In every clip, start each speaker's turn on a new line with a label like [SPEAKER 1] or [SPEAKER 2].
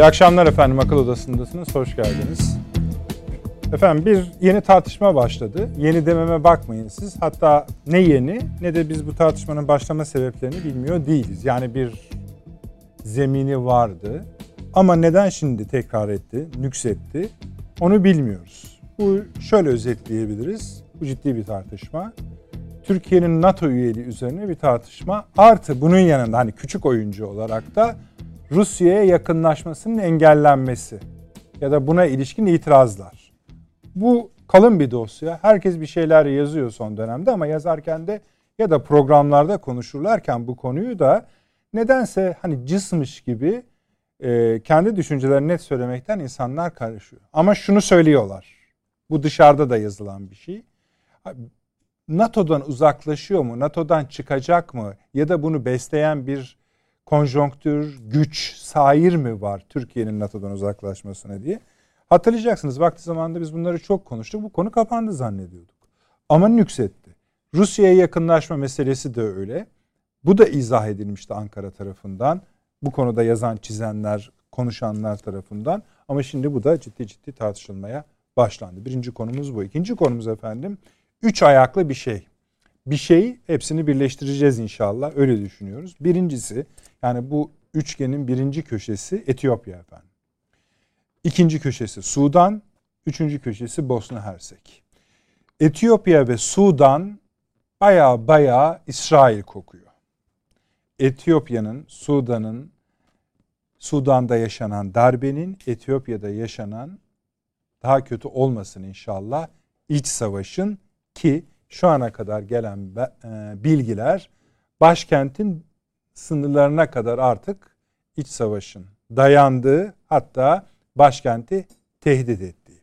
[SPEAKER 1] İyi akşamlar efendim akıl odasındasınız. Hoş geldiniz. Efendim bir yeni tartışma başladı. Yeni dememe bakmayın siz. Hatta ne yeni ne de biz bu tartışmanın başlama sebeplerini bilmiyor değiliz. Yani bir zemini vardı. Ama neden şimdi tekrar etti, nüksetti onu bilmiyoruz. Bu şöyle özetleyebiliriz. Bu ciddi bir tartışma. Türkiye'nin NATO üyeliği üzerine bir tartışma. Artı bunun yanında hani küçük oyuncu olarak da Rusya'ya yakınlaşmasının engellenmesi ya da buna ilişkin itirazlar. Bu kalın bir dosya. Herkes bir şeyler yazıyor son dönemde ama yazarken de ya da programlarda konuşurlarken bu konuyu da nedense hani cısmış gibi e, kendi düşüncelerini net söylemekten insanlar karışıyor. Ama şunu söylüyorlar. Bu dışarıda da yazılan bir şey. NATO'dan uzaklaşıyor mu? NATO'dan çıkacak mı? Ya da bunu besleyen bir konjonktür, güç, sair mi var Türkiye'nin NATO'dan uzaklaşmasına diye. Hatırlayacaksınız vakti zamanında biz bunları çok konuştuk. Bu konu kapandı zannediyorduk. Ama nüksetti. Rusya'ya yakınlaşma meselesi de öyle. Bu da izah edilmişti Ankara tarafından. Bu konuda yazan, çizenler, konuşanlar tarafından. Ama şimdi bu da ciddi ciddi tartışılmaya başlandı. Birinci konumuz bu. İkinci konumuz efendim üç ayaklı bir şey. Bir şey hepsini birleştireceğiz inşallah. Öyle düşünüyoruz. Birincisi yani bu üçgenin birinci köşesi Etiyopya efendim. İkinci köşesi Sudan, üçüncü köşesi Bosna Hersek. Etiyopya ve Sudan baya baya İsrail kokuyor. Etiyopya'nın, Sudan'ın, Sudan'da yaşanan darbenin, Etiyopya'da yaşanan daha kötü olmasın inşallah iç savaşın ki şu ana kadar gelen e, bilgiler başkentin sınırlarına kadar artık iç savaşın dayandığı hatta başkenti tehdit ettiği.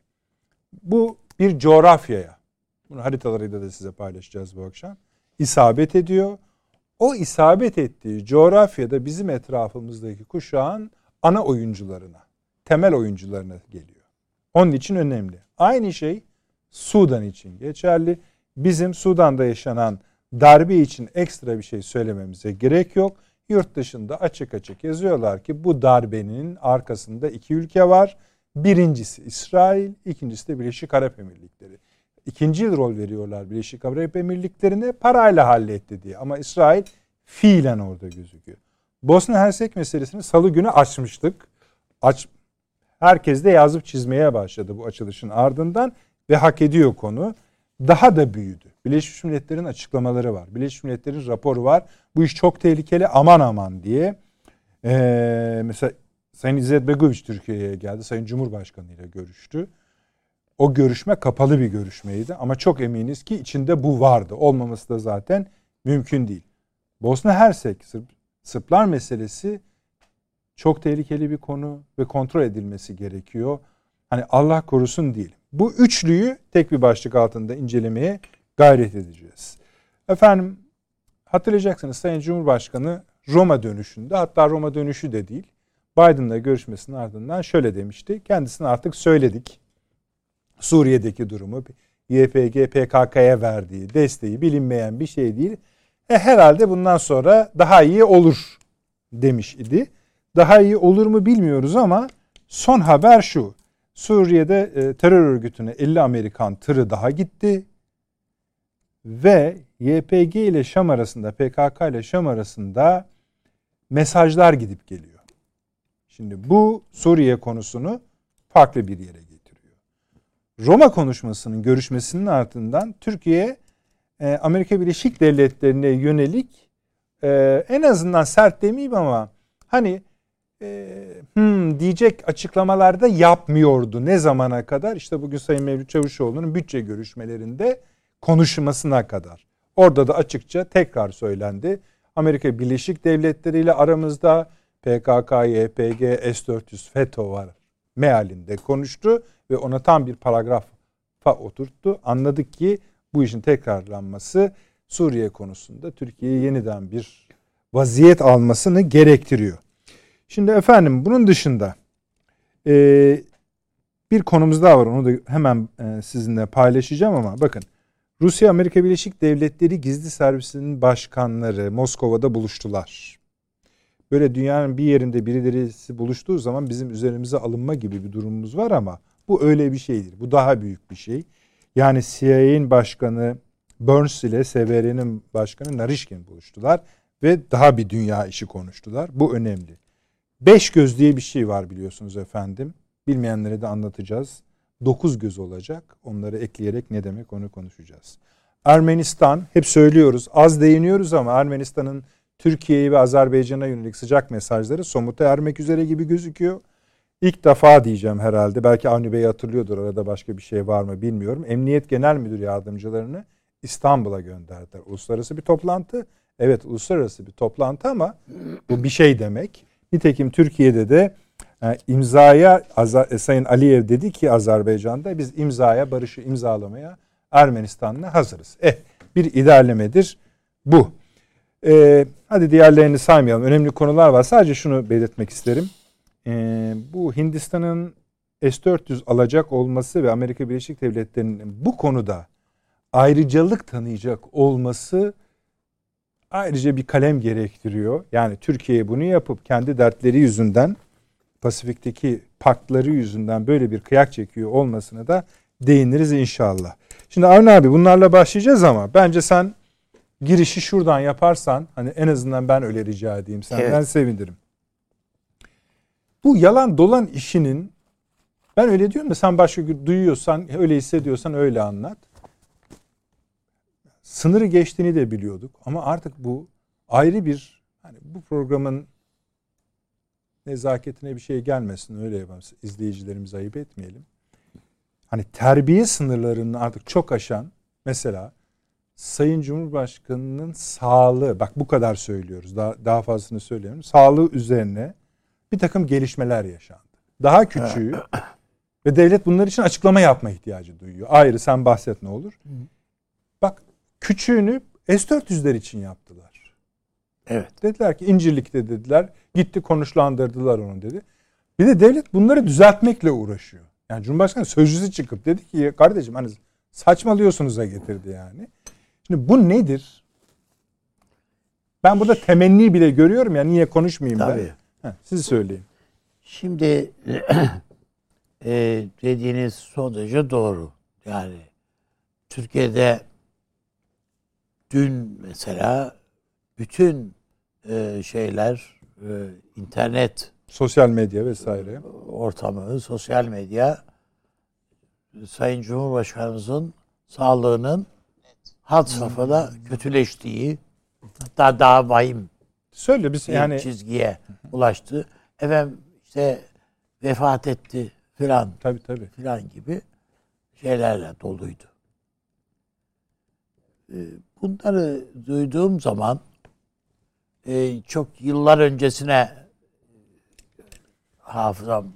[SPEAKER 1] Bu bir coğrafyaya, bunu haritalarıyla da size paylaşacağız bu akşam, isabet ediyor. O isabet ettiği coğrafyada bizim etrafımızdaki kuşağın ana oyuncularına, temel oyuncularına geliyor. Onun için önemli. Aynı şey Sudan için geçerli. Bizim Sudan'da yaşanan darbe için ekstra bir şey söylememize gerek yok. Yurt dışında açık açık yazıyorlar ki bu darbenin arkasında iki ülke var. Birincisi İsrail, ikincisi de Birleşik Arap Emirlikleri. İkinci rol veriyorlar Birleşik Arap Emirlikleri'ne parayla halletti diye. Ama İsrail fiilen orada gözüküyor. Bosna Hersek meselesini salı günü açmıştık. Aç, herkes de yazıp çizmeye başladı bu açılışın ardından ve hak ediyor konu daha da büyüdü. Birleşmiş Milletler'in açıklamaları var. Birleşmiş Milletler'in raporu var. Bu iş çok tehlikeli aman aman diye. Ee, mesela Sayın İzzet Begoviç Türkiye'ye geldi. Sayın Cumhurbaşkanı ile görüştü. O görüşme kapalı bir görüşmeydi ama çok eminiz ki içinde bu vardı. Olmaması da zaten mümkün değil. Bosna Hersek Sırp, Sırplar meselesi çok tehlikeli bir konu ve kontrol edilmesi gerekiyor. Hani Allah korusun değil. Bu üçlüyü tek bir başlık altında incelemeye gayret edeceğiz. Efendim hatırlayacaksınız Sayın Cumhurbaşkanı Roma dönüşünde hatta Roma dönüşü de değil Biden'la görüşmesinin ardından şöyle demişti. Kendisine artık söyledik. Suriye'deki durumu YPG PKK'ya verdiği desteği bilinmeyen bir şey değil. E, herhalde bundan sonra daha iyi olur demiş idi. Daha iyi olur mu bilmiyoruz ama son haber şu. Suriye'de e, terör örgütüne 50 Amerikan tırı daha gitti. Ve YPG ile Şam arasında, PKK ile Şam arasında mesajlar gidip geliyor. Şimdi bu Suriye konusunu farklı bir yere getiriyor. Roma konuşmasının görüşmesinin ardından Türkiye e, Amerika Birleşik Devletleri'ne yönelik e, en azından sert demeyeyim ama hani e, hmm, diyecek açıklamalarda yapmıyordu. Ne zamana kadar? İşte bugün Sayın Mevlüt Çavuşoğlu'nun bütçe görüşmelerinde konuşmasına kadar. Orada da açıkça tekrar söylendi. Amerika Birleşik Devletleri ile aramızda PKK, YPG, S-400, FETÖ var mealinde konuştu ve ona tam bir paragrafa oturttu. Anladık ki bu işin tekrarlanması Suriye konusunda Türkiye'ye yeniden bir vaziyet almasını gerektiriyor. Şimdi efendim bunun dışında e, bir konumuz daha var. Onu da hemen e, sizinle paylaşacağım ama bakın. Rusya Amerika Birleşik Devletleri Gizli Servisinin başkanları Moskova'da buluştular. böyle dünyanın bir yerinde birilerisi buluştuğu zaman bizim üzerimize alınma gibi bir durumumuz var ama bu öyle bir şeydir. Bu daha büyük bir şey. Yani CIA'nin başkanı Burns ile SBR'nin başkanı Narishkin buluştular ve daha bir dünya işi konuştular. Bu önemli. Beş göz diye bir şey var biliyorsunuz efendim. Bilmeyenlere de anlatacağız. Dokuz göz olacak. Onları ekleyerek ne demek onu konuşacağız. Ermenistan hep söylüyoruz az değiniyoruz ama Ermenistan'ın Türkiye'yi ve Azerbaycan'a yönelik sıcak mesajları somuta ermek üzere gibi gözüküyor. İlk defa diyeceğim herhalde. Belki Avni Bey hatırlıyordur. Arada başka bir şey var mı bilmiyorum. Emniyet Genel Müdür Yardımcılarını İstanbul'a gönderdiler. Uluslararası bir toplantı. Evet uluslararası bir toplantı ama bu bir şey demek. Nitekim Türkiye'de de e, imzaya e, Sayın Aliyev dedi ki Azerbaycan'da biz imzaya barışı imzalamaya Ermenistan'la hazırız. Eh bir ilerlemedir bu. Ee, hadi diğerlerini saymayalım. Önemli konular var. Sadece şunu belirtmek isterim. Ee, bu Hindistan'ın S-400 alacak olması ve Amerika Birleşik Devletleri'nin bu konuda ayrıcalık tanıyacak olması ayrıca bir kalem gerektiriyor. Yani Türkiye bunu yapıp kendi dertleri yüzünden Pasifik'teki parkları yüzünden böyle bir kıyak çekiyor olmasına da değiniriz inşallah. Şimdi Avni abi bunlarla başlayacağız ama bence sen girişi şuradan yaparsan hani en azından ben öyle rica edeyim senden evet. sevinirim. Bu yalan dolan işinin ben öyle diyorum da sen başka duyuyorsan öyle hissediyorsan öyle anlat. Sınırı geçtiğini de biliyorduk ama artık bu ayrı bir hani bu programın nezaketine bir şey gelmesin öyle yapalım. İzleyicilerimizi ayıp etmeyelim. Hani terbiye sınırlarını artık çok aşan mesela Sayın Cumhurbaşkanı'nın sağlığı bak bu kadar söylüyoruz daha, daha fazlasını söylüyorum. Sağlığı üzerine bir takım gelişmeler yaşandı. Daha küçüğü ve devlet bunlar için açıklama yapma ihtiyacı duyuyor. Ayrı sen bahset ne olur. Bak küçüğünü S-400'ler için yaptılar.
[SPEAKER 2] Evet.
[SPEAKER 1] Dediler ki İncirlik'te dediler. Gitti konuşlandırdılar onu dedi. Bir de devlet bunları düzeltmekle uğraşıyor. Yani Cumhurbaşkanı sözcüsü çıkıp dedi ki kardeşim hani saçmalıyorsunuz'a getirdi yani. Şimdi bu nedir? Ben burada temenni bile görüyorum ya niye konuşmayayım Tabii. ben? Heh, siz söyleyin.
[SPEAKER 2] Şimdi e, dediğiniz son derece doğru. Yani Türkiye'de dün mesela bütün e, şeyler e, internet
[SPEAKER 1] sosyal medya vesaire
[SPEAKER 2] ortamı, sosyal medya Sayın Cumhurbaşkanımızın sağlığının had safhada kötüleştiği hatta daha vahim
[SPEAKER 1] söyle biz yani
[SPEAKER 2] çizgiye ulaştı. Efendim işte vefat etti filan.
[SPEAKER 1] Tabii tabii.
[SPEAKER 2] Filan gibi şeylerle doluydu. Bunları duyduğum zaman e, çok yıllar öncesine hafızam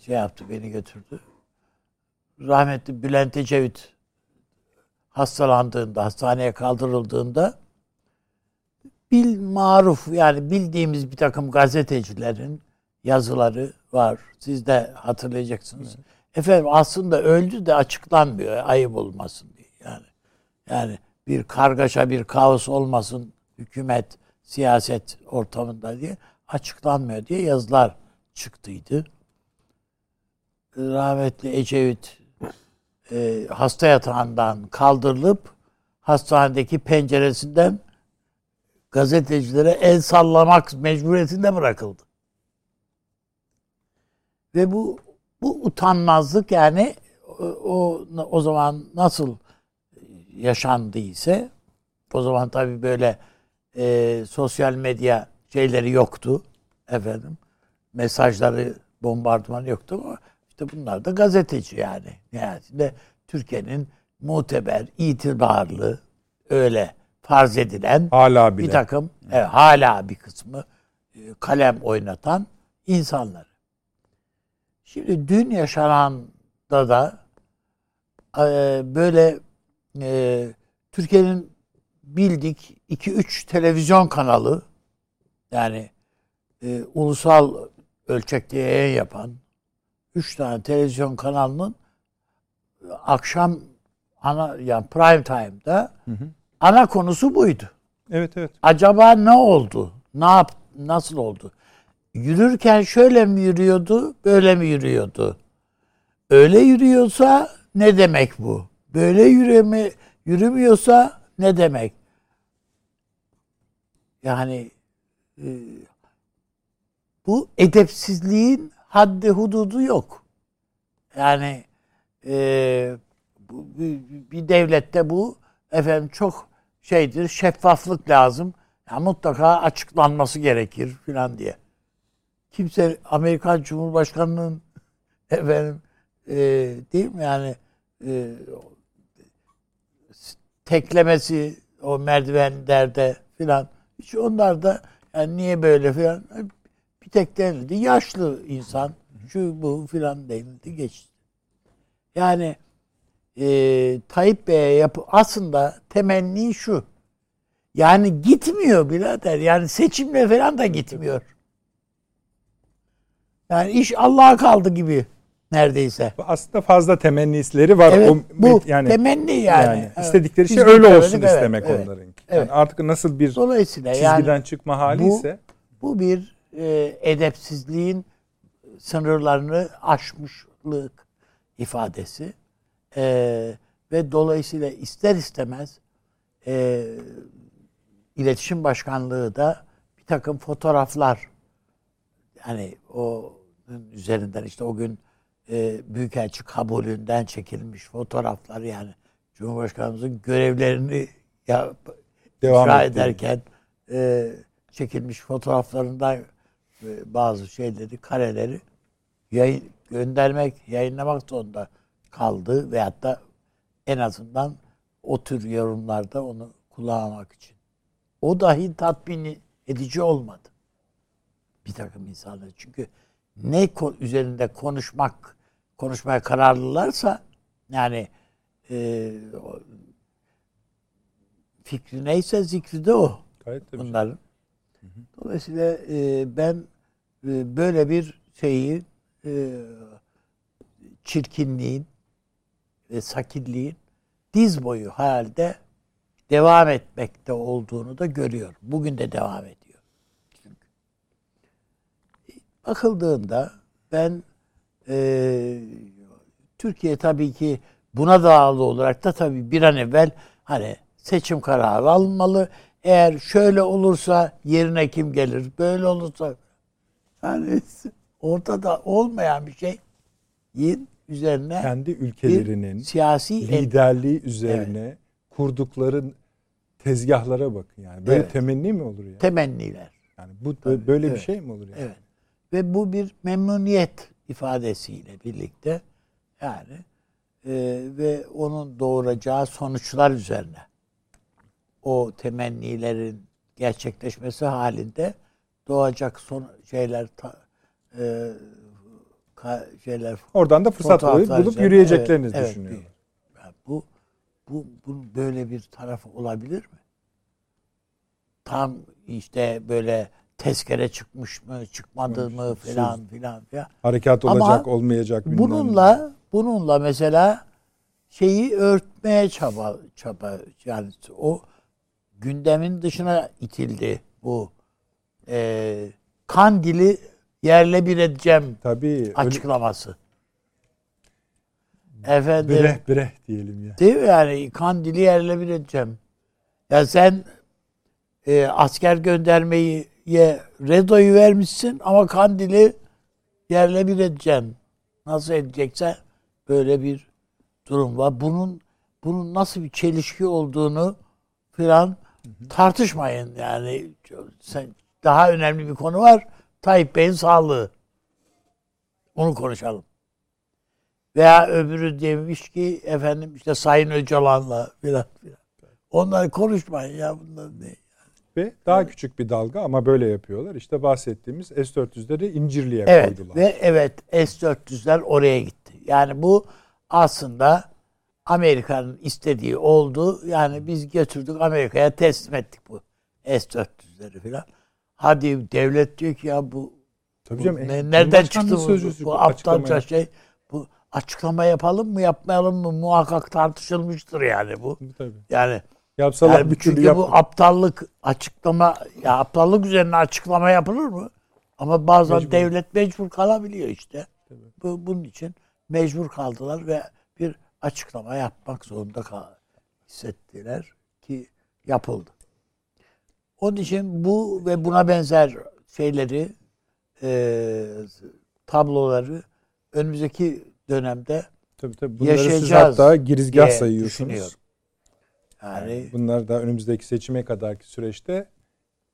[SPEAKER 2] şey yaptı beni götürdü. Rahmetli Bülent Ecevit hastalandığında, hastaneye kaldırıldığında bil maruf yani bildiğimiz bir takım gazetecilerin yazıları var. Siz de hatırlayacaksınız. Evet. Efendim aslında öldü de açıklanmıyor ayıp olmasın. Yani bir kargaşa, bir kaos olmasın hükümet, siyaset ortamında diye açıklanmıyor diye yazılar çıktıydı. Rahmetli Ecevit e, hasta yatağından kaldırılıp hastanedeki penceresinden gazetecilere el sallamak mecburiyetinde bırakıldı. Ve bu bu utanmazlık yani o o zaman nasıl yaşandıysa o zaman tabii böyle e, sosyal medya şeyleri yoktu efendim. Mesajları bombardıman yoktu ama işte bunlar da gazeteci yani. Nihayetinde Türkiye'nin muteber, itibarlı, öyle farz edilen
[SPEAKER 1] hala bile.
[SPEAKER 2] bir takım evet, hala bir kısmı e, kalem oynatan insanlar. Şimdi dün yaşananda da e, böyle e, Türkiye'nin bildik 2-3 televizyon kanalı yani e, ulusal ölçekte yayın yapan 3 tane televizyon kanalının akşam ana yani prime time'da hı hı. ana konusu buydu.
[SPEAKER 1] Evet evet.
[SPEAKER 2] Acaba ne oldu Ne yap nasıl oldu? Yürürken şöyle mi yürüyordu, böyle mi yürüyordu? Öyle yürüyorsa ne demek bu? Böyle yürüme, yürümüyorsa ne demek? Yani e, bu edepsizliğin haddi hududu yok. Yani e, bu, bir, devlette bu efendim çok şeydir, şeffaflık lazım. Ya mutlaka açıklanması gerekir filan diye. Kimse Amerikan Cumhurbaşkanı'nın efendim e, değil mi yani e, teklemesi o merdivenlerde filan hiç onlar da yani niye böyle filan bir tek denildi. Yaşlı insan şu bu filan denildi geçti. Yani e, Tayyip Bey'e yapı aslında temenni şu. Yani gitmiyor birader. Yani seçimle falan da gitmiyor. Yani iş Allah'a kaldı gibi neredeyse.
[SPEAKER 1] Aslında fazla temennisleri var.
[SPEAKER 2] Evet,
[SPEAKER 1] o,
[SPEAKER 2] bu
[SPEAKER 1] yani,
[SPEAKER 2] temenni yani.
[SPEAKER 1] yani
[SPEAKER 2] Evet.
[SPEAKER 1] istedikleri şey öyle olsun
[SPEAKER 2] evet,
[SPEAKER 1] istemek
[SPEAKER 2] evet.
[SPEAKER 1] onların. Yani
[SPEAKER 2] Evet.
[SPEAKER 1] artık nasıl bir
[SPEAKER 2] Dolayısıyla
[SPEAKER 1] çizgiden
[SPEAKER 2] yani
[SPEAKER 1] çıkma hali
[SPEAKER 2] bu-
[SPEAKER 1] ise
[SPEAKER 2] bu bir e, edepsizliğin sınırlarını aşmışlık ifadesi. E, ve dolayısıyla ister istemez e, iletişim başkanlığı da bir takım fotoğraflar yani o üzerinden işte o gün e, Büyükelçi kabulünden çekilmiş fotoğraflar yani Cumhurbaşkanımızın görevlerini ya,
[SPEAKER 1] Devam
[SPEAKER 2] icra ederken e, çekilmiş fotoğraflarından e, bazı şeyleri, kareleri yayın, göndermek, yayınlamak zorunda kaldı veyahut da en azından o tür yorumlarda onu kullanmak için. O dahi tatmin edici olmadı. Bir takım insanlar. Çünkü ne üzerinde konuşmak, konuşmaya kararlılarsa yani e, fikri neyse zikri de o
[SPEAKER 1] gayet tabii.
[SPEAKER 2] bunların. Dolayısıyla e, ben e, böyle bir şeyi e, çirkinliğin ve sakilliğin diz boyu halde devam etmekte olduğunu da görüyorum. Bugün de devam ediyor. Çünkü. Bakıldığında ben e, Türkiye tabii ki buna bağlı olarak da tabii bir an evvel hani seçim kararı alınmalı. Eğer şöyle olursa yerine kim gelir? Böyle olursa yani ortada olmayan bir şey üzerine
[SPEAKER 1] Kendi ülkelerinin
[SPEAKER 2] siyasi
[SPEAKER 1] liderliği üzerine kurdukları tezgahlara bakın yani. Böyle
[SPEAKER 2] Evet.
[SPEAKER 1] temenni mi olur ya?
[SPEAKER 2] temenniler.
[SPEAKER 1] Yani bu
[SPEAKER 2] Tabii,
[SPEAKER 1] böyle
[SPEAKER 2] evet.
[SPEAKER 1] bir şey mi olur yani?
[SPEAKER 2] Evet. Ve bu bir memnuniyet ifadesiyle birlikte yani e, ve onun doğuracağı sonuçlar üzerine o temennilerin gerçekleşmesi halinde doğacak son şeyler ta- e, ka- şeyler
[SPEAKER 1] Oradan da fırsat bulup, bulup yürüyeceklerini
[SPEAKER 2] evet, evet,
[SPEAKER 1] düşünüyorlar.
[SPEAKER 2] Ya bu bu bunun böyle bir tarafı olabilir mi? Tam işte böyle tezkere çıkmış mı, çıkmadı mı filan filan filan.
[SPEAKER 1] Harekat
[SPEAKER 2] Ama
[SPEAKER 1] olacak, olmayacak bilmem.
[SPEAKER 2] Bununla bununla mesela şeyi örtmeye çaba çaba yani o gündemin dışına itildi bu e, kandili yerle bir edeceğim
[SPEAKER 1] Tabii öyle
[SPEAKER 2] açıklaması. Efendim
[SPEAKER 1] breh breh diyelim ya.
[SPEAKER 2] Değil mi yani kandili yerle bir edeceğim. Ya sen e, asker göndermeyi ye, redoyu vermişsin ama kandili yerle bir edeceğim. Nasıl edecekse böyle bir durum var. Bunun bunun nasıl bir çelişki olduğunu filan tartışmayın yani. Sen, daha önemli bir konu var. Tayyip Bey'in sağlığı. Onu konuşalım. Veya öbürü demiş ki efendim işte Sayın Öcalan'la filan filan. Onları konuşmayın ya bunlar ne?
[SPEAKER 1] Ve daha küçük bir dalga ama böyle yapıyorlar. İşte bahsettiğimiz S-400'leri İncirli'ye
[SPEAKER 2] Evet
[SPEAKER 1] koydular.
[SPEAKER 2] ve evet S-400'ler oraya gitti. Yani bu aslında Amerika'nın istediği oldu. Yani biz götürdük Amerika'ya teslim ettik bu S-400'leri filan. Hadi devlet diyor ki ya bu,
[SPEAKER 1] Tabii
[SPEAKER 2] bu
[SPEAKER 1] canım.
[SPEAKER 2] ne-
[SPEAKER 1] e,
[SPEAKER 2] nereden çıktı bu, bu
[SPEAKER 1] açıklama
[SPEAKER 2] aptalca şey? Bu açıklama yapalım mı yapmayalım mı muhakkak tartışılmıştır yani bu.
[SPEAKER 1] Tabii.
[SPEAKER 2] Yani
[SPEAKER 1] Yapsalar
[SPEAKER 2] Yani
[SPEAKER 1] bir türlü
[SPEAKER 2] çünkü
[SPEAKER 1] yap.
[SPEAKER 2] bu aptallık açıklama ya aptallık üzerine açıklama yapılır mı? Ama bazen
[SPEAKER 1] Mecbur.
[SPEAKER 2] devlet mecbur kalabiliyor işte. Bu, bunun için mecbur kaldılar ve bir açıklama yapmak zorunda kal hissettiler ki yapıldı. Onun için bu ve buna benzer şeyleri e, tabloları önümüzdeki dönemde
[SPEAKER 1] Tabii tabii. Bunları siz
[SPEAKER 2] yaşayacağız
[SPEAKER 1] hatta girizgah sayıyorsunuz.
[SPEAKER 2] Yani
[SPEAKER 1] Bunlar da önümüzdeki seçime kadarki süreçte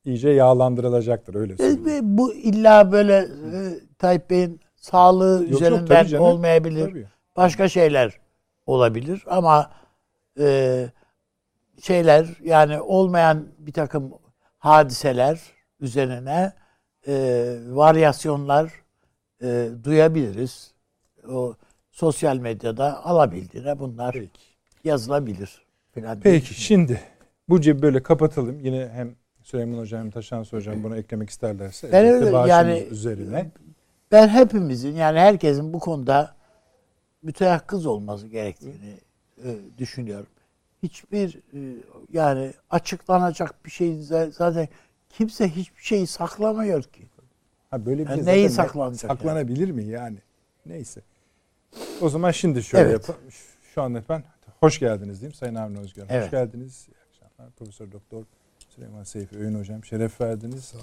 [SPEAKER 1] iyice yağlandırılacaktır öyle
[SPEAKER 2] E,
[SPEAKER 1] söyleyeyim.
[SPEAKER 2] bu illa böyle e, Tayyip Bey'in sağlığı
[SPEAKER 1] yok,
[SPEAKER 2] üzerinden
[SPEAKER 1] tabii canım.
[SPEAKER 2] olmayabilir.
[SPEAKER 1] Tabii.
[SPEAKER 2] Başka şeyler olabilir ama e, şeyler yani olmayan bir takım hadiseler üzerine e, varyasyonlar e, duyabiliriz. O sosyal medyada alabildiğine bunlar
[SPEAKER 1] Peki.
[SPEAKER 2] yazılabilir.
[SPEAKER 1] Peki şimdi bu cebi böyle kapatalım. Yine hem Süleyman Hocam hem Taşansı Hocam bunu eklemek isterlerse.
[SPEAKER 2] Ben öyle- yani-
[SPEAKER 1] üzerine.
[SPEAKER 2] Ben hepimizin yani herkesin bu konuda müteyakkız olması gerektiğini e, düşünüyorum. Hiçbir e, yani açıklanacak bir şey zaten kimse hiçbir şeyi saklamıyor ki.
[SPEAKER 1] Ha böyle bir
[SPEAKER 2] Yani
[SPEAKER 1] şey
[SPEAKER 2] neyi saklanacak
[SPEAKER 1] saklanabilir mi yani? Neyse. O zaman şimdi şöyle
[SPEAKER 2] Evet.
[SPEAKER 1] yapalım. Şu anda ben hoş geldiniz diyeyim Sayın Avni Özgür. Hoş
[SPEAKER 2] Evet.
[SPEAKER 1] geldiniz. İyi akşamlar. Profesör Doktor Süleyman Seyfi Öğün Hocam şeref verdiniz.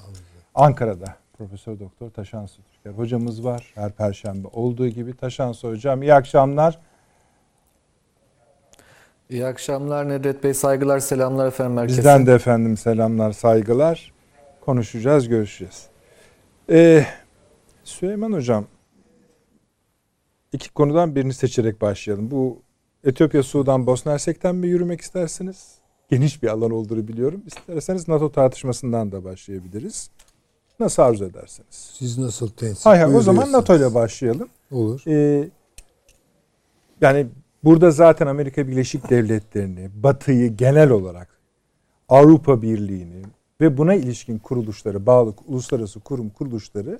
[SPEAKER 1] Ankara'da Profesör Doktor Taşansı Türker hocamız var. Her perşembe olduğu gibi Taşansı Hocam iyi akşamlar.
[SPEAKER 3] İyi akşamlar Nedret Bey. Saygılar, selamlar efendim herkese.
[SPEAKER 1] Bizden de efendim selamlar, saygılar. Konuşacağız, görüşeceğiz. Ee, Süleyman Hocam, iki konudan birini seçerek başlayalım. Bu Etiyopya, Sudan, Bosna Hersek'ten mi yürümek istersiniz? Geniş bir alan olduğunu biliyorum. İsterseniz NATO tartışmasından da başlayabiliriz. Nasıl arzu ederseniz.
[SPEAKER 4] Siz nasıl tensip
[SPEAKER 1] Hay hay o zaman. NATO ile başlayalım.
[SPEAKER 4] Olur.
[SPEAKER 1] Ee, yani burada zaten Amerika Birleşik Devletleri'ni, Batı'yı genel olarak Avrupa Birliği'ni ve buna ilişkin kuruluşları, bağlı uluslararası kurum kuruluşları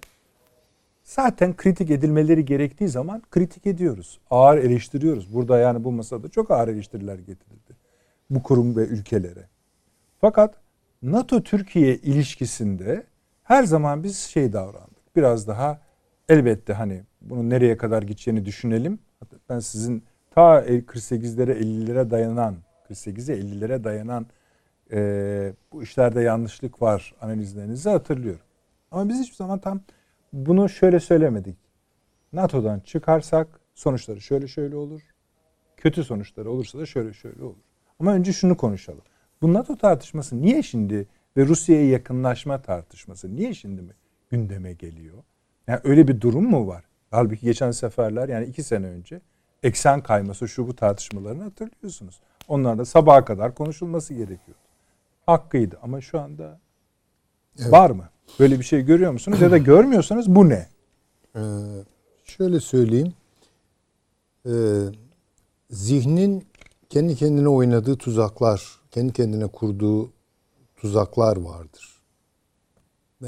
[SPEAKER 1] zaten kritik edilmeleri gerektiği zaman kritik ediyoruz. Ağır eleştiriyoruz. Burada yani bu masada çok ağır eleştiriler getirildi. Bu kurum ve ülkelere. Fakat NATO-Türkiye ilişkisinde her zaman biz şey davrandık. Biraz daha elbette hani bunun nereye kadar gideceğini düşünelim. Ben sizin ta 48'lere 50'lere dayanan 48'e 50'lere dayanan e, bu işlerde yanlışlık var analizlerinizi hatırlıyorum. Ama biz hiçbir zaman tam bunu şöyle söylemedik. NATO'dan çıkarsak sonuçları şöyle şöyle olur. Kötü sonuçları olursa da şöyle şöyle olur. Ama önce şunu konuşalım. Bu NATO tartışması niye şimdi ve Rusya'ya yakınlaşma tartışması niye şimdi mi gündeme geliyor? Yani öyle bir durum mu var? Halbuki geçen seferler yani iki sene önce eksen kayması şu bu tartışmalarını hatırlıyorsunuz. Onlar da sabaha kadar konuşulması gerekiyordu. Hakkıydı ama şu anda
[SPEAKER 4] Evet.
[SPEAKER 1] var mı? Böyle bir şey görüyor musunuz ya da görmüyorsanız bu ne?
[SPEAKER 4] Ee, şöyle söyleyeyim. Ee, zihnin kendi kendine oynadığı tuzaklar, kendi kendine kurduğu tuzaklar vardır. Ee,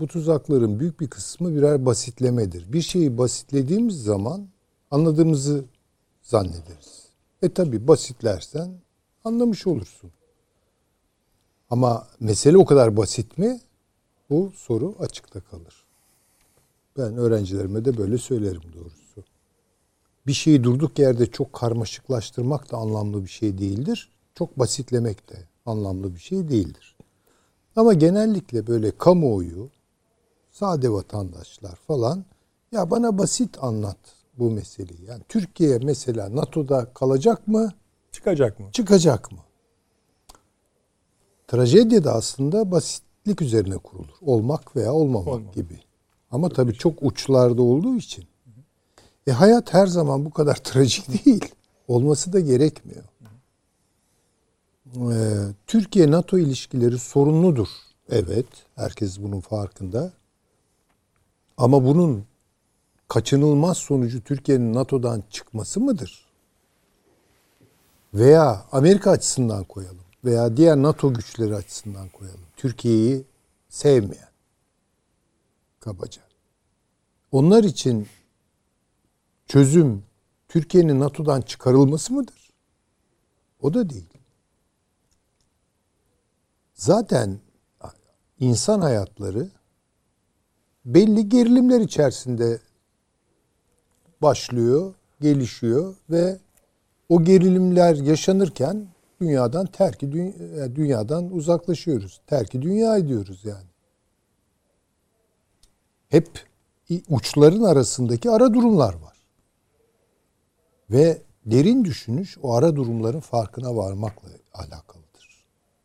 [SPEAKER 4] bu tuzakların büyük bir kısmı birer basitlemedir. Bir şeyi basitlediğimiz zaman anladığımızı zannederiz. E tabi basitlersen anlamış olursun. Ama mesele o kadar basit mi? Bu soru açıkta kalır. Ben öğrencilerime de böyle söylerim doğrusu. Bir şeyi durduk yerde çok karmaşıklaştırmak da anlamlı bir şey değildir. Çok basitlemek de anlamlı bir şey değildir. Ama genellikle böyle kamuoyu, sade vatandaşlar falan ya bana basit anlat bu meseleyi. Yani Türkiye mesela NATO'da kalacak mı,
[SPEAKER 1] Çıkacak mı?
[SPEAKER 4] çıkacak mı? Trajedi de aslında basitlik üzerine kurulur. Olmak veya olmamak
[SPEAKER 1] Olmamak.
[SPEAKER 4] gibi. Ama tabii çok uçlarda olduğu için. E hayat her zaman bu kadar trajik değil. Olması da gerekmiyor. Ee, Türkiye-NATO ilişkileri sorunludur. Evet, herkes bunun farkında. Ama bunun kaçınılmaz sonucu Türkiye'nin NATO'dan çıkması mıdır? Veya Amerika açısından koyalım veya diğer NATO güçleri açısından koyalım. Türkiye'yi sevmeyen kabaca. Onlar için çözüm Türkiye'nin NATO'dan çıkarılması mıdır? O da değil. zaten insan hayatları belli gerilimler içerisinde başlıyor, gelişiyor ve o gerilimler yaşanırken dünyadan terki dünyadan uzaklaşıyoruz. Terki dünya ediyoruz yani. Hep uçların arasındaki ara durumlar var. Ve derin düşünüş o ara durumların farkına varmakla alakalıdır.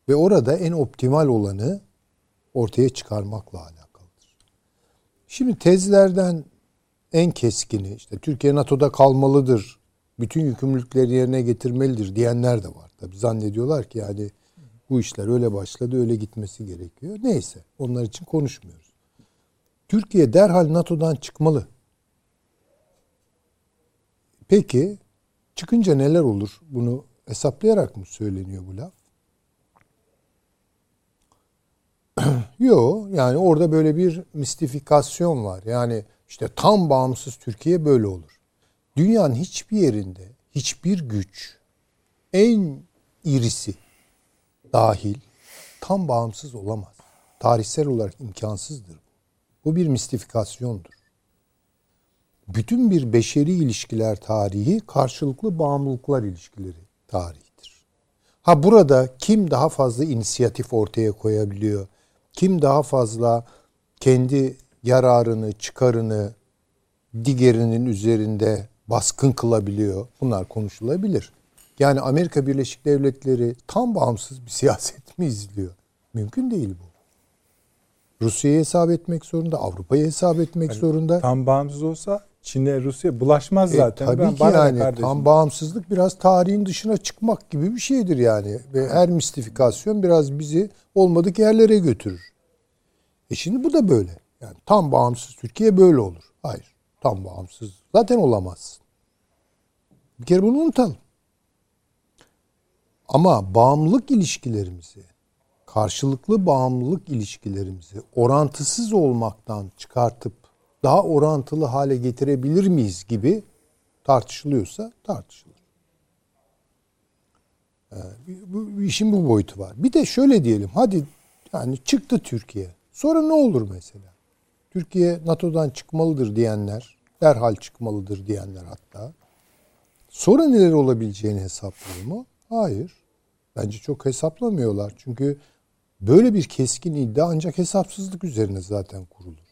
[SPEAKER 4] Ve orada en optimal olanı ortaya çıkarmakla alakalıdır. Şimdi tezlerden en keskini işte Türkiye NATO'da kalmalıdır, bütün yükümlülükleri yerine getirmelidir diyenler de var. Tabi zannediyorlar ki yani bu işler öyle başladı öyle gitmesi gerekiyor. Neyse onlar için konuşmuyoruz. Türkiye derhal NATO'dan çıkmalı. Peki çıkınca neler olur? Bunu hesaplayarak mı söyleniyor bu laf? Yok yani orada böyle bir mistifikasyon var. Yani işte tam bağımsız Türkiye böyle olur. Dünyanın hiçbir yerinde hiçbir güç en irisi dahil tam bağımsız olamaz. Tarihsel olarak imkansızdır. Bu bir mistifikasyondur. Bütün bir beşeri ilişkiler tarihi karşılıklı bağımlılıklar ilişkileri tarihidir. Ha burada kim daha fazla inisiyatif ortaya koyabiliyor? Kim daha fazla kendi yararını, çıkarını diğerinin üzerinde baskın kılabiliyor? Bunlar konuşulabilir. Yani Amerika Birleşik Devletleri tam bağımsız bir siyaset mi izliyor? Mümkün değil bu. Rusya'yı hesap etmek zorunda, Avrupa'yı hesap etmek yani zorunda.
[SPEAKER 1] Tam bağımsız olsa Çin'e Rusya bulaşmaz e, zaten.
[SPEAKER 4] Tabii ben, ki yani tam bağımsızlık biraz tarihin dışına çıkmak gibi bir şeydir yani. Ve her mistifikasyon biraz bizi olmadık yerlere götürür. E şimdi bu da böyle. Yani tam bağımsız Türkiye böyle olur. Hayır. Tam bağımsız zaten olamaz. Bir kere bunu unutalım. Ama bağımlılık ilişkilerimizi, karşılıklı bağımlılık ilişkilerimizi orantısız olmaktan çıkartıp daha orantılı hale getirebilir miyiz gibi tartışılıyorsa tartışılır. Ee, bu, bu işin bu boyutu var. Bir de şöyle diyelim. Hadi yani çıktı Türkiye. Sonra ne olur mesela? Türkiye NATO'dan çıkmalıdır diyenler, derhal çıkmalıdır diyenler hatta. Sonra neler olabileceğini hesaplıyor mu? Hayır. Bence çok hesaplamıyorlar. Çünkü böyle bir keskin iddia ancak hesapsızlık üzerine zaten kurulur.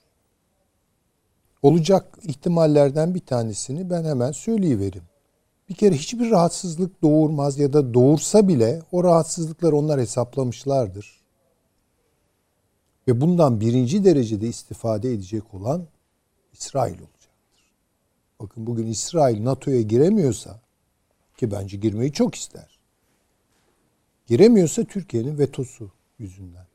[SPEAKER 4] Olacak ihtimallerden bir tanesini ben hemen söyleyiverim. Bir kere hiçbir rahatsızlık doğurmaz ya da doğursa bile o rahatsızlıklar onlar hesaplamışlardır. Ve bundan birinci derecede istifade edecek olan İsrail olacaktır. Bakın bugün İsrail NATO'ya giremiyorsa ki bence girmeyi çok ister. Giremiyorsa Türkiye'nin vetosu yüzünden.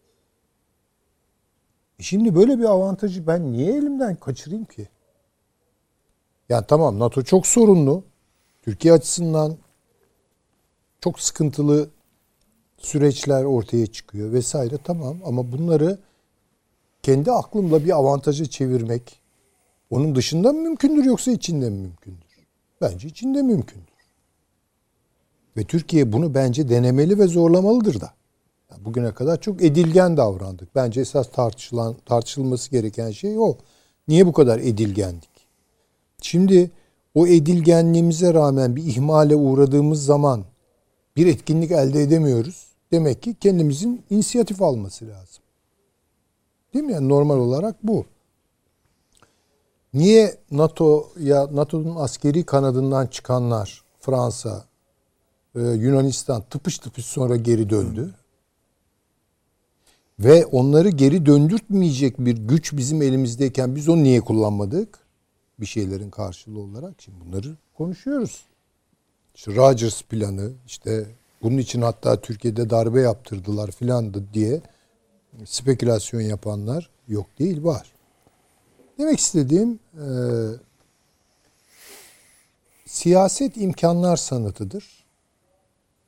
[SPEAKER 4] E şimdi böyle bir avantajı ben niye elimden kaçırayım ki? Yani tamam NATO çok sorunlu. Türkiye açısından çok sıkıntılı süreçler ortaya çıkıyor vesaire tamam ama bunları kendi aklımla bir avantaja çevirmek onun dışında mı mümkündür yoksa içinde mi mümkündür? Bence içinde mümkündür. Ve Türkiye bunu bence denemeli ve zorlamalıdır da. Bugüne kadar çok edilgen davrandık. Bence esas tartışılan tartışılması gereken şey o. Niye bu kadar edilgendik? Şimdi o edilgenliğimize rağmen bir ihmale uğradığımız zaman bir etkinlik elde edemiyoruz. Demek ki kendimizin inisiyatif alması lazım. Değil mi? Yani normal olarak bu. Niye NATO ya NATO'nun askeri kanadından çıkanlar Fransa, e, Yunanistan tıpış tıpış sonra geri döndü? Ve onları geri döndürtmeyecek bir güç bizim elimizdeyken biz onu niye kullanmadık? Bir şeylerin karşılığı olarak. Şimdi bunları konuşuyoruz. İşte Rogers planı, işte bunun için hatta Türkiye'de darbe yaptırdılar filandı diye spekülasyon yapanlar yok değil var. Demek istediğim e, siyaset imkanlar sanatıdır.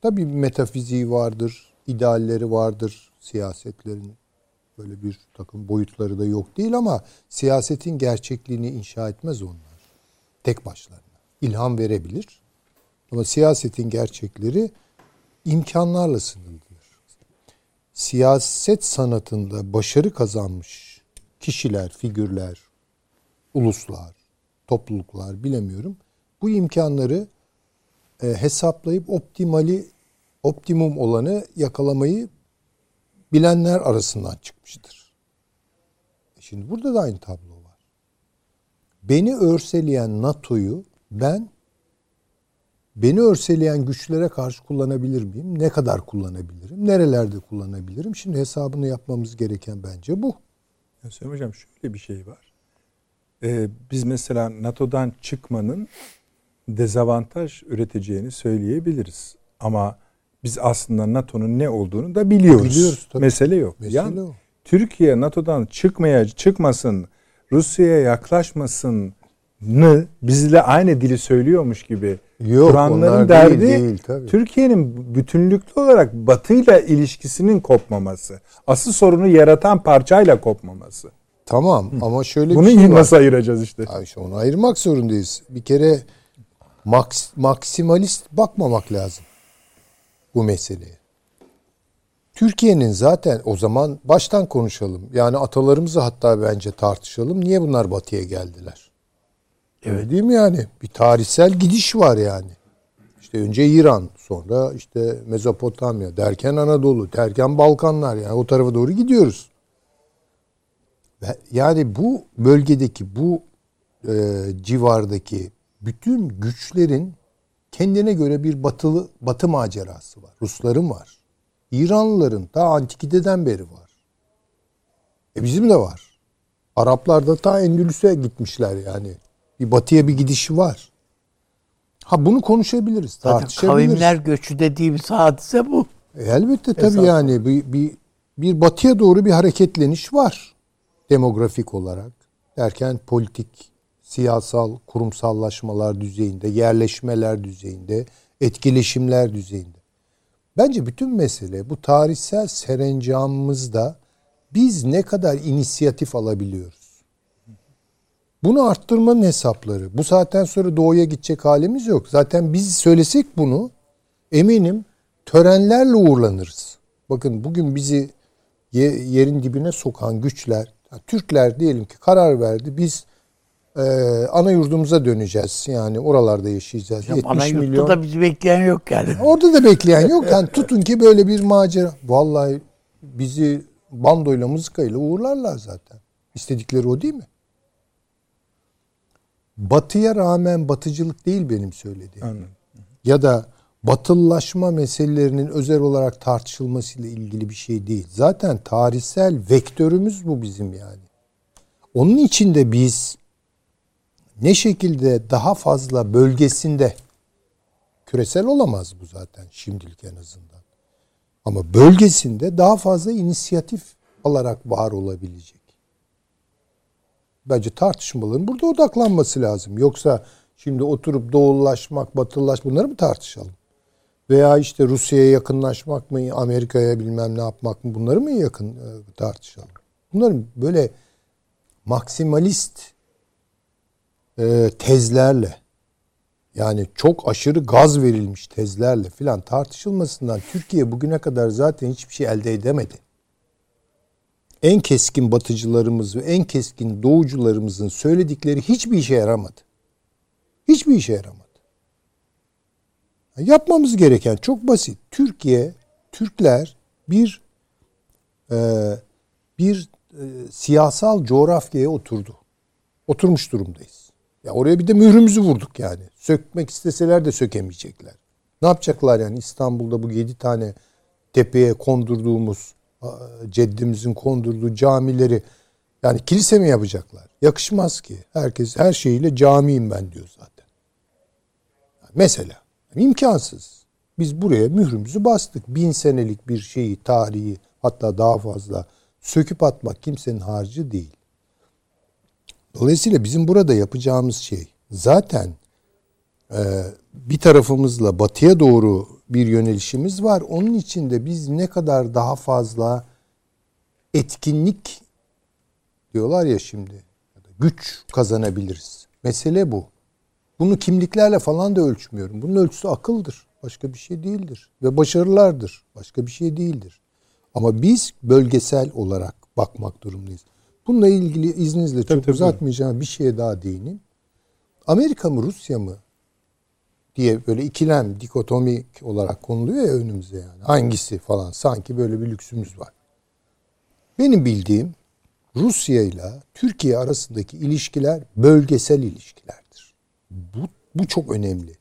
[SPEAKER 4] Tabii metafiziği vardır, idealleri vardır siyasetlerin. Böyle bir takım boyutları da yok değil ama siyasetin gerçekliğini inşa etmez onlar. Tek başlarına. İlham verebilir. Ama siyasetin gerçekleri imkanlarla sınırlıdır. siyaset sanatında başarı kazanmış kişiler, figürler, uluslar, topluluklar bilemiyorum. Bu imkanları e, hesaplayıp optimali optimum olanı yakalamayı bilenler arasından çıkmıştır. E Şimdi burada da aynı tablo var. Beni örseleyen NATO'yu ben beni örseleyen güçlere karşı kullanabilir miyim? Ne kadar kullanabilirim? Nerelerde kullanabilirim? Şimdi hesabını yapmamız gereken bence bu.
[SPEAKER 1] Ya Hocam şöyle bir şey var. Ee, biz mesela NATO'dan çıkmanın dezavantaj üreteceğini söyleyebiliriz. Ama biz aslında NATO'nun ne olduğunu da biliyoruz.
[SPEAKER 4] Biliyoruz tabii.
[SPEAKER 1] Mesele yok.
[SPEAKER 4] Mesele
[SPEAKER 1] yani
[SPEAKER 4] o.
[SPEAKER 1] Türkiye NATO'dan çıkmaya çıkmasın, Rusya'ya yaklaşmasın bizle aynı dili söylüyormuş gibi
[SPEAKER 4] Yok,
[SPEAKER 1] Kur'anların derdi
[SPEAKER 4] değil, değil, tabii.
[SPEAKER 1] Türkiye'nin bütünlüklü olarak Batı'yla ilişkisinin kopmaması. Asıl sorunu yaratan parçayla kopmaması.
[SPEAKER 4] Tamam ama şöyle
[SPEAKER 1] Bunu
[SPEAKER 4] bir şey var.
[SPEAKER 1] nasıl ayıracağız işte?
[SPEAKER 4] Abi işte onu ayırmak zorundayız. Bir kere maks, maksimalist bakmamak lazım bu meseleye. Türkiye'nin zaten o zaman baştan konuşalım. Yani atalarımızı hatta bence tartışalım. Niye bunlar batıya geldiler? Evet. Değil mi yani? Bir tarihsel gidiş var yani. İşte önce İran, sonra işte Mezopotamya, derken Anadolu, derken Balkanlar yani o tarafa doğru gidiyoruz. Ve yani bu bölgedeki bu e, civardaki bütün güçlerin kendine göre bir batılı batı macerası var. Rusların var. İranlıların ta antikiteden beri var. E bizim de var. Araplar da ta Endülüs'e gitmişler yani. Bir batıya bir gidişi var. Ha bunu konuşabiliriz,
[SPEAKER 2] Zaten
[SPEAKER 4] tartışabiliriz.
[SPEAKER 2] kavimler göçü dediğimiz hadise bu.
[SPEAKER 4] E, elbette tabii
[SPEAKER 2] Esas
[SPEAKER 4] yani bir, bir bir batıya doğru bir hareketleniş var demografik olarak. Derken politik, siyasal, kurumsallaşmalar düzeyinde, yerleşmeler düzeyinde, etkileşimler düzeyinde. Bence bütün mesele bu tarihsel serencamımızda biz ne kadar inisiyatif alabiliyoruz? Bunu arttırmanın hesapları. Bu saatten sonra doğuya gidecek halimiz yok. Zaten biz söylesek bunu eminim törenlerle uğurlanırız. Bakın bugün bizi ye- yerin dibine sokan güçler, Türkler diyelim ki karar verdi. Biz e, ana yurdumuza döneceğiz. Yani oralarda yaşayacağız.
[SPEAKER 2] Ya
[SPEAKER 4] 70
[SPEAKER 2] Ana yurtta
[SPEAKER 4] milyon.
[SPEAKER 2] da bizi bekleyen yok yani.
[SPEAKER 4] Orada da bekleyen yok. Yani tutun ki böyle bir macera. Vallahi bizi bandoyla mızıkayla uğurlarlar zaten. İstedikleri o değil mi? Batıya rağmen batıcılık değil benim söylediğim.
[SPEAKER 1] Anladım.
[SPEAKER 4] Ya da batıllaşma meselelerinin özel olarak tartışılmasıyla ilgili bir şey değil. Zaten tarihsel vektörümüz bu bizim yani. Onun için de biz ne şekilde daha fazla bölgesinde küresel olamaz bu zaten şimdilik en azından. Ama bölgesinde daha fazla inisiyatif alarak var olabilecek. Bence tartışmaların burada odaklanması lazım. Yoksa şimdi oturup doğullaşmak, batılılaş bunları mı tartışalım? Veya işte Rusya'ya yakınlaşmak mı, Amerika'ya bilmem ne yapmak mı bunları mı yakın e, tartışalım? Bunların böyle maksimalist e, tezlerle yani çok aşırı gaz verilmiş tezlerle filan tartışılmasından Türkiye bugüne kadar zaten hiçbir şey elde edemedi. En keskin batıcılarımız ve en keskin doğucularımızın söyledikleri hiçbir işe yaramadı. Hiçbir işe yaramadı. Yapmamız gereken çok basit. Türkiye, Türkler bir e, bir e, siyasal coğrafyaya oturdu. Oturmuş durumdayız. Ya oraya bir de mührümüzü vurduk yani. Sökmek isteseler de sökemeyecekler. Ne yapacaklar yani İstanbul'da bu yedi tane tepeye kondurduğumuz ceddimizin kondurduğu camileri yani kilise mi yapacaklar? Yakışmaz ki. Herkes her şeyiyle camiyim ben diyor zaten. Mesela yani imkansız. Biz buraya mührümüzü bastık. Bin senelik bir şeyi, tarihi hatta daha fazla söküp atmak kimsenin harcı değil. Dolayısıyla bizim burada yapacağımız şey zaten e, bir tarafımızla batıya doğru bir yönelişimiz var. Onun için de biz ne kadar daha fazla etkinlik diyorlar ya şimdi güç kazanabiliriz. Mesele bu. Bunu kimliklerle falan da ölçmüyorum. Bunun ölçüsü akıldır. Başka bir şey değildir. Ve başarılardır. Başka bir şey değildir. Ama biz bölgesel olarak bakmak durumundayız. Bununla ilgili izninizle
[SPEAKER 1] Tabii,
[SPEAKER 4] çok
[SPEAKER 1] tabii,
[SPEAKER 4] uzatmayacağım bir şeye daha değineyim. Amerika mı Rusya mı diye böyle ikilem dikotomik olarak konuluyor ya önümüze yani. Hangisi falan sanki böyle bir lüksümüz var. Benim bildiğim Rusya ile Türkiye arasındaki ilişkiler bölgesel ilişkilerdir. Bu, bu çok önemli.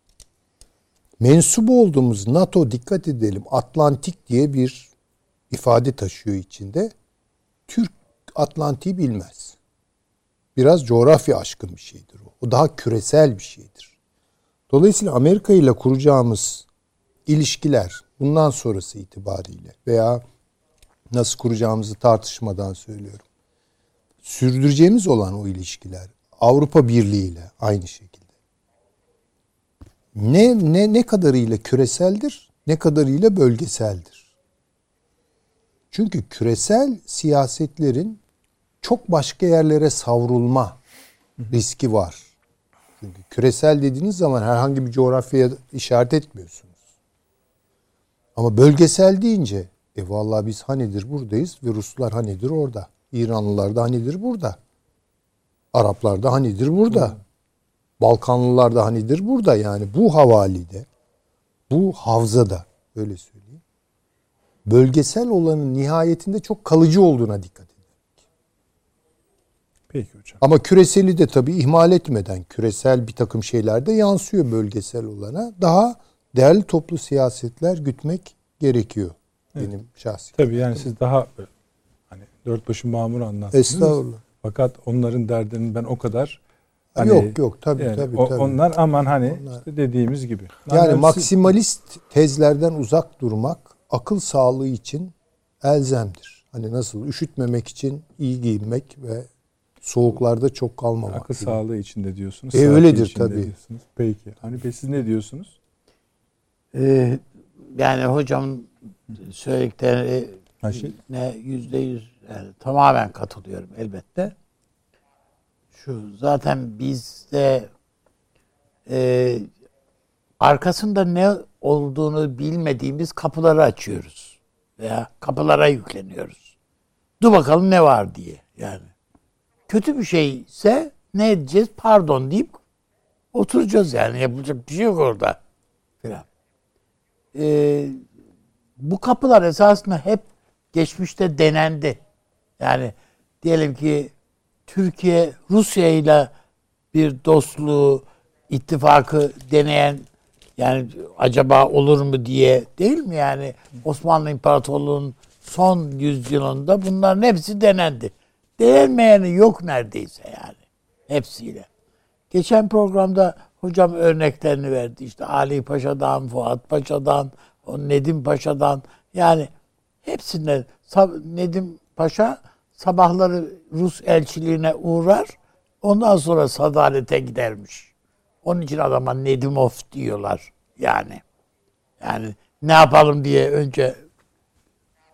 [SPEAKER 4] Mensup olduğumuz NATO dikkat edelim Atlantik diye bir ifade taşıyor içinde. Türk Atlantik'i bilmez. Biraz coğrafya aşkın bir şeydir o. O daha küresel bir şeydir. Dolayısıyla Amerika ile kuracağımız ilişkiler bundan sonrası itibariyle veya nasıl kuracağımızı tartışmadan söylüyorum. Sürdüreceğimiz olan o ilişkiler Avrupa Birliği ile aynı şekilde. Ne ne ne kadarıyla küreseldir, ne kadarıyla bölgeseldir. Çünkü küresel siyasetlerin çok başka yerlere savrulma riski var. Çünkü küresel dediğiniz zaman herhangi bir coğrafyaya işaret etmiyorsunuz. Ama bölgesel deyince e vallahi biz Hani'dir buradayız ve Ruslar Hani'dir orada. İranlılar da Hani'dir burada. Araplar da Hani'dir burada. Balkanlılar da Hani'dir burada. Yani bu havalide, bu havzada öyle söyleyeyim. Bölgesel olanın nihayetinde çok kalıcı olduğuna dikkat. Ama küreseli de tabii ihmal etmeden küresel bir takım şeyler de yansıyor bölgesel olana. Daha değerli toplu siyasetler gütmek gerekiyor. Benim şahsi.
[SPEAKER 1] Tabii yani siz daha hani dört başı mamur anlattınız.
[SPEAKER 4] Estağfurullah.
[SPEAKER 1] Fakat onların derdinin ben o kadar
[SPEAKER 4] yok yok tabii
[SPEAKER 1] yani
[SPEAKER 4] tabii, tabii.
[SPEAKER 1] Onlar aman hani
[SPEAKER 4] Onlar-
[SPEAKER 1] işte dediğimiz gibi.
[SPEAKER 4] Yani
[SPEAKER 1] siz-
[SPEAKER 4] maksimalist tezlerden uzak durmak akıl sağlığı için elzemdir. Hani nasıl üşütmemek için iyi giyinmek ve soğuklarda çok kalmamak.
[SPEAKER 1] akıl
[SPEAKER 4] gibi.
[SPEAKER 1] sağlığı içinde diyorsunuz.
[SPEAKER 4] E, öyledir tabii.
[SPEAKER 1] Diyorsunuz. Peki. Hani Bey siz ne diyorsunuz?
[SPEAKER 2] Ee, yani hocamın söyledikleri
[SPEAKER 1] Ha, şey-
[SPEAKER 2] ne yüzde yüz yani tamamen katılıyorum elbette. Şu zaten bizde e, arkasında ne olduğunu bilmediğimiz kapıları açıyoruz veya kapılara yükleniyoruz. Dur bakalım ne var diye yani. Kötü bir şeyse ne edeceğiz? Pardon deyip oturacağız yani yapacak bir şey yok orada filan. Ee, bu kapılar esasında hep geçmişte denendi. Yani diyelim ki Türkiye Rusya ile bir dostluğu, ittifakı deneyen yani acaba olur mu diye değil mi yani Osmanlı İmparatorluğu'nun son yüzyılında bunların hepsi denendi. Denenmeyeni yok neredeyse yani hepsiyle. Geçen programda hocam örneklerini verdi. İşte Ali Paşa'dan, Fuat Paşa'dan, o Nedim Paşa'dan yani hepsinden Nedim Paşa sabahları Rus elçiliğine uğrar. Ondan sonra sadalete gidermiş. Onun için adama Nedimov diyorlar yani. Yani ne yapalım diye önce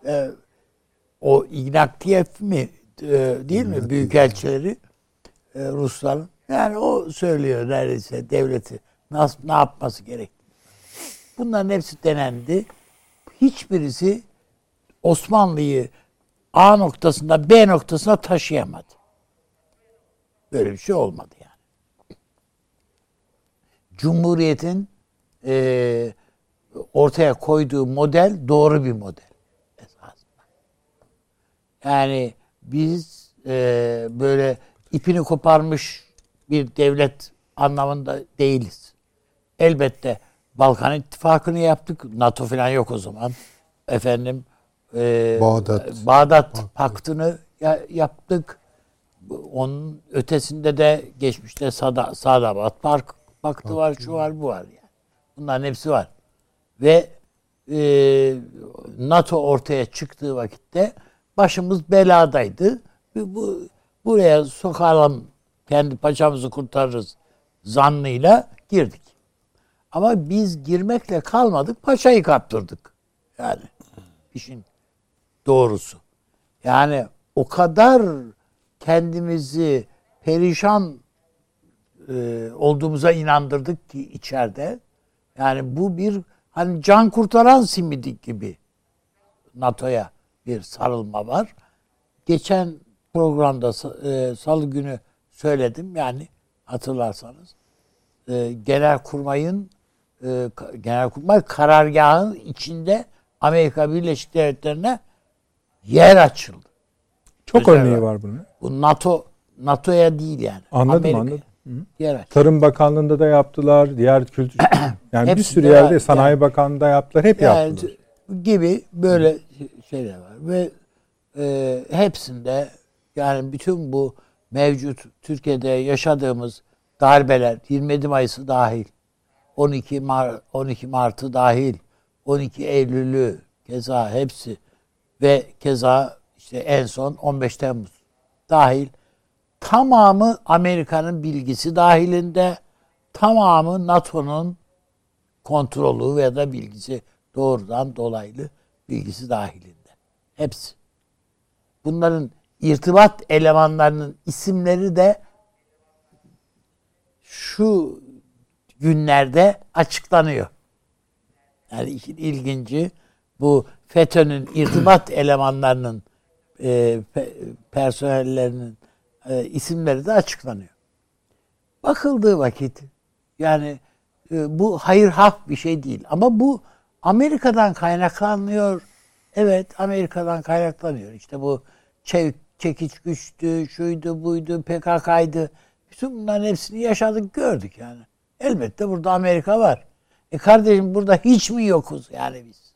[SPEAKER 2] e, o Ignatiev mi e, değil mi büyükelçileri e, Rusların yani o söylüyor neredeyse devleti nasıl ne yapması gerek. Bunların hepsi denendi. Hiçbirisi Osmanlı'yı A noktasında B noktasına taşıyamadı. Böyle bir şey olmadı yani. Cumhuriyetin e, ortaya koyduğu model doğru bir model esasında. Yani biz e, böyle ipini koparmış bir devlet anlamında değiliz. Elbette Balkan İttifakı'nı yaptık. NATO falan yok o zaman. Efendim e,
[SPEAKER 4] Bağdat.
[SPEAKER 2] Bağdat Paktı'nı ya- yaptık. Onun ötesinde de geçmişte Sada, Sadabat Park Paktı var, şu var, bu var yani. Bunların hepsi var. Ve e, NATO ortaya çıktığı vakitte başımız beladaydı. Bu, bu buraya sokalım, kendi paçamızı kurtarırız zannıyla girdik. Ama biz girmekle kalmadık, paçayı kaptırdık. Yani işin doğrusu. Yani o kadar kendimizi perişan e, olduğumuza inandırdık ki içeride. Yani bu bir hani can kurtaran simidi gibi NATO'ya bir sarılma var. Geçen programda e, salı günü söyledim yani hatırlarsanız. E, Genelkurmay'ın e, Genelkurmay karargahının içinde Amerika Birleşik Devletleri'ne yer açıldı.
[SPEAKER 1] Çok
[SPEAKER 2] Güzel
[SPEAKER 1] örneği
[SPEAKER 2] var.
[SPEAKER 1] var bunun.
[SPEAKER 2] Bu NATO NATO'ya değil yani.
[SPEAKER 1] Anladım,
[SPEAKER 2] Amerika'ya
[SPEAKER 1] anladım.
[SPEAKER 2] Yer açıldı.
[SPEAKER 1] Tarım Bakanlığı'nda da yaptılar. Diğer kültür yani bir sürü yerde. Sanayi
[SPEAKER 2] Yani-
[SPEAKER 1] Bakanlığı'nda yaptılar. Hep
[SPEAKER 2] Yani
[SPEAKER 1] yaptılar.
[SPEAKER 2] gibi böyle şeyler var ve e, hepsinde yani bütün bu mevcut Türkiye'de yaşadığımız darbeler 27 Mayıs'ı dahil 12 Mart 12 Mart'ı dahil 12 Eylül'ü keza hepsi ve keza işte en son 15 Temmuz dahil tamamı Amerika'nın bilgisi dahilinde tamamı NATO'nun kontrolü veya da bilgisi doğrudan dolaylı bilgisi dahilinde. Hepsi. Bunların irtibat elemanlarının isimleri de şu günlerde açıklanıyor. Yani işin ilginci bu FETÖ'nün irtibat elemanlarının e, pe- personellerinin e, isimleri de açıklanıyor. Bakıldığı vakit yani e, bu hayır haf bir şey değil. Ama bu Amerika'dan kaynaklanıyor. Evet Amerika'dan kaynaklanıyor. İşte bu çe- çekiç güçtü, şuydu buydu, PKK'ydı. Bütün bunların hepsini yaşadık gördük yani. Elbette burada Amerika var. E kardeşim burada hiç mi yokuz yani biz?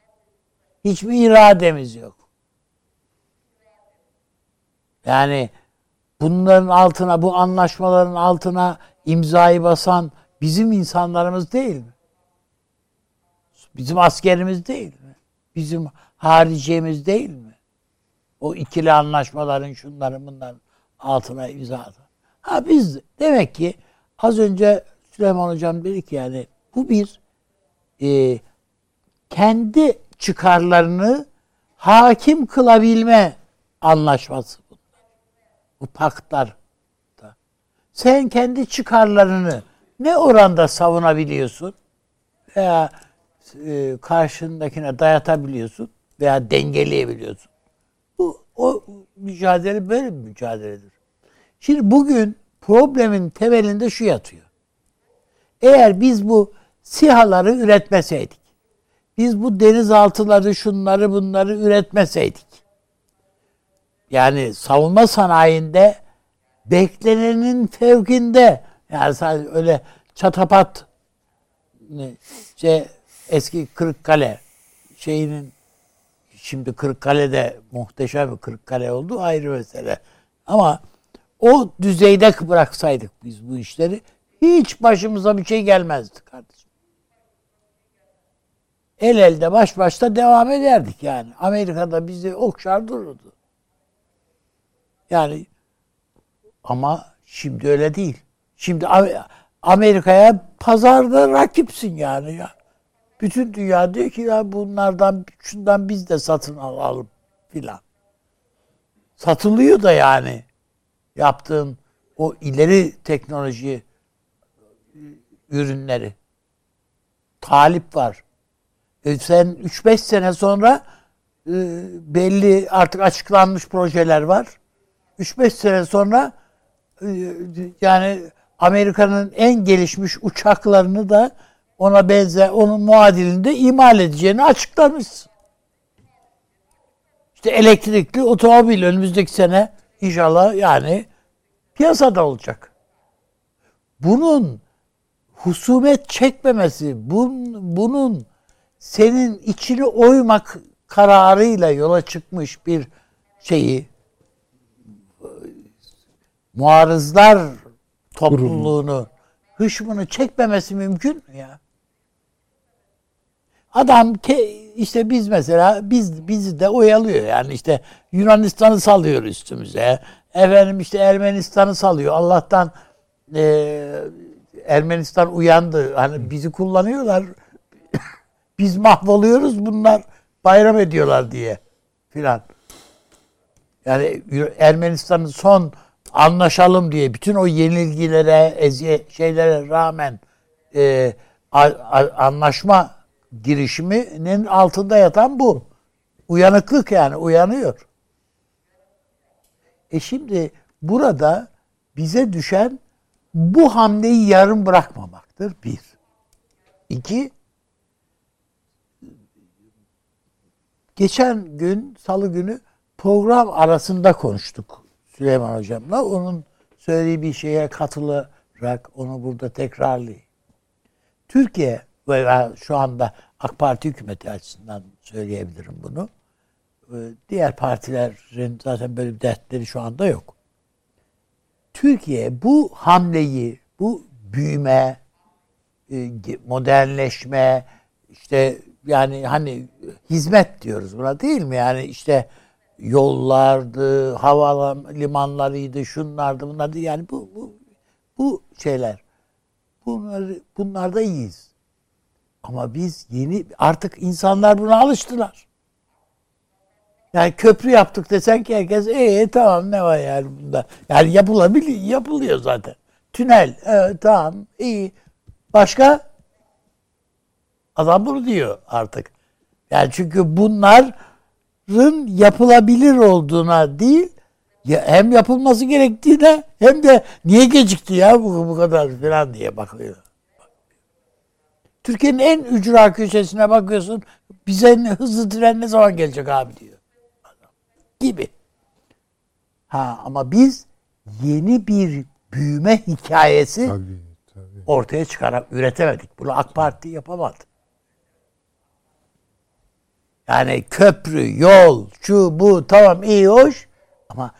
[SPEAKER 2] Hiç mi irademiz yok? Yani bunların altına, bu anlaşmaların altına imzayı basan bizim insanlarımız değil mi? Bizim askerimiz değil mi? Bizim hariciyemiz değil mi? O ikili anlaşmaların şunların bunların altına imza atan. Ha biz demek ki az önce Süleyman Hocam dedi ki yani bu bir e, kendi çıkarlarını hakim kılabilme anlaşması bunlar. Bu paktlar. Sen kendi çıkarlarını ne oranda savunabiliyorsun veya e, karşındakine dayatabiliyorsun veya dengeleyebiliyorsun. Bu o mücadele böyle bir mücadeledir. Şimdi bugün problemin temelinde şu yatıyor. Eğer biz bu sihaları üretmeseydik, biz bu denizaltıları, şunları bunları üretmeseydik, yani savunma sanayinde beklenenin fevkinde, yani sadece öyle çatapat şey, eski Kırıkkale şeyinin şimdi Kırıkkale'de muhteşem bir Kırıkkale oldu ayrı mesele. Ama o düzeyde bıraksaydık biz bu işleri hiç başımıza bir şey gelmezdi kardeşim. El elde baş başta devam ederdik yani. Amerika'da bizi okşar dururdu. Yani ama şimdi öyle değil. Şimdi Am- Amerika'ya pazarda rakipsin yani ya. Bütün dünya diyor ki ya bunlardan şundan biz de satın alalım filan. Satılıyor da yani yaptığın o ileri teknoloji ürünleri. Talip var. E sen 3-5 sene sonra e, belli artık açıklanmış projeler var. 3-5 sene sonra e, yani Amerika'nın en gelişmiş uçaklarını da ona benzer, onun muadilinde imal edeceğini açıklamışsın. İşte elektrikli otomobil önümüzdeki sene inşallah yani piyasada olacak. Bunun husumet çekmemesi, bun, bunun senin içini oymak kararıyla yola çıkmış bir şeyi muarızlar topluluğunu hışmını çekmemesi mümkün mü ya? Adam ke, işte biz mesela biz bizi de oyalıyor yani işte Yunanistan'ı salıyor üstümüze. Efendim işte Ermenistan'ı salıyor. Allah'tan e, Ermenistan uyandı. Hani bizi kullanıyorlar. biz mahvoluyoruz bunlar bayram ediyorlar diye filan. Yani Ermenistan'ın son anlaşalım diye bütün o yenilgilere, eziyet şeylere rağmen e, a, a, anlaşma girişiminin altında yatan bu. Uyanıklık yani uyanıyor. E şimdi burada bize düşen bu hamleyi yarım bırakmamaktır. Bir. İki, geçen gün salı günü program arasında konuştuk Süleyman Hocam'la. Onun söylediği bir şeye katılarak onu burada tekrarlayayım. Türkiye veya şu anda AK Parti hükümeti açısından söyleyebilirim bunu. Ee, Diğer partilerin zaten böyle bir dertleri şu anda yok. Türkiye bu hamleyi, bu büyüme, e, modernleşme, işte yani hani hizmet diyoruz buna değil mi? Yani işte yollardı, havalimanlarıydı, şunlardı, bunlardı. Yani bu bu bu şeyler. Bunları bunlarda iyiyiz. Ama biz yeni artık insanlar buna alıştılar. Yani köprü yaptık desen ki herkes ee tamam ne var yani bunda. Yani yapılabiliyor, yapılıyor zaten. Tünel, evet, tamam iyi. Başka? Adam bunu diyor artık. Yani çünkü bunların yapılabilir olduğuna değil, ya hem yapılması gerektiğine hem de niye gecikti ya bu, bu kadar falan diye bakıyor. Türkiye'nin en ücra köşesine bakıyorsun. Bize hızlı tren ne zaman gelecek abi diyor. Gibi. Ha ama biz yeni bir büyüme hikayesi
[SPEAKER 4] Tabii tabii.
[SPEAKER 2] ortaya çıkarak üretemedik. Bunu AK Parti yapamadı. Yani köprü, yol, şu bu tamam iyi hoş ama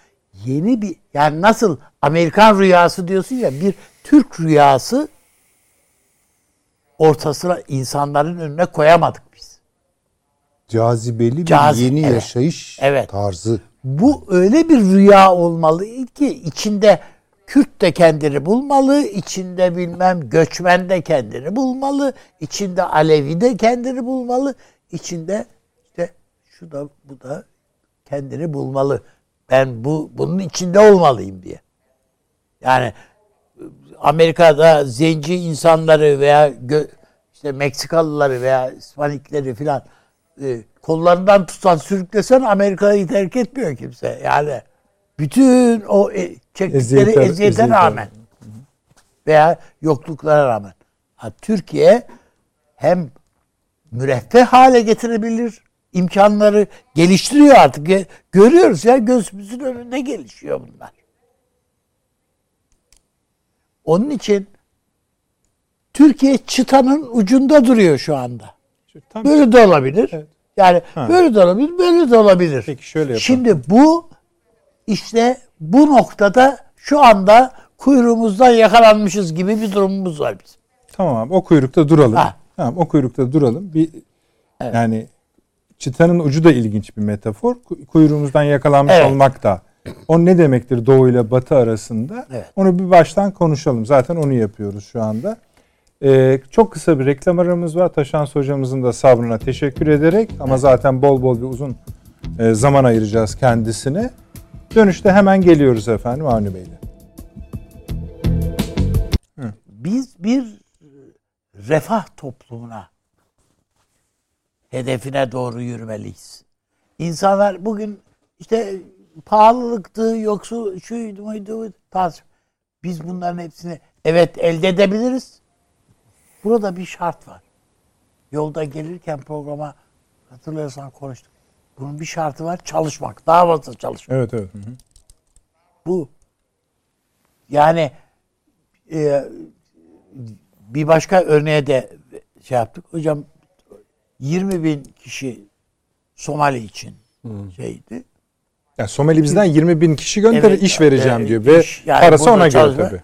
[SPEAKER 2] yeni bir yani nasıl Amerikan rüyası diyorsun ya bir Türk rüyası ortasına insanların önüne koyamadık biz.
[SPEAKER 4] Cazibeli bir
[SPEAKER 2] Cazip,
[SPEAKER 4] yeni
[SPEAKER 2] evet.
[SPEAKER 4] yaşayış
[SPEAKER 2] Evet.
[SPEAKER 4] tarzı.
[SPEAKER 2] Bu öyle bir rüya olmalı ki içinde Kürt de kendini bulmalı, içinde bilmem göçmen de kendini bulmalı, içinde Alevi de kendini bulmalı, içinde işte şu da bu da kendini bulmalı. Ben bu bunun içinde olmalıyım diye. Yani Amerika'da zenci insanları veya gö- işte Meksikalıları veya İspanikleri filan e, kollarından tutsan sürüklesen Amerika'yı terk etmiyor kimse. Yani bütün o e, çektikleri eziyete
[SPEAKER 1] eziyetler.
[SPEAKER 2] rağmen veya yokluklara rağmen. Ha, Türkiye hem müreffeh hale getirebilir imkanları geliştiriyor artık. Görüyoruz ya gözümüzün önünde gelişiyor bunlar. Onun için Türkiye çıtanın ucunda duruyor şu anda.
[SPEAKER 1] Tam
[SPEAKER 2] Böyle de olabilir.
[SPEAKER 1] Evet.
[SPEAKER 2] Yani
[SPEAKER 1] Ha.
[SPEAKER 2] böyle de olabilir, böyle de olabilir.
[SPEAKER 1] Peki şöyle yapalım.
[SPEAKER 2] Şimdi bu işte bu noktada şu anda kuyruğumuzdan yakalanmışız gibi bir durumumuz var bizim.
[SPEAKER 1] Tamam abi o kuyrukta duralım.
[SPEAKER 2] Ha.
[SPEAKER 1] Tamam o kuyrukta duralım. Bir
[SPEAKER 2] Evet.
[SPEAKER 1] yani çıtanın ucu da ilginç bir metafor. Ku- Kuyruğumuzdan yakalanmış
[SPEAKER 2] Evet.
[SPEAKER 1] olmak da. O ne demektir doğu ile batı arasında?
[SPEAKER 2] Evet.
[SPEAKER 1] Onu bir baştan konuşalım. Zaten onu yapıyoruz şu anda. Ee, çok kısa bir reklam aramız var. Taşans hocamızın da sabrına teşekkür ederek ama zaten bol bol bir uzun e, zaman ayıracağız kendisine. Dönüşte hemen geliyoruz efendim Avni Bey'le.
[SPEAKER 2] Biz bir refah toplumuna hedefine doğru yürümeliyiz. İnsanlar bugün işte pahalılıktı, yoksul şuydu muydu tartış. Biz bunların hepsini evet elde edebiliriz. Burada bir şart var. Yolda gelirken programa hatırlıyorsan konuştuk. Bunun bir şartı var çalışmak. Daha fazla çalışmak.
[SPEAKER 1] Evet evet. Hı hı.
[SPEAKER 2] Bu. Yani e, bir başka örneğe de şey yaptık. Hocam 20 bin kişi Somali için şeydi.
[SPEAKER 1] Yani Somali bizden 20 bin kişi gönder
[SPEAKER 2] Evet,
[SPEAKER 1] iş vereceğim
[SPEAKER 2] evet,
[SPEAKER 1] diyor ve
[SPEAKER 2] iş, yani
[SPEAKER 1] parası ona göre
[SPEAKER 2] çalışma-
[SPEAKER 1] tabii.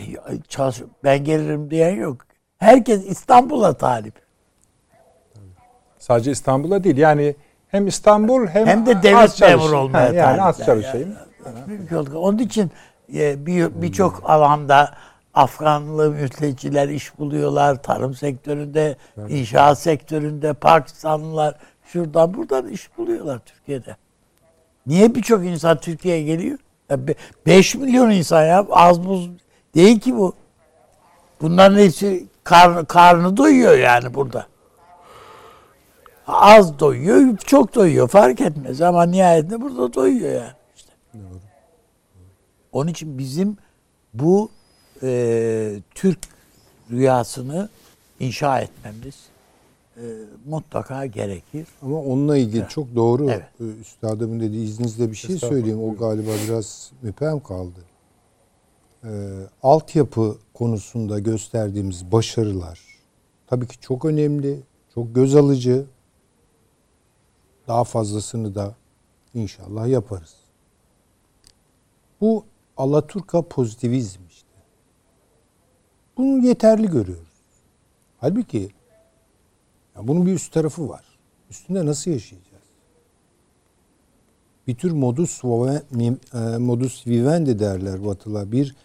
[SPEAKER 2] E, çalış, ben gelirim diyen yok. Herkes İstanbul'a talip.
[SPEAKER 1] Sadece İstanbul'a değil yani hem İstanbul hem,
[SPEAKER 2] Hem de devlet memuru olmaya
[SPEAKER 1] Ha, Yani az çalışayım.
[SPEAKER 2] Oldu. Onun için e, bir birçok alanda Afganlı mülteciler iş buluyorlar. Tarım sektöründe, inşaat sektöründe, Pakistanlılar şuradan buradan iş buluyorlar Türkiye'de. Niye birçok insan Türkiye'ye geliyor? 5 milyon insan ya az buz değil ki bu. Bunların hepsi kar, karnı doyuyor yani burada. Az doyuyor, çok doyuyor fark etmez ama nihayetinde burada doyuyor yani. işte. Onun için bizim bu e, Türk rüyasını inşa etmemiz e, mutlaka gerekir.
[SPEAKER 4] Ama onunla ilgili çok doğru
[SPEAKER 2] Evet.
[SPEAKER 4] e, üstadımın dediği izninizle bir şey söyleyeyim. O galiba biraz müphem kaldı. Ee, altyapı konusunda gösterdiğimiz başarılar tabii ki çok önemli, çok göz alıcı. Daha fazlasını da inşallah yaparız. Bu Alaturka pozitivizm işte. Bunu yeterli görüyoruz. Halbuki ya bunun bir üst tarafı var. Üstünde nasıl yaşayacağız? Bir tür modus e, modus vivendi derler Batılar. Bir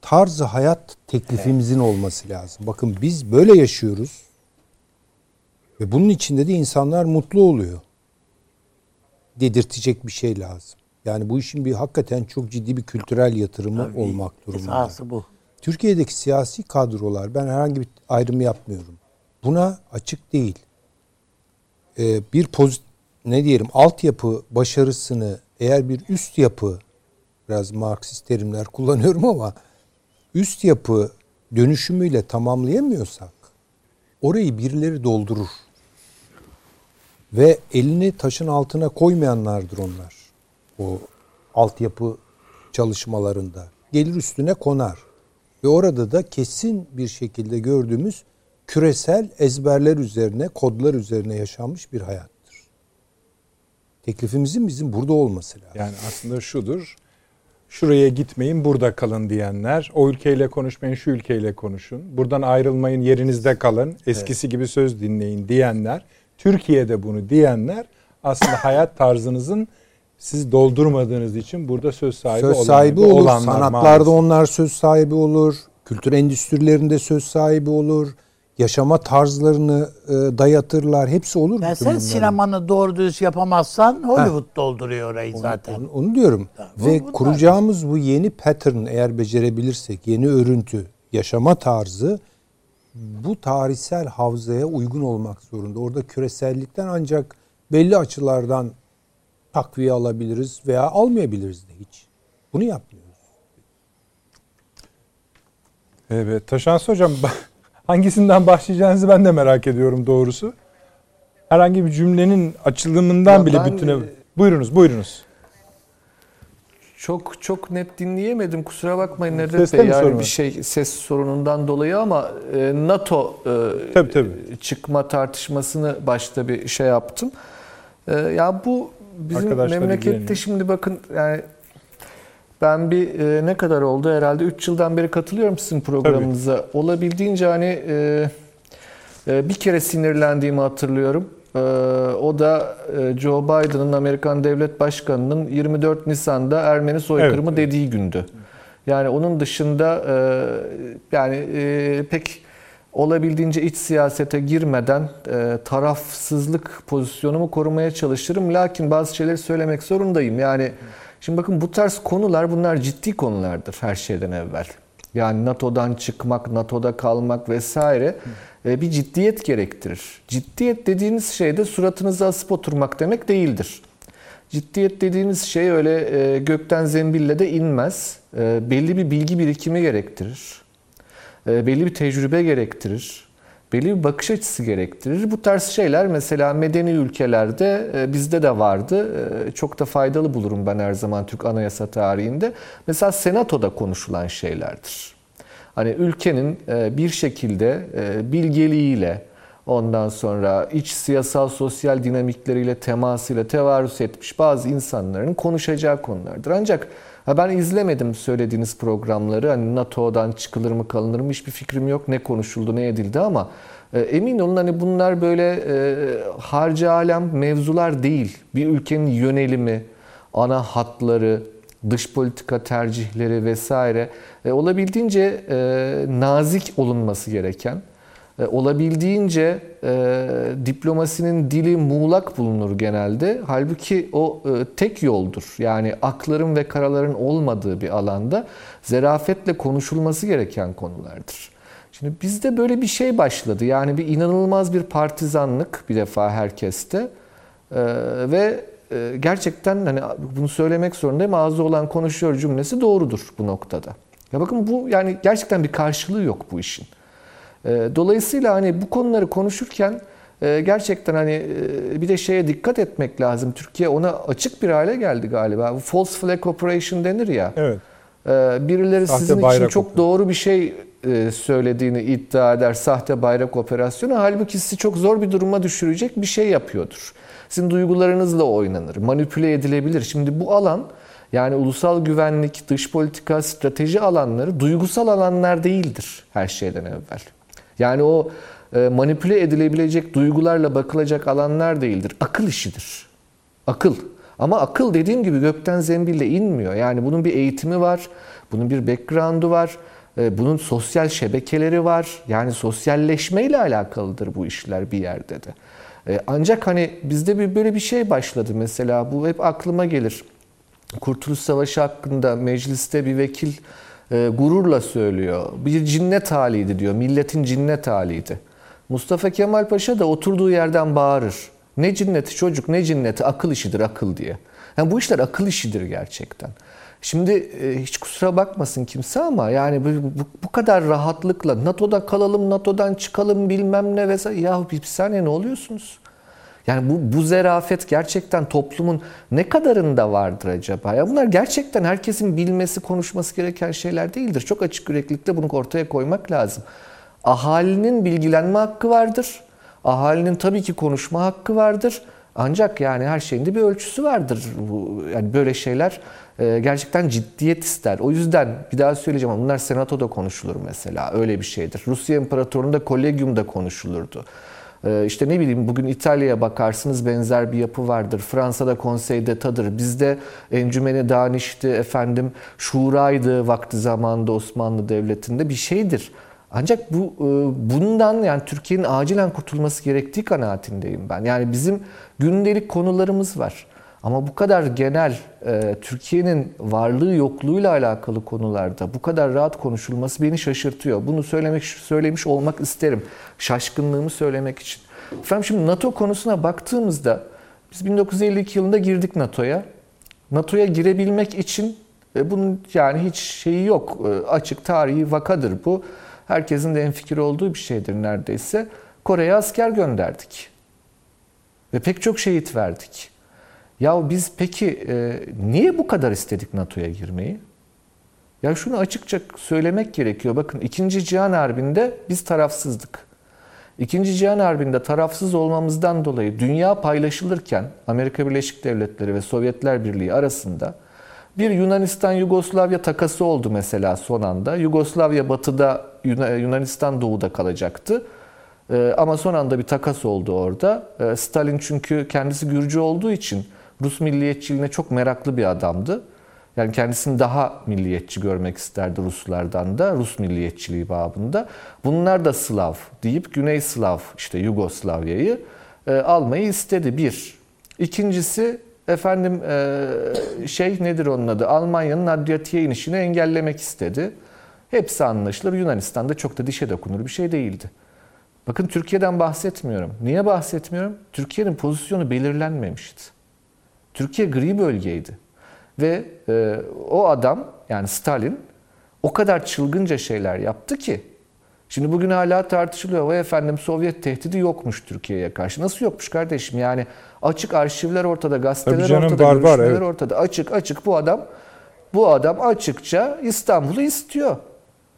[SPEAKER 4] tarzı hayat teklifimizin olması lazım. Bakın biz böyle yaşıyoruz. Ve bunun içinde de insanlar mutlu oluyor. Dedirtecek bir şey lazım. Yani bu işin bir hakikaten çok ciddi bir kültürel yatırımı
[SPEAKER 2] Tabii,
[SPEAKER 4] olmak durumunda.
[SPEAKER 2] Esası bu.
[SPEAKER 4] Türkiye'deki siyasi kadrolar ben herhangi bir ayrım yapmıyorum. Buna açık değil. Ee, bir poz ne diyelim altyapı başarısını eğer bir üst yapı biraz Marksist terimler kullanıyorum ama üst yapı dönüşümüyle tamamlayamıyorsak orayı birileri doldurur. Ve elini taşın altına koymayanlardır onlar. O altyapı çalışmalarında. Gelir üstüne konar. Ve orada da kesin bir şekilde gördüğümüz küresel ezberler üzerine, kodlar üzerine yaşanmış bir hayattır. Teklifimizin bizim burada olması lazım.
[SPEAKER 1] Yani aslında şudur. Şuraya gitmeyin, burada kalın diyenler. O ülkeyle konuşmayın, şu ülkeyle konuşun. Buradan ayrılmayın, yerinizde kalın. Eskisi gibi söz dinleyin diyenler. Türkiye'de bunu diyenler aslında hayat tarzınızın siz doldurmadığınız için burada söz sahibi
[SPEAKER 4] söz
[SPEAKER 1] olan-
[SPEAKER 4] sahibi olur.
[SPEAKER 1] olanlar
[SPEAKER 4] Sanatlarda
[SPEAKER 1] maalesef.
[SPEAKER 4] onlar söz sahibi olur. Kültür endüstrilerinde söz sahibi olur. Yaşama tarzlarını e, dayatırlar. Hepsi olur.
[SPEAKER 2] Ya
[SPEAKER 4] bütün
[SPEAKER 2] sen
[SPEAKER 4] bunların.
[SPEAKER 2] sinemanı doğru düz yapamazsan Hollywood dolduruyor orayı zaten.
[SPEAKER 4] Onu, onu diyorum.
[SPEAKER 2] bu-
[SPEAKER 4] Ve
[SPEAKER 2] bunlar-
[SPEAKER 4] kuracağımız bu yeni pattern eğer becerebilirsek, yeni örüntü, yaşama tarzı bu tarihsel havzaya uygun olmak zorunda. Orada küresellikten ancak belli açılardan takviye alabiliriz veya almayabiliriz de hiç. Bunu yapmıyoruz.
[SPEAKER 1] Evet, Taşansı Hocam hangisinden başlayacağınızı ben de merak ediyorum doğrusu. Herhangi bir cümlenin açılımından
[SPEAKER 3] Ya
[SPEAKER 1] bile
[SPEAKER 3] ben,
[SPEAKER 1] bütüne...
[SPEAKER 3] e,
[SPEAKER 1] Buyurunuz, buyurunuz.
[SPEAKER 3] Çok çok net dinleyemedim kusura bakmayın Nedret
[SPEAKER 1] Seste
[SPEAKER 3] Bey yani
[SPEAKER 1] var?
[SPEAKER 3] bir şey ses sorunundan dolayı ama e, NATO e,
[SPEAKER 1] Tabii, tabii.
[SPEAKER 3] çıkma tartışmasını başta bir şey yaptım. E, ya bu bizim memlekette şimdi bakın yani ben bir e, ne kadar oldu herhalde 3 yıldan beri katılıyorum sizin programınıza. Olabildiğince hani e, e, bir kere sinirlendiğimi hatırlıyorum. E, o da e, Joe Biden'ın Amerikan Devlet Başkanı'nın 24 Nisan'da Ermeni soykırımı
[SPEAKER 1] Evet.
[SPEAKER 3] dediği gündü. Yani onun dışında e, yani e, pek olabildiğince iç siyasete girmeden e, tarafsızlık pozisyonumu korumaya çalışırım. Lakin bazı şeyleri söylemek zorundayım. Yani şimdi bakın bu tarz konular bunlar ciddi konulardır her şeyden evvel. Yani NATO'dan çıkmak, NATO'da kalmak vesaire e, bir ciddiyet gerektirir. Ciddiyet dediğiniz şey de suratınıza asıp oturmak demek değildir. Ciddiyet dediğiniz şey öyle e, gökten zembille de inmez. E, belli bir bilgi birikimi gerektirir. Belli bir tecrübe gerektirir. Belli bir bakış açısı gerektirir. Bu tarz şeyler mesela medeni ülkelerde e, bizde de vardı. E, çok da faydalı bulurum ben her zaman Türk anayasa tarihinde. Mesela senatoda konuşulan şeylerdir. Hani ülkenin e, bir şekilde bilgeliğiyle, ondan sonra iç siyasal sosyal dinamikleriyle, temasıyla tevarüs etmiş bazı insanların konuşacağı konulardır. Ancak ha ben izlemedim söylediğiniz programları. Hani NATO'dan çıkılır mı kalınır mı hiçbir fikrim yok. Ne konuşuldu ne edildi ama e, emin olun hani bunlar böyle e, harca alem mevzular değil. Bir ülkenin yönelimi, ana hatları, dış politika tercihleri vesaire e, olabildiğince e, nazik olunması gereken, olabildiğince e, diplomasinin dili muğlak bulunur genelde. Halbuki o e, tek yoldur. Yani akların ve karaların olmadığı bir alanda zerafetle konuşulması gereken konulardır. Şimdi bizde böyle bir şey başladı. Yani bir inanılmaz bir partizanlık bir defa herkeste. Ee, ve e, gerçekten hani bunu söylemek zorundayım. Ağzı olan konuşuyor cümlesi doğrudur bu noktada. Ya bakın bu yani gerçekten bir karşılığı yok bu işin. Ee, dolayısıyla hani bu konuları konuşurken e, gerçekten hani e, bir de şeye dikkat etmek lazım. Türkiye ona açık bir hale geldi galiba. False flag operation denir ya.
[SPEAKER 1] Evet.
[SPEAKER 3] Ee, Birileri
[SPEAKER 1] Sahte
[SPEAKER 3] sizin için çok
[SPEAKER 1] operasyonu.
[SPEAKER 3] doğru bir şey e, söylediğini iddia eder. Sahte bayrak operasyonu. Halbuki sizi çok zor bir duruma düşürecek bir şey yapıyordur. Sizin duygularınızla oynanır, manipüle edilebilir. Şimdi bu alan yani ulusal güvenlik, dış politika, strateji alanları duygusal alanlar değildir her şeyden evvel. Yani o e, manipüle edilebilecek duygularla bakılacak alanlar değildir. Akıl işidir. Akıl. Ama akıl dediğim gibi gökten zembille inmiyor. Yani bunun bir eğitimi var, bunun bir background'u var, e, bunun sosyal şebekeleri var. Yani sosyalleşmeyle alakalıdır bu işler bir yerde de. E, Ancak hani bizde bir böyle bir şey başladı mesela. Bu hep aklıma gelir. Kurtuluş Savaşı hakkında mecliste bir vekil e, gururla söylüyor. Bir cinnet haliydi diyor. Milletin cinnet haliydi. Mustafa Kemal Paşa da oturduğu yerden bağırır. Ne cinneti çocuk ne cinneti akıl işidir akıl diye. Yani bu işler akıl işidir gerçekten. Şimdi e, hiç kusura bakmasın kimse ama yani bu, bu, bu kadar rahatlıkla NATO'da kalalım, NATO'dan çıkalım bilmem ne vesaire. Ya bir, saniye ne oluyorsunuz? Yani bu, bu zerafet gerçekten toplumun ne kadarında vardır acaba? Ya bunlar gerçekten herkesin bilmesi, konuşması gereken şeyler değildir. Çok açık yüreklilikle bunu ortaya koymak lazım. Ahalinin bilgilenme hakkı vardır. Ahalinin tabii ki konuşma hakkı vardır. Ancak yani her şeyin de bir ölçüsü vardır. Yani böyle şeyler e, gerçekten ciddiyet ister. O yüzden bir daha söyleyeceğim ama bunlar senatoda konuşulur mesela. Öyle bir şeydir. Rusya İmparatorluğu'nda kolegiumda konuşulurdu. Ee, işte ne bileyim bugün İtalya'ya bakarsınız benzer bir yapı vardır. Fransa'da konseyde tadır. Bizde encümeni danişti efendim şuraydı vakti zamanında Osmanlı Devleti'nde bir şeydir. Ancak bu e, bundan yani Türkiye'nin acilen kurtulması gerektiği kanaatindeyim ben. Yani bizim gündelik konularımız var. Ama bu kadar genel e, Türkiye'nin varlığı yokluğuyla alakalı konularda bu kadar rahat konuşulması beni şaşırtıyor. Bunu söylemek söylemiş olmak isterim. Şaşkınlığımı söylemek için. Efendim şimdi NATO konusuna baktığımızda biz 1952 yılında girdik NATO'ya. NATO'ya girebilmek için e, bunun yani hiç şeyi yok. E, açık tarihi vakadır bu. Herkesin de enfikir olduğu bir şeydir neredeyse. Kore'ye asker gönderdik. Ve pek çok şehit verdik. Ya biz peki e, niye bu kadar istedik NATO'ya girmeyi? Ya şunu açıkça söylemek gerekiyor. Bakın 2. Cihan Harbi'nde biz tarafsızdık. 2. Cihan Harbi'nde tarafsız olmamızdan dolayı dünya paylaşılırken Amerika Birleşik Devletleri ve Sovyetler Birliği arasında bir Yunanistan-Yugoslavya takası oldu mesela son anda. Yugoslavya batıda, Yunanistan doğuda kalacaktı. Ee, ama son anda bir takas oldu orada. Ee, Stalin çünkü kendisi Gürcü olduğu için Rus milliyetçiliğine çok meraklı bir adamdı. Yani kendisini daha milliyetçi görmek isterdi Ruslardan da, Rus milliyetçiliği babında. Bunlar da Slav deyip Güney Slav, işte Yugoslavya'yı e, almayı istedi bir. İkincisi efendim e, şey nedir onun adı? Almanya'nın Adriyatik'e inişini engellemek istedi. Hepsi anlaşılır. Yunanistan'da çok da dişe dokunur bir şey değildi. Bakın Türkiye'den bahsetmiyorum. Niye bahsetmiyorum? Türkiye'nin pozisyonu belirlenmemişti. Türkiye gri bölgeydi. Ve e, o adam yani Stalin o kadar çılgınca şeyler yaptı ki şimdi bugün hala tartışılıyor. Vay efendim Sovyet tehdidi yokmuş Türkiye'ye karşı. Nasıl yokmuş kardeşim? Yani açık arşivler ortada, gazeteler
[SPEAKER 1] canım,
[SPEAKER 3] ortada,
[SPEAKER 1] barbar,
[SPEAKER 3] görüşmeler
[SPEAKER 1] evet.
[SPEAKER 3] ortada. Açık açık bu adam bu adam açıkça İstanbul'u istiyor.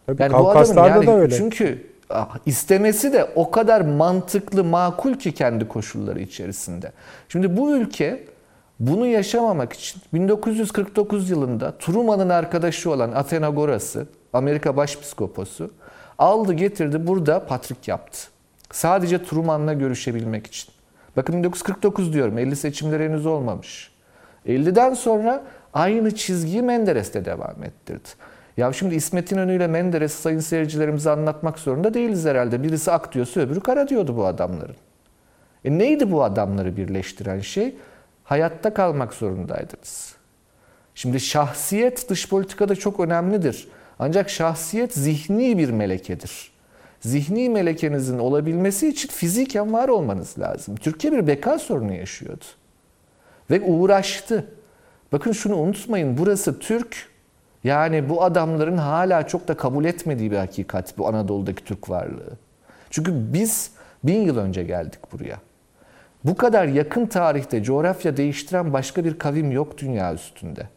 [SPEAKER 1] Tabii
[SPEAKER 3] Yani bu adamın yani
[SPEAKER 1] da öyle.
[SPEAKER 3] çünkü ah, istemesi de o kadar mantıklı, makul ki kendi koşulları içerisinde. Şimdi bu ülke bunu yaşamamak için 1949 yılında Truman'ın arkadaşı olan Athenagoras'ı, Amerika Başpiskoposu aldı getirdi burada patrik yaptı. Sadece Truman'la görüşebilmek için. Bakın 1949 diyorum 50 seçimleri henüz olmamış. 50'den sonra aynı çizgiyi Menderes de devam ettirdi. Ya şimdi İsmet İnönü ile Menderes sayın seyircilerimize anlatmak zorunda değiliz herhalde. Birisi ak diyorsa öbürü kara diyordu bu adamların. E neydi bu adamları birleştiren şey? Hayatta kalmak zorundaydınız. Şimdi şahsiyet dış politikada çok önemlidir. Ancak şahsiyet zihni bir melekedir. zihni melekenizin olabilmesi için fiziken var olmanız lazım. Türkiye bir beka sorunu yaşıyordu. Ve uğraştı. Bakın şunu unutmayın burası Türk. Yani bu adamların hala çok da kabul etmediği bir hakikat bu Anadolu'daki Türk varlığı. Çünkü biz bin yıl önce geldik buraya. Bu kadar yakın tarihte coğrafya değiştiren başka bir kavim yok dünya üstünde.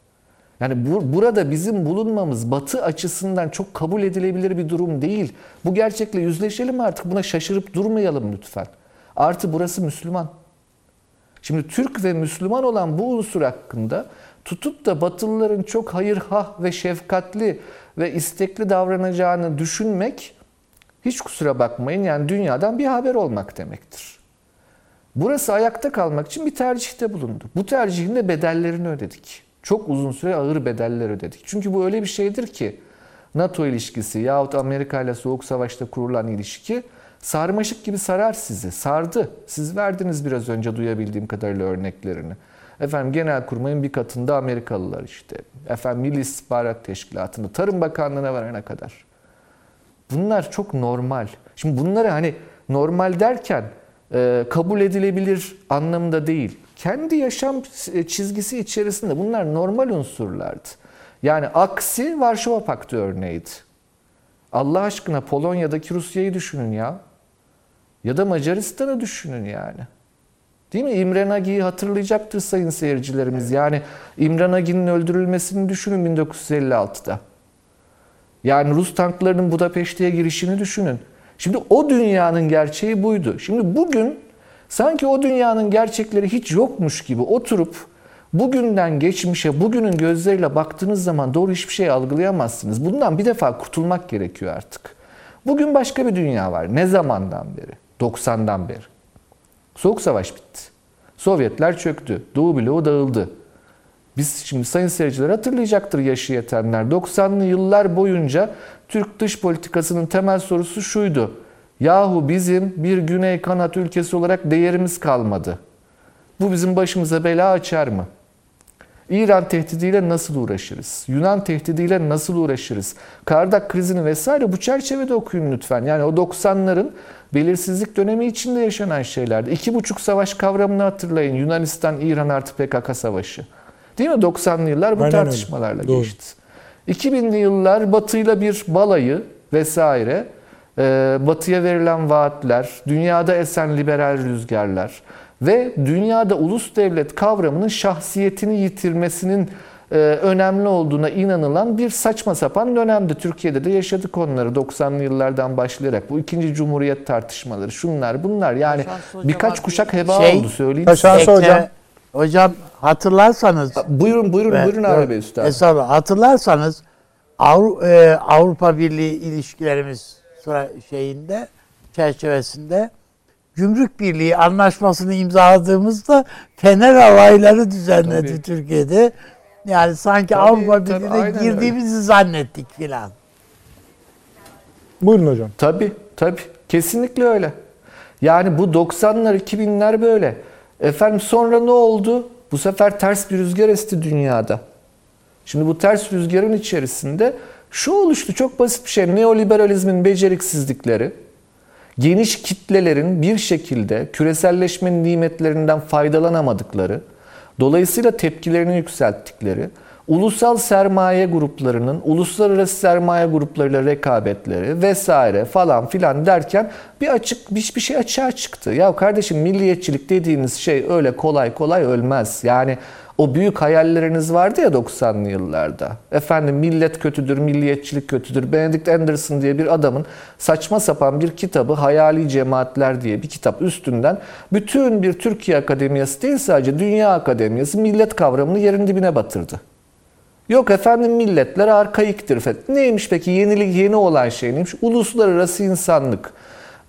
[SPEAKER 3] Yani bu, burada bizim bulunmamız batı açısından çok kabul edilebilir bir durum değil. Bu gerçekle yüzleşelim artık buna şaşırıp durmayalım lütfen. Artı burası Müslüman. Şimdi Türk ve Müslüman olan bu unsur hakkında tutup da Batılıların çok hayırhah ve şefkatli ve istekli davranacağını düşünmek hiç kusura bakmayın yani dünyadan bir haber olmak demektir. Burası ayakta kalmak için bir tercihte bulundu. Bu tercihin de bedellerini ödedik. Çok uzun süre ağır bedeller ödedik. Çünkü bu öyle bir şeydir ki NATO ilişkisi yahut Amerika ile Soğuk Savaş'ta kurulan ilişki sarmaşık gibi sarar sizi. Sardı. Siz verdiniz biraz önce duyabildiğim kadarıyla örneklerini. Efendim Genelkurmay'ın bir katında Amerikalılar işte. Efendim Milli İstihbarat Teşkilatı'nda, Tarım Bakanlığı'na varana kadar. Bunlar çok normal. Şimdi bunları hani normal derken kabul edilebilir anlamında değil. Kendi yaşam çizgisi içerisinde bunlar normal unsurlardı. Yani aksi Varşova Paktı örneğiydi. Allah aşkına Polonya'daki Rusya'yı düşünün ya. Ya da Macaristan'ı düşünün yani. Değil mi? İmre Nagi'yi hatırlayacaktır sayın seyircilerimiz. Yani İmre Nagi'nin öldürülmesini düşünün 1956'da. Yani Rus tanklarının Budapeşte'ye girişini düşünün. Şimdi o dünyanın gerçeği buydu. Şimdi bugün sanki o dünyanın gerçekleri hiç yokmuş gibi oturup bugünden geçmişe, bugünün gözleriyle baktığınız zaman doğru hiçbir şey algılayamazsınız. Bundan bir defa kurtulmak gerekiyor artık. Bugün başka bir dünya var. Ne zamandan beri? 90'dan beri. Soğuk savaş bitti. Sovyetler çöktü. Doğu bloğu dağıldı. Biz şimdi sayın seyirciler hatırlayacaktır yaşı yetenler. 90'lı yıllar boyunca Türk dış politikasının temel sorusu şuydu. Yahu bizim bir güney kanat ülkesi olarak değerimiz kalmadı. Bu bizim başımıza bela açar mı? İran tehdidiyle nasıl uğraşırız? Yunan tehdidiyle nasıl uğraşırız? Kardak krizini vesaire bu çerçevede okuyun lütfen. Yani o 90'ların belirsizlik dönemi içinde yaşanan şeylerdi. İki buçuk savaş kavramını hatırlayın. Yunanistan, İran artı PKK savaşı. Değil mi? 90'lı yıllar bu
[SPEAKER 1] Aynen
[SPEAKER 3] tartışmalarla
[SPEAKER 1] öyle. Doğru.
[SPEAKER 3] Geçti. 2000'li yıllar Batı'yla bir balayı vesaire, e, Batı'ya verilen vaatler, dünyada esen liberal rüzgarlar ve dünyada ulus devlet kavramının şahsiyetini yitirmesinin e, önemli olduğuna inanılan bir saçma sapan dönemdi. Türkiye'de de yaşadık onları 90'lı yıllardan başlayarak. Bu ikinci cumhuriyet tartışmaları, şunlar bunlar yani birkaç kuşak heba
[SPEAKER 2] Şey-
[SPEAKER 3] oldu söyleyeyim.
[SPEAKER 1] Taşan-
[SPEAKER 3] size.
[SPEAKER 1] Şansı hocam.
[SPEAKER 2] Hocam hatırlarsanız
[SPEAKER 3] Buyurun buyurun
[SPEAKER 2] Ve-
[SPEAKER 3] buyurun Bey Üstad.
[SPEAKER 2] Estağfurullah. Hatırlarsanız Avru- e, Avrupa Birliği ilişkilerimiz sıra şeyinde çerçevesinde Gümrük Birliği anlaşmasını imzaladığımızda Fener Havayları düzenledi
[SPEAKER 3] Tabii.
[SPEAKER 2] Türkiye'de. Yani sanki
[SPEAKER 3] Tabii,
[SPEAKER 2] Avrupa Birliği'ne
[SPEAKER 3] aynen öyle.
[SPEAKER 2] girdiğimizi zannettik filan.
[SPEAKER 1] Buyurun hocam.
[SPEAKER 3] Tabii tabii kesinlikle öyle. Yani bu 90'lar 2000'ler böyle. Efendim sonra ne oldu? Bu sefer ters bir rüzgar esti dünyada. Şimdi bu ters rüzgarın içerisinde şu oluştu çok basit bir şey. Neoliberalizmin beceriksizlikleri, geniş kitlelerin bir şekilde küreselleşmenin nimetlerinden faydalanamadıkları, dolayısıyla tepkilerini yükselttikleri, ulusal sermaye gruplarının uluslararası sermaye gruplarıyla rekabetleri vesaire falan filan derken bir açık bir, bir şey açığa çıktı. Ya kardeşim milliyetçilik dediğiniz şey öyle kolay kolay ölmez. Yani o büyük hayalleriniz vardı ya 90'lı yıllarda. Efendim millet kötüdür, milliyetçilik kötüdür. Benedict Anderson diye bir adamın saçma sapan bir kitabı Hayali Cemaatler diye bir kitap üstünden bütün bir Türkiye Akademiyası değil sadece Dünya Akademiyası millet kavramını yerin dibine batırdı. Yok efendim milletler arkaiktir. falan. Neymiş peki yenilik yeni olan şey neymiş? Uluslararası insanlık.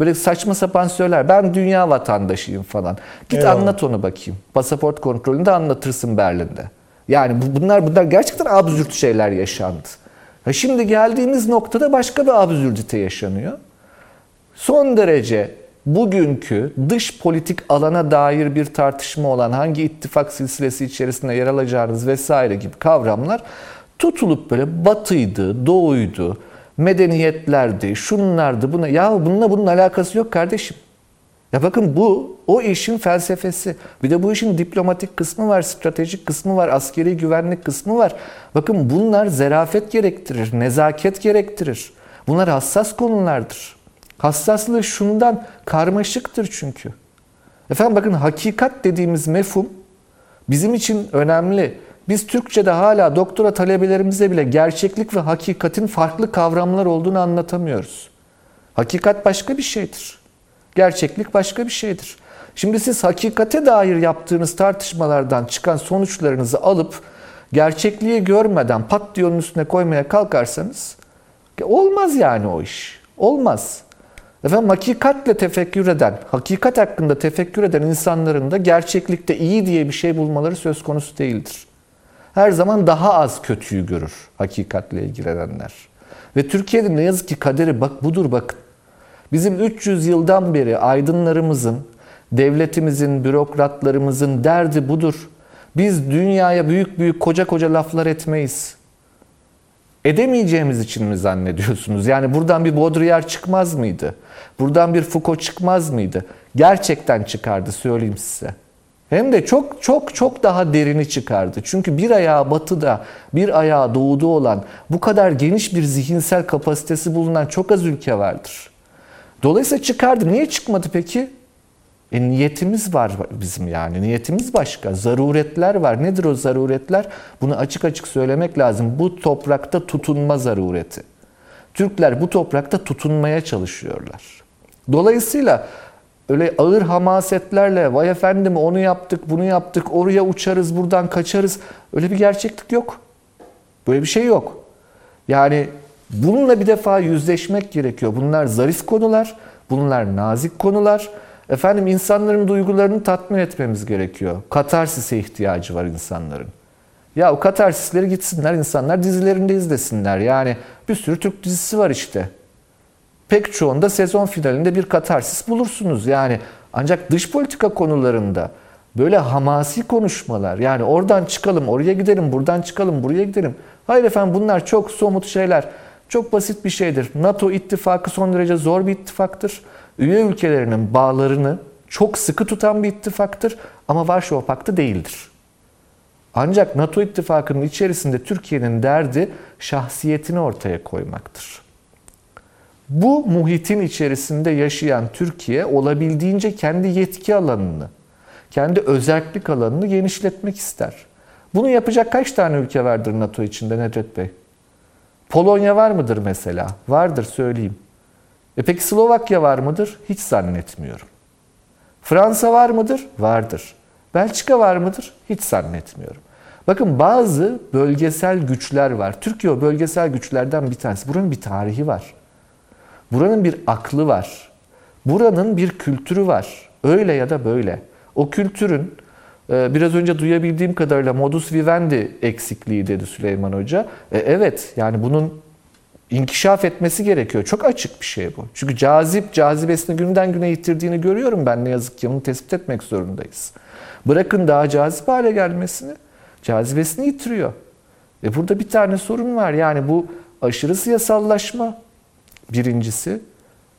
[SPEAKER 3] Böyle saçma sapan söyler. Ben dünya vatandaşıyım falan. Git
[SPEAKER 1] Eyvallah.
[SPEAKER 3] anlat onu bakayım. Pasaport kontrolünde anlatırsın Berlin'de. Yani bu- bunlar bunlar gerçekten absürt şeyler yaşandı. Ha şimdi geldiğimiz noktada başka bir absürdite yaşanıyor. Son derece bugünkü dış politik alana dair bir tartışma olan hangi ittifak silsilesi içerisinde yer alacağınız vesaire gibi kavramlar tutulup böyle batıydı, doğuydu, medeniyetlerdi, şunlardı, buna. Ya bununla bunun alakası yok kardeşim. Ya bakın bu o işin felsefesi. Bir de bu işin diplomatik kısmı var, stratejik kısmı var, askeri güvenlik kısmı var. Bakın bunlar zerafet gerektirir, nezaket gerektirir. Bunlar hassas konulardır. Hassaslığı şundan karmaşıktır çünkü. Efendim bakın hakikat dediğimiz mefhum bizim için önemli. Biz Türkçe'de hala doktora talebelerimize bile gerçeklik ve hakikatin farklı kavramlar olduğunu anlatamıyoruz. Hakikat başka bir şeydir. Gerçeklik başka bir şeydir. Şimdi siz hakikate dair yaptığınız tartışmalardan çıkan sonuçlarınızı alıp gerçekliği görmeden pat diye onun üstüne koymaya kalkarsanız olmaz yani o iş. Olmaz. Efendim hakikatle tefekkür eden, hakikat hakkında tefekkür eden insanların da gerçeklikte iyi diye bir şey bulmaları söz konusu değildir. Her zaman daha az kötüyü görür hakikatle ilgilenenler. Ve Türkiye'de ne yazık ki kaderi bak budur bakın. Bizim 300 yıldan beri aydınlarımızın, devletimizin, bürokratlarımızın derdi budur. Biz dünyaya büyük büyük koca koca laflar etmeyiz. Edemeyeceğimiz için mi zannediyorsunuz? Yani buradan bir Baudrillard çıkmaz mıydı? Buradan bir Foucault çıkmaz mıydı? Gerçekten çıkardı söyleyeyim size. Hem de çok çok çok daha derini çıkardı. Çünkü bir ayağı batıda, bir ayağı doğuda olan bu kadar geniş bir zihinsel kapasitesi bulunan çok az ülke vardır. Dolayısıyla çıkardı. Niye çıkmadı peki? E niyetimiz var bizim yani. Niyetimiz başka. Zaruretler var. Nedir o zaruretler? Bunu açık açık söylemek lazım. Bu toprakta tutunma zarureti. Türkler bu toprakta tutunmaya çalışıyorlar. Dolayısıyla öyle ağır hamasetlerle vay efendim onu yaptık, bunu yaptık, oraya uçarız, buradan kaçarız. Öyle bir gerçeklik yok. Böyle bir şey yok. Yani bununla bir defa yüzleşmek gerekiyor. Bunlar zarif konular, bunlar nazik konular. Efendim insanların duygularını tatmin etmemiz gerekiyor. Katarsis'e ihtiyacı var insanların. Ya o katarsisleri gitsinler insanlar dizilerinde izlesinler. Yani bir sürü Türk dizisi var işte. Pek çoğunda sezon finalinde bir katarsis bulursunuz. Yani ancak dış politika konularında böyle hamasi konuşmalar yani oradan çıkalım oraya gidelim buradan çıkalım buraya gidelim. Hayır efendim bunlar çok somut şeyler. Çok basit bir şeydir. NATO ittifakı son derece zor bir ittifaktır. Üye ülkelerinin bağlarını çok sıkı tutan bir ittifaktır ama Varşova Paktı değildir. Ancak NATO ittifakının içerisinde Türkiye'nin derdi şahsiyetini ortaya koymaktır. Bu muhitin içerisinde yaşayan Türkiye olabildiğince kendi yetki alanını, kendi özellik alanını genişletmek ister. Bunu yapacak kaç tane ülke vardır NATO içinde Nedret Bey? Polonya var mıdır mesela? Vardır söyleyeyim. E peki Slovakya var mıdır? Hiç zannetmiyorum. Fransa var mıdır? Vardır. Belçika var mıdır? Hiç zannetmiyorum. Bakın bazı bölgesel güçler var. Türkiye o bölgesel güçlerden bir tanesi. Buranın bir tarihi var. Buranın bir aklı var. Buranın bir kültürü var. Öyle ya da böyle. O kültürün e, biraz önce duyabildiğim kadarıyla modus vivendi eksikliği dedi Süleyman Hoca. E, evet yani bunun inkişaf etmesi gerekiyor. Çok açık bir şey bu. Çünkü cazip, cazibesini günden güne yitirdiğini görüyorum ben ne yazık ki. Bunu tespit etmek zorundayız. Bırakın daha cazip hale gelmesini, cazibesini yitiriyor. E burada bir tane sorun var. Yani bu aşırı siyasallaşma birincisi.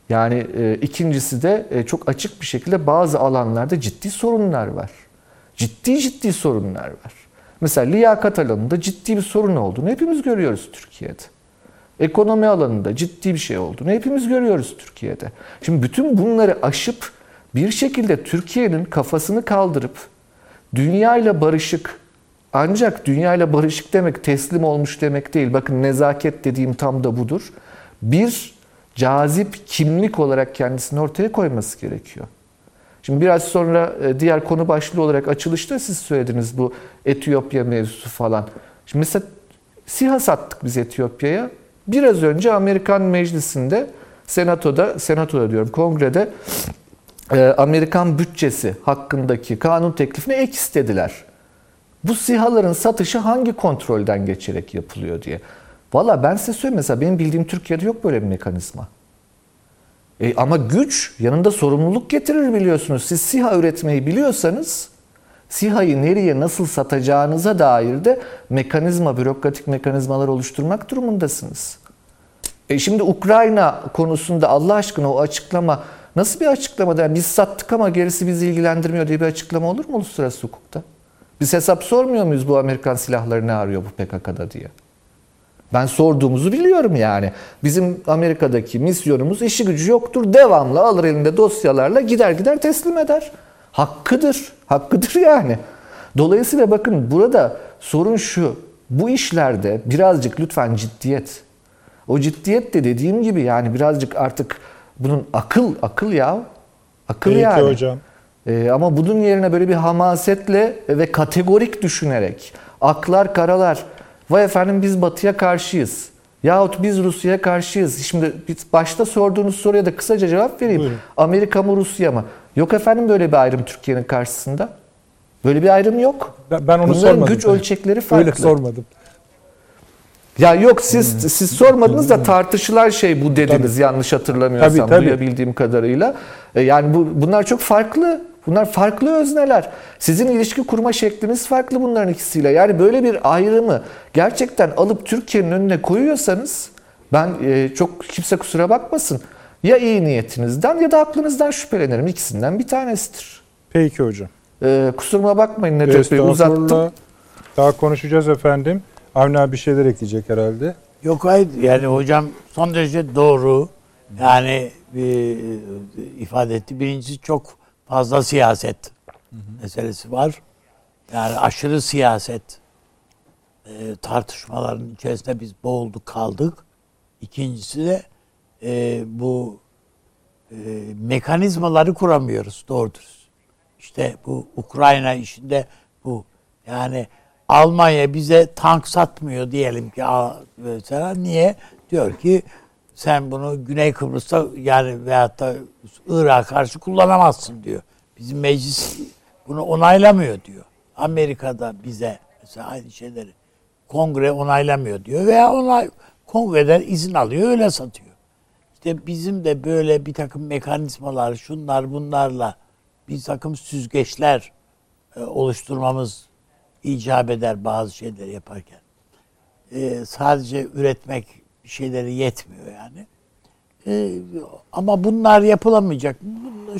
[SPEAKER 3] Yani e, ikincisi de e, çok açık bir şekilde bazı alanlarda ciddi sorunlar var. Ciddi ciddi sorunlar var. Mesela liyakat alanında ciddi bir sorun olduğunu hepimiz görüyoruz Türkiye'de. Ekonomi alanında ciddi bir şey olduğunu hepimiz görüyoruz Türkiye'de. Şimdi bütün bunları aşıp bir şekilde Türkiye'nin kafasını kaldırıp dünya ile barışık ancak dünya ile barışık demek teslim olmuş demek değil. Bakın nezaket dediğim tam da budur. Bir cazip kimlik olarak kendisini ortaya koyması gerekiyor. Şimdi biraz sonra e, diğer konu başlığı olarak açılışta siz söylediniz bu Etiyopya mevzusu falan. Şimdi mesela SİHA sattık biz Etiyopya'ya. Biraz önce Amerikan Meclisi'nde, Senato'da, Senato'da diyorum, Kongrede e, Amerikan bütçesi hakkındaki kanun teklifine ek istediler. Bu SİHA'ların satışı hangi kontrolden geçerek yapılıyor diye. Valla ben size söyleyeyim mesela benim bildiğim Türkiye'de yok böyle bir mekanizma. E, ama güç yanında sorumluluk getirir biliyorsunuz. Siz SİHA üretmeyi biliyorsanız SİHA'yı nereye nasıl satacağınıza dair de mekanizma, bürokratik mekanizmalar oluşturmak durumundasınız. E şimdi Ukrayna konusunda Allah aşkına o açıklama nasıl bir açıklama? Yani biz sattık ama gerisi bizi ilgilendirmiyor diye bir açıklama olur mu uluslararası hukukta? Biz hesap sormuyor muyuz bu Amerikan silahları ne arıyor bu PKK'da diye? Ben sorduğumuzu biliyorum yani. Bizim Amerika'daki misyonumuz işi gücü yoktur. Devamlı alır elinde dosyalarla gider gider teslim eder. Hakkıdır. Hakkıdır yani. Dolayısıyla bakın burada sorun şu. Bu işlerde birazcık lütfen ciddiyet. O ciddiyet de dediğim gibi yani birazcık artık bunun akıl, akıl ya. Akıl
[SPEAKER 1] Peki
[SPEAKER 3] yani.
[SPEAKER 1] hocam.
[SPEAKER 3] Ee, ama bunun yerine böyle bir hamasetle ve kategorik düşünerek aklar karalar vay efendim biz batıya karşıyız yahut biz Rusya'ya karşıyız. Şimdi başta sorduğunuz soruya da kısaca cevap vereyim.
[SPEAKER 1] Buyurun.
[SPEAKER 3] Amerika mı Rusya mı? Yok efendim böyle bir ayrım Türkiye'nin karşısında. Böyle bir ayrım yok.
[SPEAKER 1] Ben, ben onu
[SPEAKER 3] Bunların
[SPEAKER 1] sormadım.
[SPEAKER 3] güç ölçekleri farklı.
[SPEAKER 1] Öyle sormadım.
[SPEAKER 3] Ya yok siz siz sormadınız da tartışılan şey bu dediniz yanlış hatırlamıyorsam
[SPEAKER 1] Tabii, tabii.
[SPEAKER 3] duyabildiğim kadarıyla. E, Yani bu bunlar çok farklı. Bunlar farklı özneler. Sizin ilişki kurma şekliniz farklı bunların ikisiyle. Yani böyle bir ayrımı gerçekten alıp Türkiye'nin önüne koyuyorsanız ben e, çok kimse kusura bakmasın. Ya iyi niyetinizden ya da aklınızdan şüphelenirim. İkisinden bir tanesidir.
[SPEAKER 1] Peki hocam.
[SPEAKER 3] E, kusuruma bakmayın Nedret Bey uzattım.
[SPEAKER 1] Daha konuşacağız efendim. Avni abi bir şeyler ekleyecek herhalde.
[SPEAKER 2] Yok hayır yani hocam son derece doğru. Yani e, ifade etti. Birincisi çok fazla siyaset meselesi var. Yani aşırı siyaset e, tartışmaların içerisinde biz boğulduk kaldık. İkincisi de e, bu e, mekanizmaları kuramıyoruz doğrudur. İşte bu Ukrayna işinde bu yani Almanya bize tank satmıyor diyelim ki mesela niye? Diyor ki sen bunu Güney Kıbrıs'ta yani veyahut da Irak'a karşı kullanamazsın diyor. Bizim meclis bunu onaylamıyor diyor. Amerika'da bize mesela aynı şeyleri kongre onaylamıyor diyor veya onay kongreden izin alıyor öyle satıyor. İşte bizim de böyle bir takım mekanizmalar, şunlar bunlarla bir takım süzgeçler e, oluşturmamız icap eder bazı şeyleri yaparken. E, sadece üretmek şeyleri yetmiyor yani. E, ama bunlar yapılamayacak.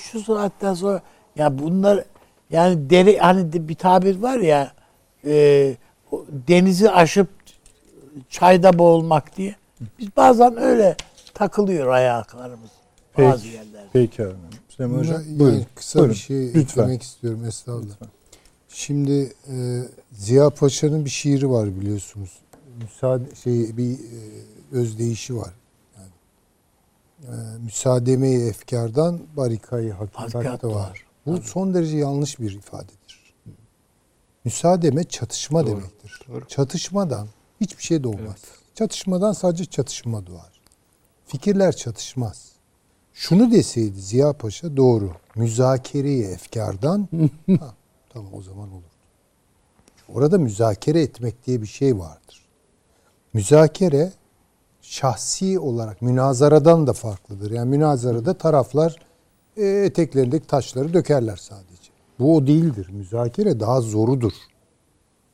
[SPEAKER 2] Şu saatten sonra ya bunlar yani deri hani bir tabir var ya e, denizi aşıp çayda boğulmak diye. Biz bazen öyle takılıyor ayaklarımız bazı
[SPEAKER 1] Peki.
[SPEAKER 2] yerlerde.
[SPEAKER 1] Peki abi. Süleyman hocam.
[SPEAKER 4] Yani
[SPEAKER 1] Buyurun.
[SPEAKER 4] kısa
[SPEAKER 1] Buyurun.
[SPEAKER 4] bir şey
[SPEAKER 1] Lütfen.
[SPEAKER 4] eklemek istiyorum estağfurullah. Şimdi e, Ziya Paşa'nın bir şiiri var biliyorsunuz. Müsaade şey bir e, özdeyişi var. Yani, e, müsaademe-i efkardan barikayı hakikat
[SPEAKER 2] Hakikat
[SPEAKER 4] da var.
[SPEAKER 2] var.
[SPEAKER 4] Bu son derece yanlış bir ifadedir. Müsaademe çatışma demektir. Çatışmadan hiçbir şey doğmaz. Çatışmadan sadece çatışma doğar. Fikirler çatışmaz. Şunu deseydi Ziya Paşa doğru. Müzakereyi efkardan ha, tamam o zaman olur. Orada müzakere etmek diye bir şey vardır. Müzakere şahsi olarak münazaradan da farklıdır. Yani münazarada taraflar e, eteklerindeki taşları dökerler sadece. Bu o değildir. Müzakere daha zorudur.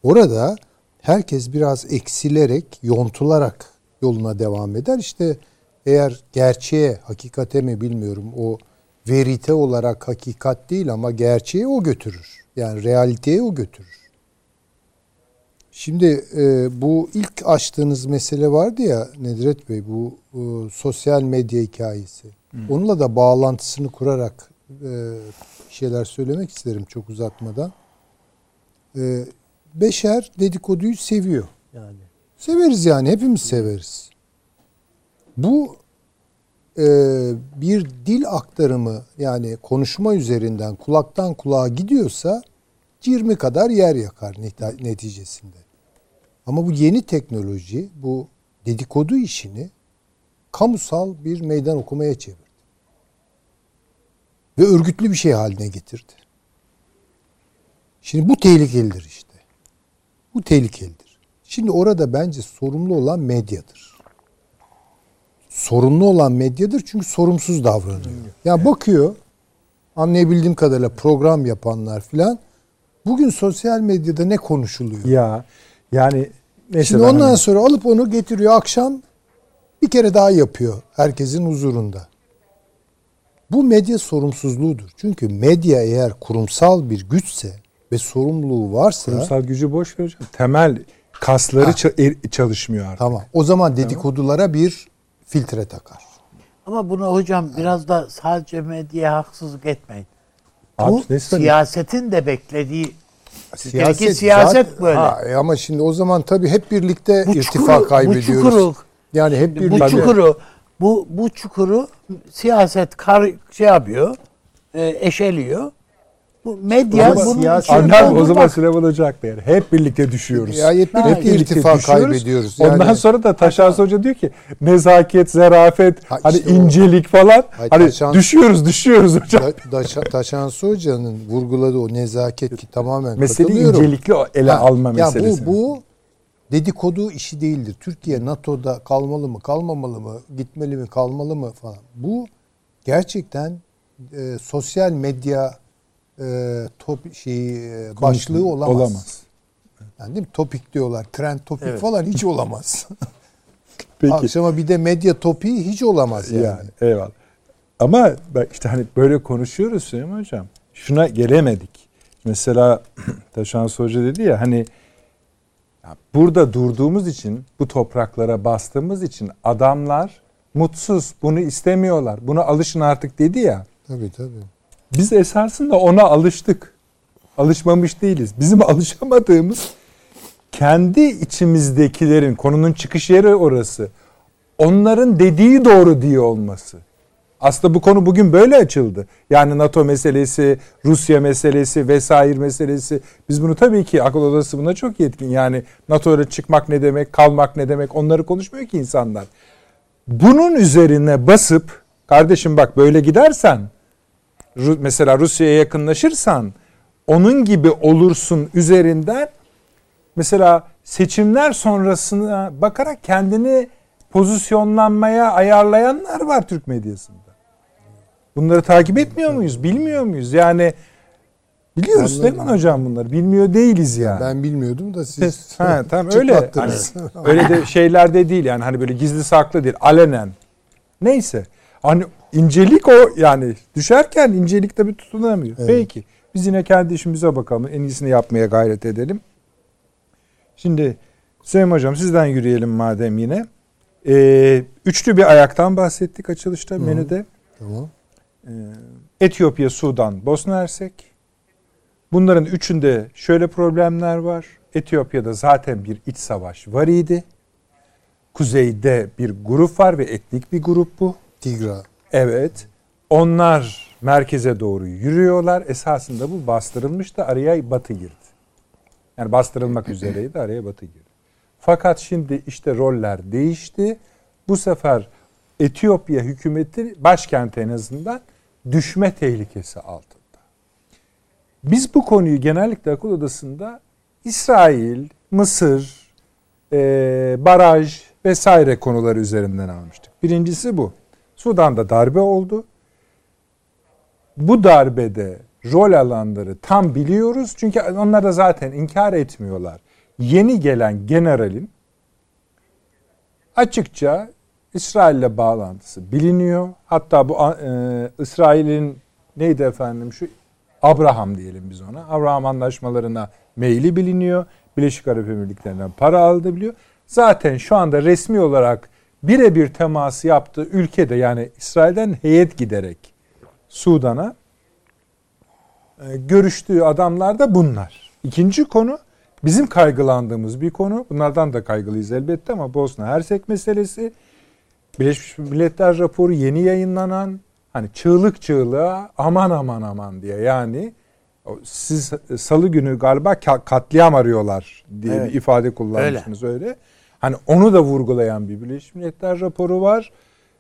[SPEAKER 4] Orada herkes biraz eksilerek, yontularak yoluna devam eder. İşte eğer gerçeğe, hakikate mi bilmiyorum o verite olarak hakikat değil ama gerçeği o götürür. Yani realiteye o götürür. Şimdi e, bu ilk açtığınız mesele vardı ya Nedret Bey bu e, sosyal medya hikayesi. Onunla da bağlantısını kurarak e, şeyler söylemek isterim çok uzatmadan. E, Beşer dedikoduyu seviyor yani. Severiz yani hepimiz severiz. Bu e, bir dil aktarımı yani konuşma üzerinden kulaktan kulağa gidiyorsa 20 kadar yer yakar neticesinde. Ama bu yeni teknoloji bu dedikodu işini kamusal bir meydan okumaya çevirdi. Ve örgütlü bir şey haline getirdi. Şimdi bu tehlikelidir işte. Bu tehlikelidir. Şimdi orada bence sorumlu olan medyadır. Sorumlu olan medyadır çünkü sorumsuz davranıyor. Yani bakıyor anlayabildiğim kadarıyla program yapanlar filan bugün sosyal medyada ne konuşuluyor?
[SPEAKER 1] Ya yani mesela
[SPEAKER 4] Şimdi ondan
[SPEAKER 1] hani-
[SPEAKER 4] sonra alıp onu getiriyor akşam Bir kere daha yapıyor herkesin huzurunda. Bu medya sorumsuzluğudur. Çünkü medya eğer kurumsal bir güçse ve sorumluluğu varsa
[SPEAKER 1] Kurumsal gücü boş ver hocam. Temel kasları
[SPEAKER 4] Ha.
[SPEAKER 1] er- çalışmıyor artık.
[SPEAKER 4] tamam. O zaman dedikodulara bir filtre takar.
[SPEAKER 2] Ama bunu hocam biraz da sadece medyaya haksızlık etmeyin.
[SPEAKER 1] Abi
[SPEAKER 2] Bu
[SPEAKER 1] ne
[SPEAKER 2] siyasetin de beklediği Türkiye'deki siyaset
[SPEAKER 4] zaten-
[SPEAKER 2] böyle.
[SPEAKER 4] Ha, e ama şimdi o zaman tabii hep birlikte
[SPEAKER 2] bu
[SPEAKER 4] irtifa
[SPEAKER 2] çukuru, bu
[SPEAKER 4] kaybediyoruz.
[SPEAKER 2] çukuru,
[SPEAKER 4] yani hep
[SPEAKER 2] bu
[SPEAKER 4] birlikte.
[SPEAKER 2] çukuru, bu bu çukuru siyaset kar şey yapıyor, e, eşeliyor. Bu medya
[SPEAKER 4] Ama
[SPEAKER 2] bunun
[SPEAKER 1] Anlar o zaman Süleyman Hoca haklı yani. Hep birlikte düşüyoruz.
[SPEAKER 4] Ya hep
[SPEAKER 2] Ha,
[SPEAKER 4] birlikte irtifa
[SPEAKER 1] düşüyoruz.
[SPEAKER 4] kaybediyoruz.
[SPEAKER 1] Ondan
[SPEAKER 4] Yani-
[SPEAKER 1] sonra da Taşans Hoca diyor ki nezaket, zarafet,
[SPEAKER 4] Ha,
[SPEAKER 1] hani
[SPEAKER 4] işte o-
[SPEAKER 1] incelik falan.
[SPEAKER 4] Hayır,
[SPEAKER 1] hani
[SPEAKER 4] Taşans-
[SPEAKER 1] düşüyoruz, düşüyoruz hocam.
[SPEAKER 4] Da, Taşansı Hoca'nın vurguladığı o nezaket ki tamamen
[SPEAKER 1] Mesele
[SPEAKER 4] katılıyorum.
[SPEAKER 1] incelikli ele
[SPEAKER 4] Ha,
[SPEAKER 1] alma
[SPEAKER 4] ya
[SPEAKER 1] meselesi.
[SPEAKER 4] Bu, bu dedikodu işi değildir. Türkiye NATO'da kalmalı mı, kalmamalı mı, gitmeli mi, kalmalı mı falan. Bu gerçekten e, sosyal medya e, top şeyi e, başlığı olamaz.
[SPEAKER 1] Olamaz.
[SPEAKER 4] Yani değil mi? Topik diyorlar. Trend topik
[SPEAKER 2] Evet.
[SPEAKER 4] falan hiç olamaz.
[SPEAKER 1] Peki.
[SPEAKER 4] Akşama bir de medya topiği hiç olamaz yani.
[SPEAKER 1] Yani eyvallah. Ama bak işte hani böyle konuşuyoruz Süleyman Hocam. Şuna gelemedik. Mesela Taşans Hoca dedi ya hani ya burada durduğumuz için, bu topraklara bastığımız için adamlar mutsuz, bunu istemiyorlar. Buna alışın artık dedi ya.
[SPEAKER 4] Tabii tabii.
[SPEAKER 1] Biz esasında ona alıştık. Alışmamış değiliz. Bizim alışamadığımız kendi içimizdekilerin konunun çıkış yeri orası. Onların dediği doğru diye olması. Aslında bu konu bugün böyle açıldı. Yani NATO meselesi, Rusya meselesi vesaire meselesi. Biz bunu tabii ki akıl odası buna çok yetkin. Yani NATO'ya çıkmak ne demek, kalmak ne demek onları konuşmuyor ki insanlar. Bunun üzerine basıp kardeşim bak böyle gidersen mesela Rusya'ya yakınlaşırsan onun gibi olursun üzerinden mesela seçimler sonrasına bakarak kendini pozisyonlanmaya ayarlayanlar var Türk medyasında. Bunları takip etmiyor muyuz? Bilmiyor muyuz? Yani biliyoruz
[SPEAKER 4] Anladım.
[SPEAKER 1] Süleyman Hocam bunları. Bilmiyor değiliz yani.
[SPEAKER 4] Ben bilmiyordum da siz
[SPEAKER 1] ha, tamam öyle. Hani, öyle de şeyler de değil yani hani böyle gizli saklı değil. Alenen. Neyse. Hani incelik o yani düşerken incelik tabii tutunamıyor.
[SPEAKER 4] Evet.
[SPEAKER 1] Peki. Biz yine kendi işimize bakalım. En iyisini yapmaya gayret edelim. Şimdi Süleyman Hocam sizden yürüyelim madem yine. Ee, üçlü bir ayaktan bahsettik açılışta menüde.
[SPEAKER 4] Tamam.
[SPEAKER 1] Etiyopya, Sudan, Bosna Hersek. Bunların üçünde şöyle problemler var. Etiyopya'da zaten bir iç savaş var idi. Kuzeyde bir grup var ve etnik bir grup bu.
[SPEAKER 4] Tigra.
[SPEAKER 1] Evet. Onlar merkeze doğru yürüyorlar. Esasında bu bastırılmıştı. Araya Batı girdi. Yani bastırılmak üzereydi. Araya Batı girdi. Fakat şimdi işte roller değişti. Bu sefer Etiyopya hükümeti başkent en azından düşme tehlikesi altında. Biz bu konuyu genellikle akıl odasında İsrail, Mısır, e, baraj vesaire konuları üzerinden almıştık. Birincisi bu. Sudan'da darbe oldu. Bu darbede rol alanları tam biliyoruz. Çünkü onlar da zaten inkar etmiyorlar. Yeni gelen generalin açıkça İsrail'le bağlantısı biliniyor. Hatta bu e, İsrail'in neydi efendim şu Abraham diyelim biz ona. Abraham anlaşmalarına meyli biliniyor. Birleşik Arap Emirlikleri'nden para aldı biliyor. Zaten şu anda resmi olarak birebir teması yaptığı ülkede yani İsrail'den heyet giderek Sudan'a e, görüştüğü adamlar da bunlar. İkinci konu bizim kaygılandığımız bir konu. Bunlardan da kaygılıyız elbette ama Bosna Hersek meselesi Birleşmiş Milletler raporu yeni yayınlanan hani çığlık çığlığa aman aman aman diye yani siz salı günü galiba ka- katliam arıyorlar diye
[SPEAKER 2] Evet.
[SPEAKER 1] bir ifade kullanmışsınız öyle. Hani onu da vurgulayan bir Birleşmiş Milletler raporu var.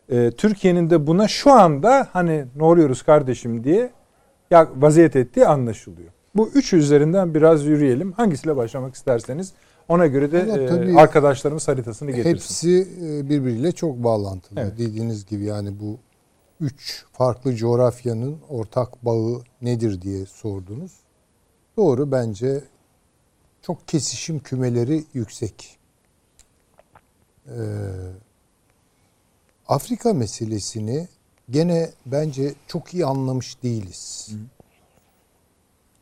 [SPEAKER 1] Ee, Türkiye'nin de buna şu anda hani ne oluyoruz kardeşim diye ya vaziyet ettiği anlaşılıyor. Bu üç üzerinden biraz yürüyelim. Hangisiyle başlamak isterseniz ona göre de e, arkadaşlarımız haritasını getirsin.
[SPEAKER 4] Hepsi e, birbiriyle çok bağlantılı.
[SPEAKER 1] Evet.
[SPEAKER 4] Dediğiniz gibi yani bu üç farklı coğrafyanın ortak bağı nedir diye sordunuz. Doğru bence çok kesişim kümeleri yüksek. Ee, Afrika meselesini gene bence çok iyi anlamış değiliz.
[SPEAKER 1] Ve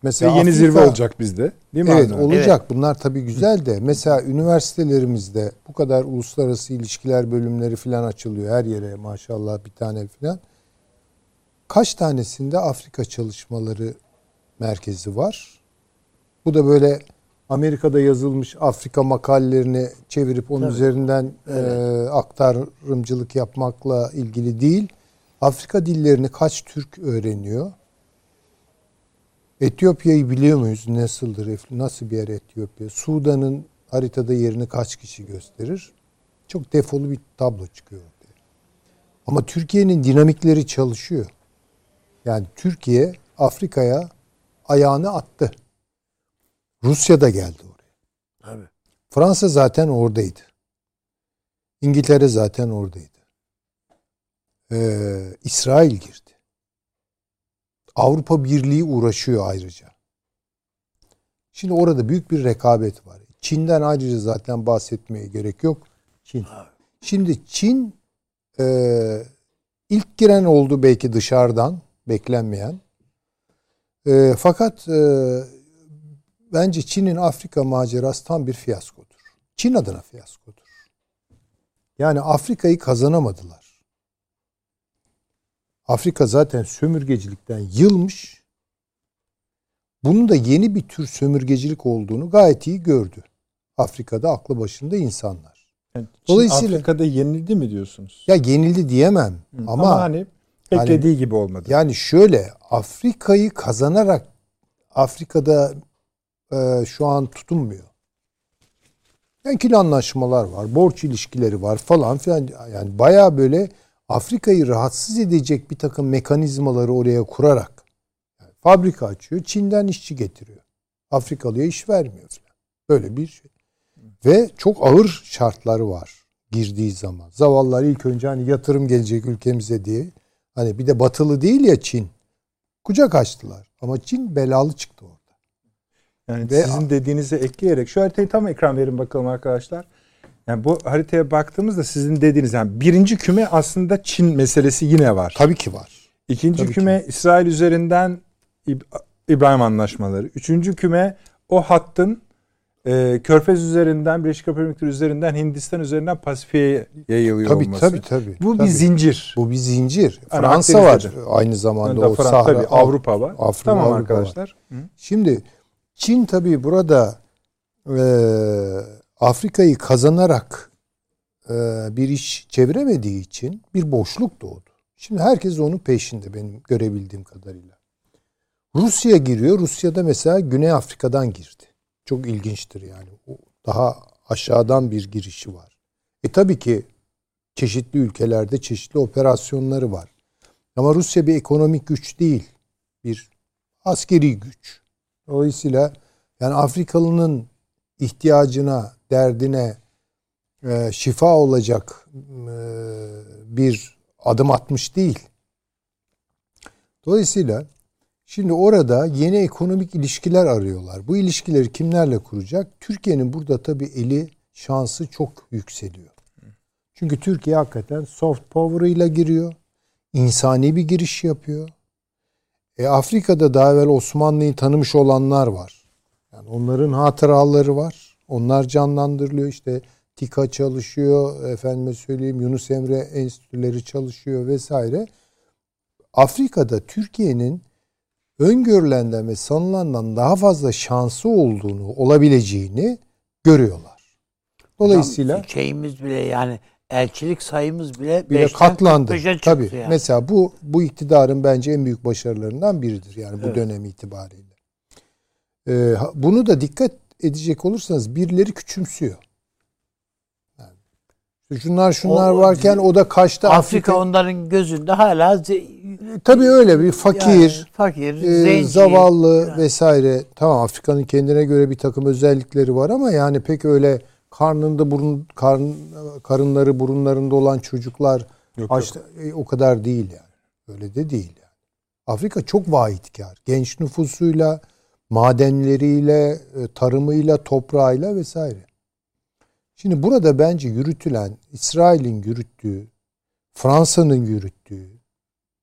[SPEAKER 4] Mesela
[SPEAKER 1] yeni
[SPEAKER 4] Afrika-
[SPEAKER 1] zirve olacak bizde. Değil mi?
[SPEAKER 4] Evet
[SPEAKER 1] Avni?
[SPEAKER 4] olacak. Bunlar tabii güzel de mesela üniversitelerimizde bu kadar uluslararası ilişkiler bölümleri falan açılıyor her yere maşallah bir tane falan. Kaç tanesinde Afrika çalışmaları merkezi var? Bu da böyle Amerika'da yazılmış Afrika makalelerini çevirip onun
[SPEAKER 2] Tabii.
[SPEAKER 4] üzerinden e, aktarımcılık yapmakla ilgili değil. Afrika dillerini kaç Türk öğreniyor? Etiyopya'yı biliyor muyuz? Nasıldır? Nasıl bir yer Etiyopya? Sudan'ın haritada yerini kaç kişi gösterir? Çok defolu bir tablo çıkıyor ortaya. Ama Türkiye'nin dinamikleri çalışıyor. Yani Türkiye Afrika'ya ayağını attı. Rusya da geldi oraya.
[SPEAKER 2] Tabii.
[SPEAKER 4] Fransa zaten oradaydı. İngiltere zaten oradaydı. Ee, İsrail girdi. Avrupa Birliği uğraşıyor ayrıca. Şimdi orada büyük bir rekabet var. Çin'den ayrıca zaten bahsetmeye gerek yok. Çin. Şimdi Çin e, ilk giren oldu belki dışarıdan beklenmeyen. E, fakat e, bence Çin'in Afrika macerası tam bir fiyaskodur. Çin adına fiyaskodur. Yani Afrika'yı kazanamadılar. Afrika zaten sömürgecilikten yılmış. Bunun da yeni bir tür sömürgecilik olduğunu gayet iyi gördü. Afrika'da aklı başında insanlar.
[SPEAKER 1] Yani Çin
[SPEAKER 4] Dolayısıyla-
[SPEAKER 1] Afrika'da yenildi mi diyorsunuz?
[SPEAKER 4] Ya yenildi diyemem
[SPEAKER 1] Hı.
[SPEAKER 4] ama,
[SPEAKER 1] hani beklediği gibi olmadı.
[SPEAKER 4] yani şöyle Afrika'yı kazanarak Afrika'da e, şu an tutunmuyor. Enkil anlaşmalar var, borç ilişkileri var falan filan. Yani bayağı böyle Afrika'yı rahatsız edecek bir takım mekanizmaları oraya kurarak yani fabrika açıyor, Çin'den işçi getiriyor. Afrikalıya iş vermiyor falan. Böyle bir şey. Ve çok ağır şartları var girdiği zaman. Zavallılar ilk önce hani yatırım gelecek ülkemize diye. Hani bir de batılı değil ya Çin. Kucak açtılar. Ama Çin belalı çıktı orada.
[SPEAKER 1] Yani
[SPEAKER 4] Ve-
[SPEAKER 1] sizin dediğinize ekleyerek şu haritayı tam ekran verin bakalım arkadaşlar. Yani bu haritaya baktığımızda sizin dediğiniz yani birinci küme aslında Çin meselesi yine var.
[SPEAKER 4] Tabii ki var.
[SPEAKER 1] İkinci
[SPEAKER 4] tabii ki.
[SPEAKER 1] küme İsrail üzerinden İb- İbrahim anlaşmaları. Üçüncü küme o hattın e, Körfez üzerinden, Birleşik Arap Emirlikleri üzerinden, Hindistan üzerinden Pasifik'e yayılıyor
[SPEAKER 4] Tabii
[SPEAKER 1] olması.
[SPEAKER 4] tabii tabii.
[SPEAKER 1] Bu
[SPEAKER 4] tabii.
[SPEAKER 1] bir zincir.
[SPEAKER 4] Bu bir zincir.
[SPEAKER 1] Yani
[SPEAKER 4] Fransa var aynı zamanda
[SPEAKER 1] Önde
[SPEAKER 4] o
[SPEAKER 1] Fransa,
[SPEAKER 4] Sahra.
[SPEAKER 1] tabii, Avrupa var.
[SPEAKER 4] Afrika,
[SPEAKER 1] tamam
[SPEAKER 4] Avrupa
[SPEAKER 1] arkadaşlar. Hı.
[SPEAKER 4] Şimdi Çin tabii burada e, Afrika'yı kazanarak e, bir iş çeviremediği için bir boşluk doğdu. Şimdi herkes onun peşinde benim görebildiğim kadarıyla. Rusya giriyor. Rusya'da mesela Güney Afrika'dan girdi. Çok ilginçtir yani. O daha aşağıdan bir girişi var. E tabii ki çeşitli ülkelerde çeşitli operasyonları var. Ama Rusya bir ekonomik güç değil. Bir askeri güç. Dolayısıyla yani Afrikalının ihtiyacına, derdine e, şifa olacak e, bir adım atmış değil. Dolayısıyla şimdi orada yeni ekonomik ilişkiler arıyorlar. Bu ilişkileri kimlerle kuracak? Türkiye'nin burada tabii eli şansı çok yükseliyor. Çünkü Türkiye hakikaten soft power ile giriyor. İnsani bir giriş yapıyor. E, Afrika'da daha evvel Osmanlı'yı tanımış olanlar var. Yani onların hatıraları var. Onlar canlandırılıyor. İşte TİKA çalışıyor. Efendime söyleyeyim Yunus Emre enstitüleri çalışıyor vesaire. Afrika'da Türkiye'nin öngörülenden ve sanılandan daha fazla şansı olduğunu, olabileceğini görüyorlar. Dolayısıyla
[SPEAKER 2] Tam şeyimiz bile yani elçilik sayımız bile,
[SPEAKER 4] bile katlandı.
[SPEAKER 2] 45'e çıktı
[SPEAKER 4] Tabii.
[SPEAKER 2] yani.
[SPEAKER 4] Mesela bu bu iktidarın bence en büyük başarılarından biridir yani bu
[SPEAKER 2] Evet.
[SPEAKER 4] dönem itibariyle. Ee, bunu da dikkat edecek olursanız birileri küçümsüyor. Yani şunlar şunlar
[SPEAKER 2] O-
[SPEAKER 4] varken o da kaçta
[SPEAKER 2] Afrika onların gözünde hala ze-
[SPEAKER 4] Tabii öyle bir fakir,
[SPEAKER 2] yani fakir,
[SPEAKER 4] e,
[SPEAKER 2] zenci.
[SPEAKER 4] zavallı
[SPEAKER 2] Yani.
[SPEAKER 4] vesaire. Tamam Afrika'nın kendine göre bir takım özellikleri var ama yani pek öyle karnında burun karn, karınları burunlarında olan çocuklar
[SPEAKER 1] Yok,
[SPEAKER 4] aç- e, o kadar değil yani. Öyle de değil yani. Afrika çok vahitkar. Genç nüfusuyla, madenleriyle, e, tarımıyla, toprağıyla vesaire. Şimdi burada bence yürütülen İsrail'in yürüttüğü Fransa'nın yürüttüğü,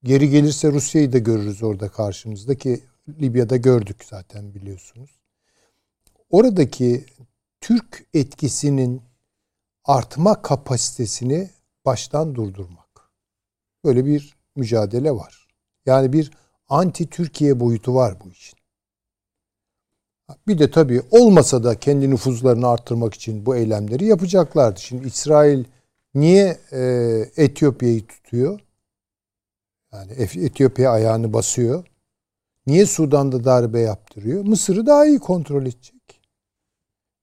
[SPEAKER 4] geri gelirse Rusya'yı da görürüz orada karşımızda ki Libya'da gördük zaten biliyorsunuz. Oradaki Türk etkisinin artma kapasitesini baştan durdurmak. Böyle bir mücadele var. Yani bir anti Türkiye boyutu var bu işin. Bir de tabii olmasa da kendi nüfuzlarını arttırmak için bu eylemleri yapacaklardı. Şimdi İsrail niye e, Etiyopya'yı tutuyor? Yani Etiyopya ayağını basıyor. Niye Sudan'da darbe yaptırıyor? Mısır'ı daha iyi kontrol edecek.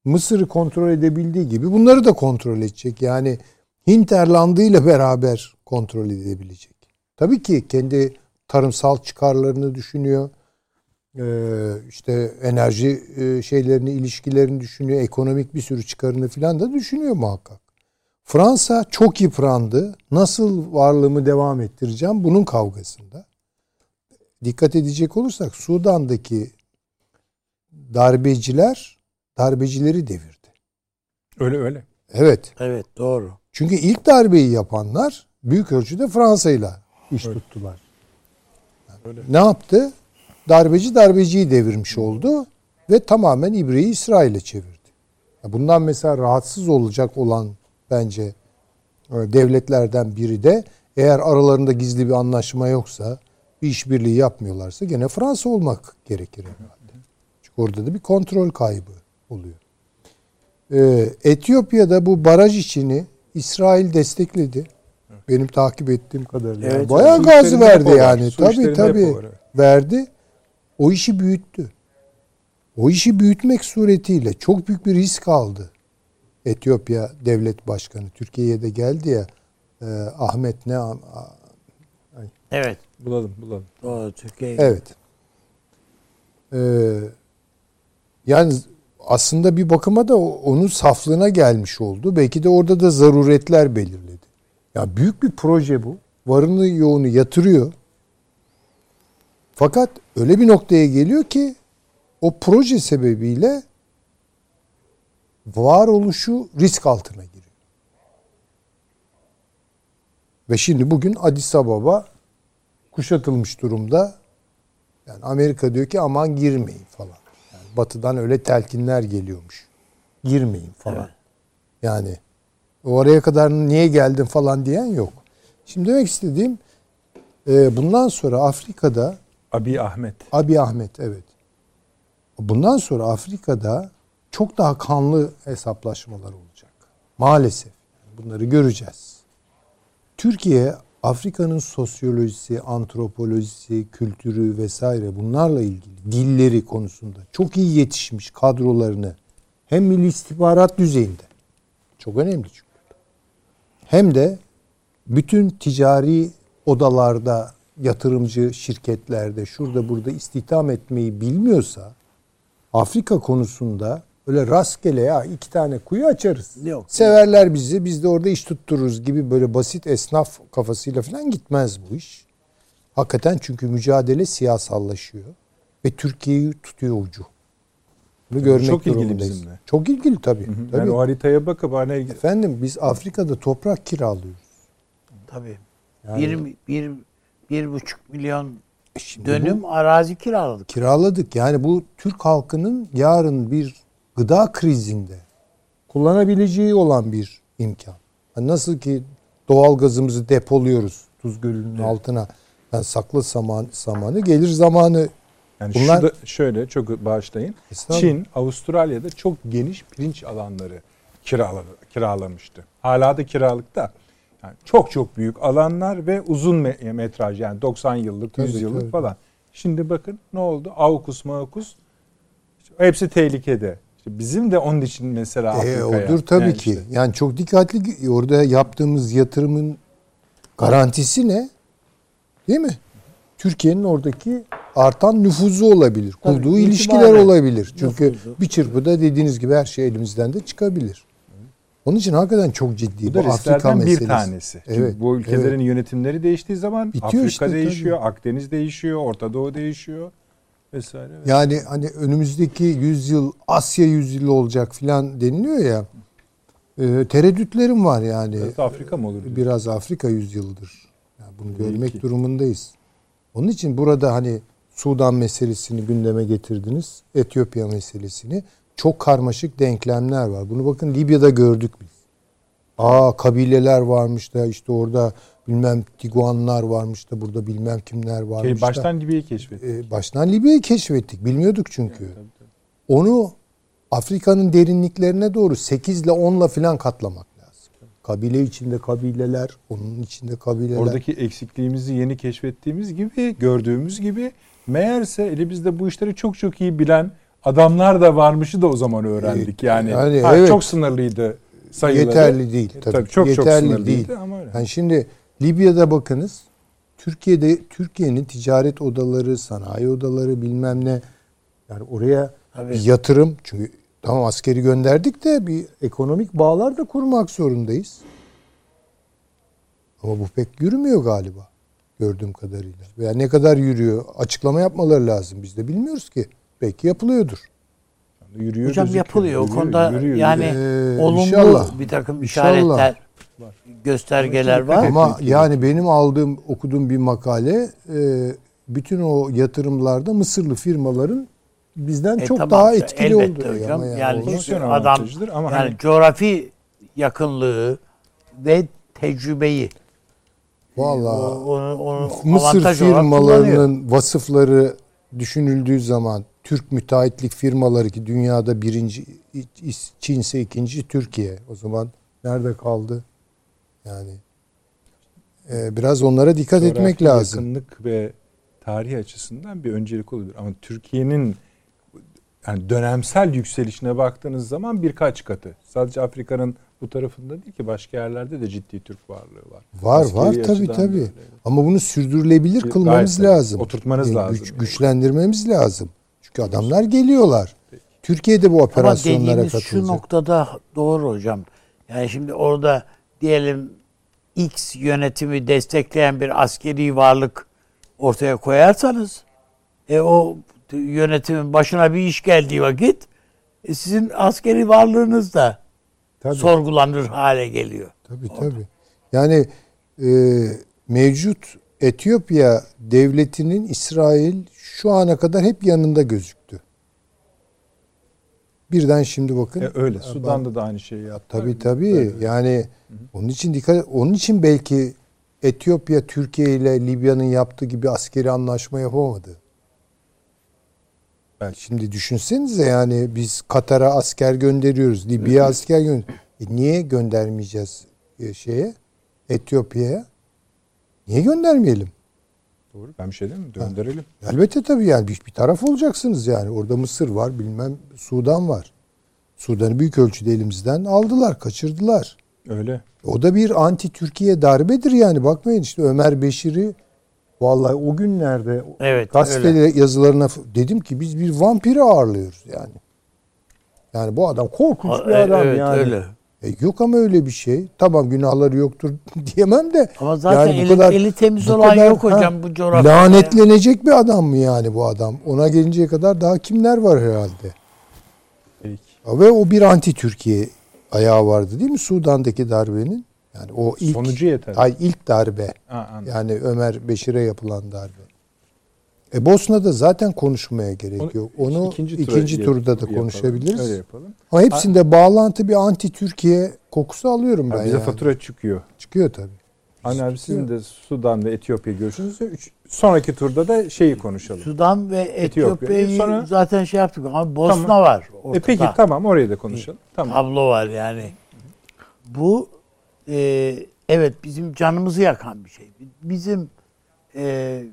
[SPEAKER 4] Mısır'ı kontrol edebildiği gibi bunları da kontrol edecek. Yani hinterlandı ile beraber kontrol edebilecek. Tabii ki kendi tarımsal çıkarlarını düşünüyor. Ee, işte enerji e, şeylerini, ilişkilerini düşünüyor. Ekonomik bir sürü çıkarını falan da düşünüyor muhakkak. Fransa çok yıprandı. Nasıl varlığımı devam ettireceğim? Bunun kavgasında. Dikkat edecek olursak Sudan'daki darbeciler darbecileri devirdi.
[SPEAKER 1] Öyle öyle.
[SPEAKER 4] Evet.
[SPEAKER 2] Evet doğru.
[SPEAKER 4] Çünkü ilk darbeyi yapanlar büyük ölçüde Fransa'yla iş
[SPEAKER 1] Evet.
[SPEAKER 4] tuttular.
[SPEAKER 1] Öyle.
[SPEAKER 4] Ne yaptı? Darbeci darbeciyi devirmiş oldu ve tamamen ibreyi İsrail'e çevirdi. Bundan mesela rahatsız olacak olan bence e, devletlerden biri de eğer aralarında gizli bir anlaşma yoksa bir işbirliği yapmıyorlarsa gene Fransa olmak gerekir herhalde. Çünkü orada da bir kontrol kaybı oluyor. Ee, Etiyopya'da bu baraj işini İsrail destekledi. Benim takip ettiğim kadarıyla.
[SPEAKER 2] Evet,
[SPEAKER 4] Bayağı
[SPEAKER 1] işlerinde
[SPEAKER 4] verdi yani. Tabii tabii verdi. O işi büyüttü. O işi büyütmek suretiyle çok büyük bir risk aldı. Etiyopya devlet başkanı Türkiye'ye de geldi ya e, Ahmet ne a-
[SPEAKER 2] Evet.
[SPEAKER 1] Bulalım bulalım.
[SPEAKER 2] Doğru Türkiye.
[SPEAKER 4] Evet. Ee, yani aslında bir bakıma da onun saflığına gelmiş oldu. Belki de orada da zaruretler belirledi. Ya büyük bir proje bu. Varını yoğunu yatırıyor. Fakat öyle bir noktaya geliyor ki o proje sebebiyle varoluşu risk altına giriyor. Ve şimdi bugün Addis Ababa kuşatılmış durumda. Yani Amerika diyor ki aman girmeyin falan. Batıdan öyle telkinler geliyormuş. Girmeyin falan.
[SPEAKER 2] Evet.
[SPEAKER 4] Yani oraya kadar niye geldin falan diyen yok. Şimdi demek istediğim e, bundan sonra Afrika'da
[SPEAKER 1] Abi Ahmet.
[SPEAKER 4] Abi Ahmet evet. Bundan sonra Afrika'da çok daha kanlı hesaplaşmalar olacak. Maalesef. Bunları göreceğiz. Türkiye Afrika'nın sosyolojisi, antropolojisi, kültürü vesaire bunlarla ilgili dilleri konusunda çok iyi yetişmiş kadrolarını hem milli istihbarat düzeyinde çok önemli çünkü hem de bütün ticari odalarda, yatırımcı şirketlerde, şurada burada istihdam etmeyi bilmiyorsa Afrika konusunda öyle rastgele ya iki tane kuyu açarız.
[SPEAKER 2] Yok.
[SPEAKER 4] Severler bizi, biz de orada iş tuttururuz gibi böyle basit esnaf kafasıyla falan gitmez bu iş. Hakikaten çünkü mücadele siyasallaşıyor ve Türkiye'yi tutuyor ucu. Bunu görmek
[SPEAKER 1] çok ilgili
[SPEAKER 4] durumundayız.
[SPEAKER 1] bizimle.
[SPEAKER 4] Çok ilgili tabii.
[SPEAKER 1] Hı hı.
[SPEAKER 4] tabii.
[SPEAKER 1] Yani o haritaya bakıp hani
[SPEAKER 4] Efendim biz Afrika'da toprak kiralıyoruz.
[SPEAKER 2] Tabii.
[SPEAKER 4] Yani-
[SPEAKER 2] Bir, bir, bir buçuk milyon
[SPEAKER 4] E şimdi
[SPEAKER 2] dönüm
[SPEAKER 4] bu-
[SPEAKER 2] arazi kiraladık.
[SPEAKER 4] kiraladık. Yani bu Türk halkının yarın bir gıda krizinde kullanabileceği olan bir imkan. Yani nasıl ki doğal gazımızı depoluyoruz Tuz Gölü'nün altına. Yani saklı saman, samanı gelir zamanı.
[SPEAKER 1] yani
[SPEAKER 4] Bunlar-
[SPEAKER 1] şurada şöyle çok bağışlayın. Çin Avustralya'da çok geniş pirinç alanları kiraladı, kiralamıştı. Hala da kiralıkta. Yani çok çok büyük alanlar ve uzun me- metraj yani 90 yıllık,
[SPEAKER 4] Tabii,
[SPEAKER 1] 100 yıllık
[SPEAKER 4] tabii.
[SPEAKER 1] falan. Şimdi bakın ne oldu? Aukus, Maukus hepsi tehlikede. İşte bizim de onun için mesela
[SPEAKER 4] E,
[SPEAKER 1] Afrika'ya.
[SPEAKER 4] odur tabii
[SPEAKER 1] yani
[SPEAKER 4] ki.
[SPEAKER 1] işte.
[SPEAKER 4] Yani çok dikkatli orada yaptığımız yatırımın garantisi ne? Değil mi? Türkiye'nin oradaki artan nüfuzu olabilir.
[SPEAKER 2] Tabii,
[SPEAKER 4] Kurduğu ilişkiler olabilir. Çünkü
[SPEAKER 2] nüfuzu.
[SPEAKER 4] bir çırpıda dediğiniz gibi her şey elimizden de çıkabilir. Onun için hakikaten çok ciddi
[SPEAKER 1] Bu da
[SPEAKER 4] bu Afrika
[SPEAKER 1] risklerden bir
[SPEAKER 4] meselesi.
[SPEAKER 1] tanesi. Çünkü
[SPEAKER 4] Evet,
[SPEAKER 1] bu ülkelerin yönetimleri değiştiği zaman
[SPEAKER 4] Bitiyor
[SPEAKER 1] Afrika
[SPEAKER 4] işte,
[SPEAKER 1] değişiyor, Akdeniz değişiyor, Orta Doğu değişiyor vesaire. vesaire.
[SPEAKER 4] Yani hani önümüzdeki yüzyıl Asya yüzyılı olacak filan deniliyor ya. Ee, tereddütlerim var yani.
[SPEAKER 1] Biraz Afrika mı olur? diyorsun?
[SPEAKER 4] Biraz Afrika yüzyılıdır. Yani bunu görmek
[SPEAKER 1] Belki.
[SPEAKER 4] durumundayız. Onun için burada hani Sudan meselesini gündeme getirdiniz. Etiyopya meselesini. Çok karmaşık denklemler var. Bunu bakın Libya'da gördük biz. Aa kabileler varmış da işte orada bilmem Tiguanlar varmış da burada bilmem kimler varmış
[SPEAKER 1] Şey,
[SPEAKER 4] da.
[SPEAKER 1] baştan Libya'yı keşfettik.
[SPEAKER 4] Ee, baştan Libya'yı keşfettik. Bilmiyorduk çünkü.
[SPEAKER 1] Tabii, tabii.
[SPEAKER 4] Onu Afrika'nın derinliklerine doğru 8 ile 10 ile filan katlamak lazım. Kabile içinde kabileler, onun içinde kabileler.
[SPEAKER 1] Oradaki eksikliğimizi yeni keşfettiğimiz gibi, gördüğümüz gibi meğerse elimizde bu işleri çok çok iyi bilen adamlar da varmışı da o zaman öğrendik. Yani,
[SPEAKER 4] Yani
[SPEAKER 1] ha,
[SPEAKER 4] evet.
[SPEAKER 1] çok sınırlıydı sayıları.
[SPEAKER 4] yeterli değil.
[SPEAKER 1] E,
[SPEAKER 4] Tabii,
[SPEAKER 1] tabii çok çok
[SPEAKER 4] yeterli
[SPEAKER 1] sınırlıydı
[SPEAKER 4] değil.
[SPEAKER 1] ama öyle.
[SPEAKER 4] Yani şimdi Libya'da bakınız. Türkiye'de Türkiye'nin ticaret odaları, sanayi odaları bilmem ne yani oraya
[SPEAKER 2] Tabii.
[SPEAKER 4] bir yatırım çünkü tamam askeri gönderdik de bir ekonomik bağlar da kurmak zorundayız. Ama bu pek yürümüyor galiba gördüğüm kadarıyla. Veya ne kadar yürüyor açıklama yapmaları lazım biz de bilmiyoruz ki. Belki yapılıyordur.
[SPEAKER 1] Yürüyor
[SPEAKER 2] Hocam
[SPEAKER 1] gözüküyor.
[SPEAKER 2] yapılıyor. O
[SPEAKER 1] Yürüyor,
[SPEAKER 2] konuda
[SPEAKER 1] yürüyor,
[SPEAKER 2] yani
[SPEAKER 1] yürüyor.
[SPEAKER 4] Ee,
[SPEAKER 2] olumlu
[SPEAKER 4] inşallah.
[SPEAKER 2] bir takım
[SPEAKER 4] İnşallah.
[SPEAKER 2] İşaretler, göstergeler var.
[SPEAKER 4] Ama yani benim aldığım, okuduğum bir makale e, bütün o yatırımlarda Mısırlı firmaların bizden
[SPEAKER 2] E
[SPEAKER 4] çok
[SPEAKER 2] tamam,
[SPEAKER 4] daha etkili
[SPEAKER 2] elbette
[SPEAKER 4] olduğu.
[SPEAKER 2] hocam.
[SPEAKER 4] Ama
[SPEAKER 2] Yani
[SPEAKER 4] olmaz.
[SPEAKER 1] Pozisyon
[SPEAKER 2] adam
[SPEAKER 1] ama
[SPEAKER 2] yani
[SPEAKER 1] hani-
[SPEAKER 2] coğrafi yakınlığı ve tecrübeyi
[SPEAKER 4] Vallahi
[SPEAKER 2] o- onu, onu
[SPEAKER 4] Mısır firmalarının vasıfları düşünüldüğü zaman Türk müteahhitlik firmaları ki dünyada birinci, Çin ise ikinci Türkiye. O zaman nerede kaldı? Yani e, biraz onlara dikkat
[SPEAKER 1] Coğrafi
[SPEAKER 4] etmek lazım.
[SPEAKER 1] Yakınlık ve tarih açısından bir öncelik olabilir. Ama Türkiye'nin yani dönemsel yükselişine baktığınız zaman birkaç katı. Sadece Afrika'nın bu tarafında değil ki başka yerlerde de ciddi Türk varlığı var.
[SPEAKER 4] Var
[SPEAKER 1] Askeri
[SPEAKER 4] var tabii tabii.
[SPEAKER 1] öyle.
[SPEAKER 4] Ama bunu sürdürülebilir
[SPEAKER 1] Gayet
[SPEAKER 4] kılmamız
[SPEAKER 1] tabii.
[SPEAKER 4] lazım.
[SPEAKER 1] Oturtmanız
[SPEAKER 4] Yani
[SPEAKER 1] lazım
[SPEAKER 4] güç-
[SPEAKER 1] yani.
[SPEAKER 4] güçlendirmemiz lazım. Çünkü adamlar geliyorlar. Türkiye'de bu operasyonlara katılacak.
[SPEAKER 2] şu noktada doğru hocam. Yani şimdi orada diyelim X yönetimi destekleyen bir askeri varlık ortaya koyarsanız e o yönetimin başına bir iş geldiği vakit e, sizin askeri varlığınız da
[SPEAKER 4] Tabii.
[SPEAKER 2] sorgulanır hale geliyor.
[SPEAKER 4] Tabii tabii. Yani e, mevcut Etiyopya devletinin İsrail şu ana kadar hep yanında gözüktü. Birden şimdi bakın.
[SPEAKER 1] E, öyle. Sudan'da da aynı şeyi yaptı.
[SPEAKER 4] Tabii tabii. Yani onun için dikkat onun için belki Etiyopya Türkiye ile Libya'nın yaptığı gibi askeri anlaşma yapamadı.
[SPEAKER 1] Belki.
[SPEAKER 4] Şimdi düşünsenize yani biz Katar'a asker gönderiyoruz. Libya'ya asker gönderiyoruz. E niye göndermeyeceğiz e, şeye? Etiyopya'ya? Niye göndermeyelim?
[SPEAKER 1] Doğru. Ben bir şey değil mi? Gönderelim.
[SPEAKER 4] Elbette tabii yani bir, bir taraf olacaksınız yani. Orada Mısır var, bilmem Sudan var. Sudan'ı büyük ölçüde elimizden aldılar, kaçırdılar.
[SPEAKER 1] Öyle.
[SPEAKER 4] O da bir anti Türkiye darbedir yani. Bakmayın işte Ömer Beşir'i vallahi o günlerde
[SPEAKER 2] Evet,
[SPEAKER 4] gazete
[SPEAKER 2] öyle.
[SPEAKER 4] yazılarına dedim ki biz bir vampiri ağırlıyoruz yani. Yani bu adam korkunç bir
[SPEAKER 2] E,
[SPEAKER 4] adam
[SPEAKER 2] evet,
[SPEAKER 4] yani.
[SPEAKER 2] öyle.
[SPEAKER 4] E, yok ama öyle bir şey. Tamam günahları yoktur diyemem de.
[SPEAKER 2] Ama zaten
[SPEAKER 4] yani bu
[SPEAKER 2] eli,
[SPEAKER 4] kadar-
[SPEAKER 2] eli temiz
[SPEAKER 4] bu
[SPEAKER 2] olan
[SPEAKER 4] kadar,
[SPEAKER 2] yok hocam
[SPEAKER 4] ha,
[SPEAKER 2] bu coğrafyada. ya.
[SPEAKER 4] Lanetlenecek bir adam mı yani bu adam? Ona gelinceye kadar daha kimler var herhalde?
[SPEAKER 1] Peki.
[SPEAKER 4] Ve o bir anti Türkiye ayağı vardı değil mi Sudan'daki darbenin? Yani o ilk
[SPEAKER 1] Sonucu yeter.
[SPEAKER 4] ay ilk darbe.
[SPEAKER 1] Ha, anladım.
[SPEAKER 4] Yani Ömer Beşir'e yapılan darbe. E Bosna'da zaten konuşmaya gerek
[SPEAKER 1] Onu
[SPEAKER 4] yok. Onu
[SPEAKER 1] ikinci
[SPEAKER 4] ikinci, turda da
[SPEAKER 1] yapalım.
[SPEAKER 4] konuşabiliriz.
[SPEAKER 1] Öyle yapalım.
[SPEAKER 4] Ama hepsinde bağlantı bir anti Türkiye kokusu alıyorum ben
[SPEAKER 1] bize
[SPEAKER 4] yani.
[SPEAKER 1] fatura çıkıyor.
[SPEAKER 4] Çıkıyor tabii.
[SPEAKER 1] Hani abi sizin de Sudan ve Etiyopya görüşünüzü üç, sonraki turda da şeyi konuşalım.
[SPEAKER 2] Sudan ve Etiyopya'yı
[SPEAKER 1] Sonra-
[SPEAKER 2] zaten şey yaptık ama Bosna
[SPEAKER 1] Tamam.
[SPEAKER 2] var.
[SPEAKER 1] E
[SPEAKER 2] Ortada.
[SPEAKER 1] peki tamam orayı da konuşalım. Tamam.
[SPEAKER 2] tablo var yani. Bu e, evet bizim canımızı yakan bir şey. Bizim e,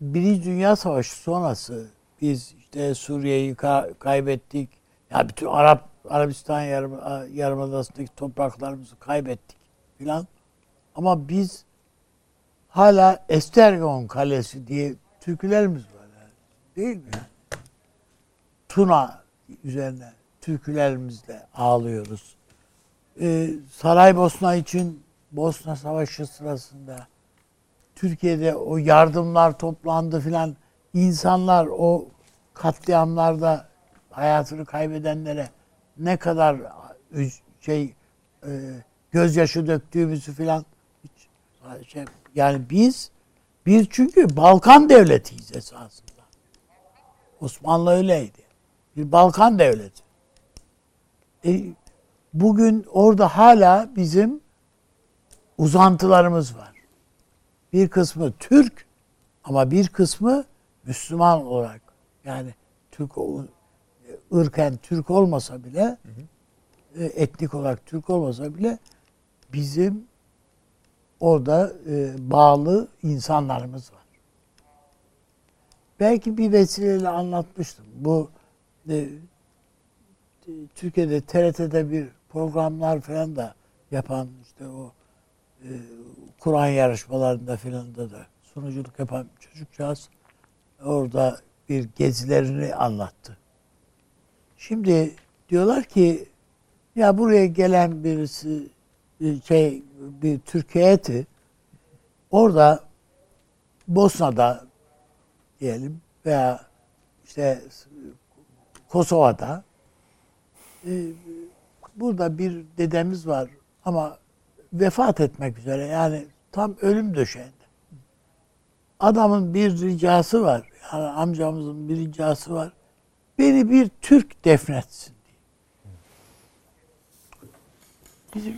[SPEAKER 2] Birinci Dünya Savaşı sonrası biz işte Suriye'yi ka- kaybettik. Ya bütün Arap Arabistan yarım, yarımadasındaki topraklarımızı kaybettik filan. Ama biz hala Estergon Kalesi diye türkülerimiz var. Yani. Değil mi? Tuna üzerine türkülerimizle ağlıyoruz. Ee, Saraybosna için Bosna Savaşı sırasında Türkiye'de o yardımlar toplandı filan. İnsanlar o katliamlarda hayatını kaybedenlere ne kadar şey e, gözyaşı döktüğümüzü filan şey, yani biz bir çünkü Balkan devletiyiz esasında. Osmanlı öyleydi. Bir Balkan devleti. E, bugün orada hala bizim uzantılarımız var. Bir kısmı Türk ama bir kısmı Müslüman olarak. Yani Türk ırken Türk olmasa bile e, etnik olarak Türk olmasa bile bizim orada e, bağlı insanlarımız var. Belki bir vesileyle anlatmıştım. Bu e, Türkiye'de TRT'de bir programlar falan da yapan işte o e, Kur'an yarışmalarında filan da da sunuculuk yapan çocukcağız orada bir gezilerini anlattı. Şimdi diyorlar ki ya buraya gelen birisi bir şey bir Türk heyeti orada Bosna'da diyelim veya işte Kosova'da e, burada bir dedemiz var ama vefat etmek üzere yani tam ölüm döşeğinde. Adamın bir ricası var. Yani amcamızın bir ricası var. Beni bir Türk defnetsin diye. Bizim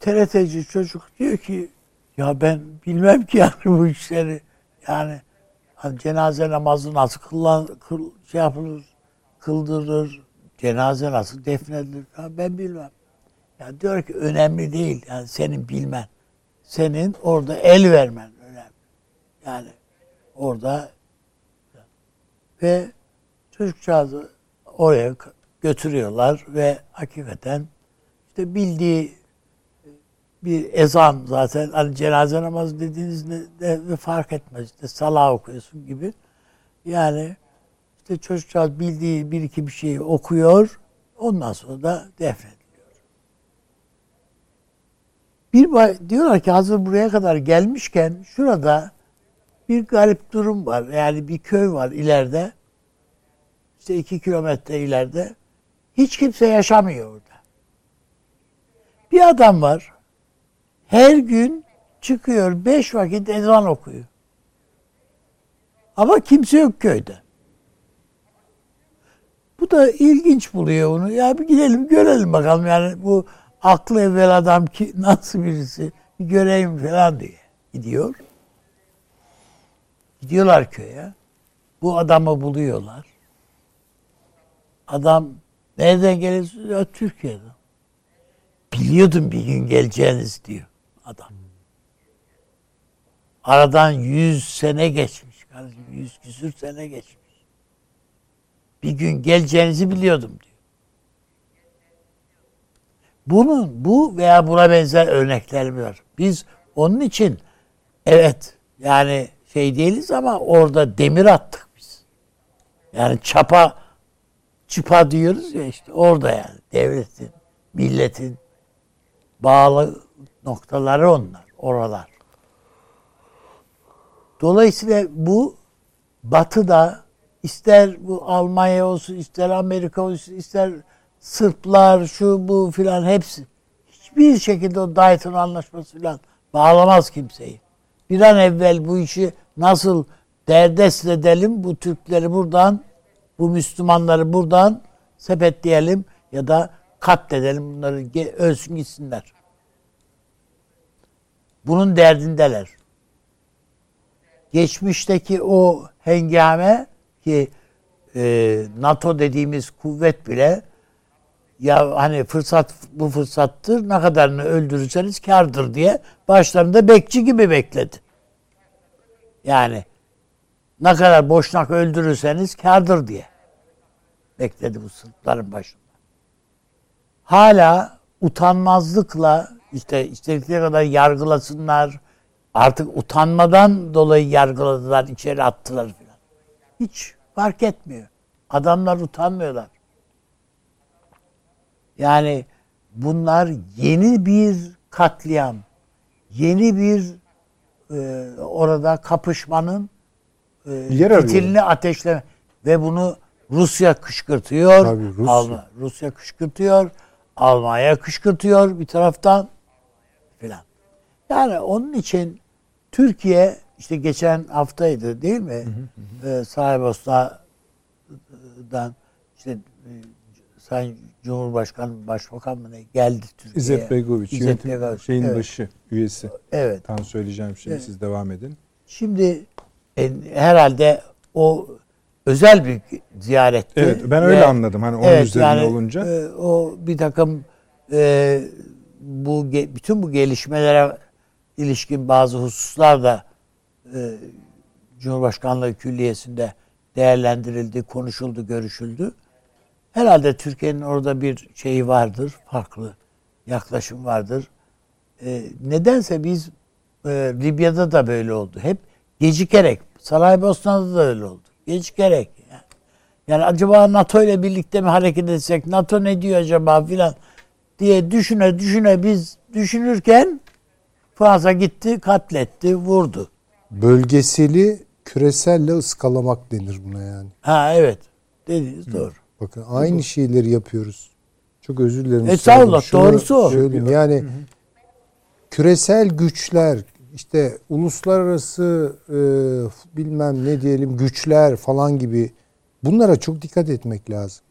[SPEAKER 2] TRT'ci çocuk diyor ki ya ben bilmem ki yani bu işleri yani hani cenaze namazı nasıl kıllan, kıl, şey yapılır, kıldırılır, cenaze nasıl defnedilir ben bilmem. Ya diyor ki önemli değil yani senin bilmen. Senin orada el vermen önemli. Yani orada ve çocukcağızı oraya götürüyorlar ve hakikaten işte bildiği bir ezan zaten hani cenaze namazı dediğinizde de, fark etmez. İşte salah okuyorsun gibi. Yani işte çocukcağız bildiği bir iki bir şeyi okuyor. Ondan sonra da defnediliyor. Bir diyorlar ki hazır buraya kadar gelmişken şurada bir garip durum var. Yani bir köy var ileride. İşte iki kilometre ileride. Hiç kimse yaşamıyor orada. Bir adam var. Her gün çıkıyor beş vakit ezan okuyor. Ama kimse yok köyde. Bu da ilginç buluyor onu. Ya bir gidelim görelim bakalım yani bu aklı evvel adam ki nasıl birisi bir göreyim falan diye gidiyor. Gidiyorlar köye. Bu adamı buluyorlar. Adam nereden geliyorsunuz? Ya Türkiye'den. Biliyordum bir gün geleceğiniz diyor adam. Aradan yüz sene geçmiş. Kardeşim yüz küsür sene geçmiş. Bir gün geleceğinizi biliyordum diyor. Bunun bu veya buna benzer örnekler var. Biz onun için evet yani şey değiliz ama orada demir attık biz. Yani çapa çıpa diyoruz ya işte orada yani devletin, milletin bağlı noktaları onlar, oralar. Dolayısıyla bu batıda ister bu Almanya olsun, ister Amerika olsun, ister Sırplar, şu bu filan hepsi hiçbir şekilde o Dayton anlaşması filan bağlamaz kimseyi. Bir an evvel bu işi nasıl derdest edelim, bu Türkleri buradan, bu Müslümanları buradan sepetleyelim ya da katledelim bunları, ölsün gitsinler. Bunun derdindeler. Geçmişteki o hengame ki e, NATO dediğimiz kuvvet bile ya hani fırsat bu fırsattır ne kadarını öldürürseniz kardır diye başlarında bekçi gibi bekledi. Yani ne kadar boşnak öldürürseniz kardır diye bekledi bu Sırpların başında. Hala utanmazlıkla işte istedikleri kadar yargılasınlar. Artık utanmadan dolayı yargıladılar, içeri attılar filan. Hiç fark etmiyor. Adamlar utanmıyorlar. Yani bunlar yeni bir katliam, yeni bir e, orada kapışmanın e,
[SPEAKER 1] Yer
[SPEAKER 2] fitilini ateşleme ve bunu Rusya kışkırtıyor.
[SPEAKER 4] Tabii, Rusya.
[SPEAKER 2] Alma- Rusya kışkırtıyor. Almanya kışkırtıyor bir taraftan filan. Yani onun için Türkiye işte geçen haftaydı değil mi? Ee, Saraybosna'dan işte e, Sayın Cumhurbaşkanı Başbakan mı ne geldi Türkiye'ye.
[SPEAKER 1] İzzet Begoviç,
[SPEAKER 2] İzzet
[SPEAKER 1] yönetim
[SPEAKER 2] Begoviç,
[SPEAKER 1] şeyin
[SPEAKER 2] evet.
[SPEAKER 1] başı, üyesi.
[SPEAKER 2] Evet.
[SPEAKER 1] Tam söyleyeceğim şimdi
[SPEAKER 2] Evet.
[SPEAKER 1] siz devam edin.
[SPEAKER 2] Şimdi e, herhalde o özel bir ziyaretti.
[SPEAKER 1] Evet ben öyle
[SPEAKER 2] Ve-
[SPEAKER 1] anladım hani onun
[SPEAKER 2] Evet,
[SPEAKER 1] üzerine
[SPEAKER 2] yani,
[SPEAKER 1] olunca.
[SPEAKER 2] e, o bir takım e, bu bütün bu gelişmelere ilişkin bazı hususlar da e, Cumhurbaşkanlığı Külliyesi'nde değerlendirildi, konuşuldu, görüşüldü. Herhalde Türkiye'nin orada bir şeyi vardır, farklı yaklaşım vardır. E, nedense biz e, Libya'da da böyle oldu. Hep gecikerek. Saraybosna'da da öyle oldu. Gecikerek. Yani. Yani acaba NATO ile birlikte mi hareket etsek? NATO ne diyor acaba filan diye düşüne düşüne biz düşünürken Fransa gitti, katletti, vurdu.
[SPEAKER 4] Bölgeseli küreselle ıskalamak denir buna yani.
[SPEAKER 2] Ha evet. Dediniz doğru.
[SPEAKER 4] Bakın aynı şeyleri yapıyoruz. Çok özür dilerim.
[SPEAKER 2] Estağfurullah,
[SPEAKER 4] Şunu
[SPEAKER 2] doğrusu
[SPEAKER 4] söyleyeyim. Yani küresel güçler işte uluslararası e, bilmem ne diyelim güçler falan gibi bunlara çok dikkat etmek lazım.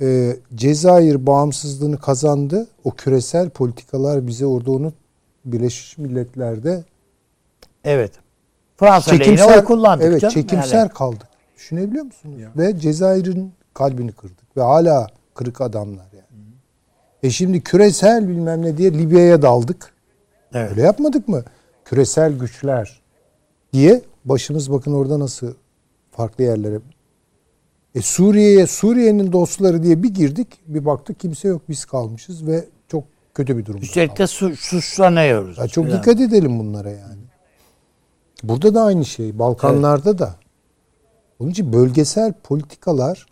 [SPEAKER 4] E, Cezayir bağımsızlığını kazandı. O küresel politikalar bize orada onu Birleşmiş Milletler'de
[SPEAKER 2] Evet. Fransa lehine oy kullandık
[SPEAKER 4] evet,
[SPEAKER 2] canım.
[SPEAKER 4] çekimser
[SPEAKER 2] Yani.
[SPEAKER 4] kaldık. Düşünebiliyor musunuz?
[SPEAKER 1] Ya.
[SPEAKER 4] Ve Cezayir'in kalbini kırdık ve hala kırık adamlar yani. E şimdi küresel bilmem ne diye Libya'ya daldık.
[SPEAKER 2] Evet.
[SPEAKER 4] Öyle yapmadık mı? Küresel güçler diye başımız bakın orada nasıl farklı yerlere. E Suriye'ye Suriye'nin dostları diye bir girdik, bir baktık kimse yok biz kalmışız ve çok kötü bir durumda.
[SPEAKER 2] Üstelik de su, suçlanıyoruz.
[SPEAKER 4] Ya çok dikkat edelim bunlara yani. Burada da aynı şey. Balkanlarda da. Onun için bölgesel politikalar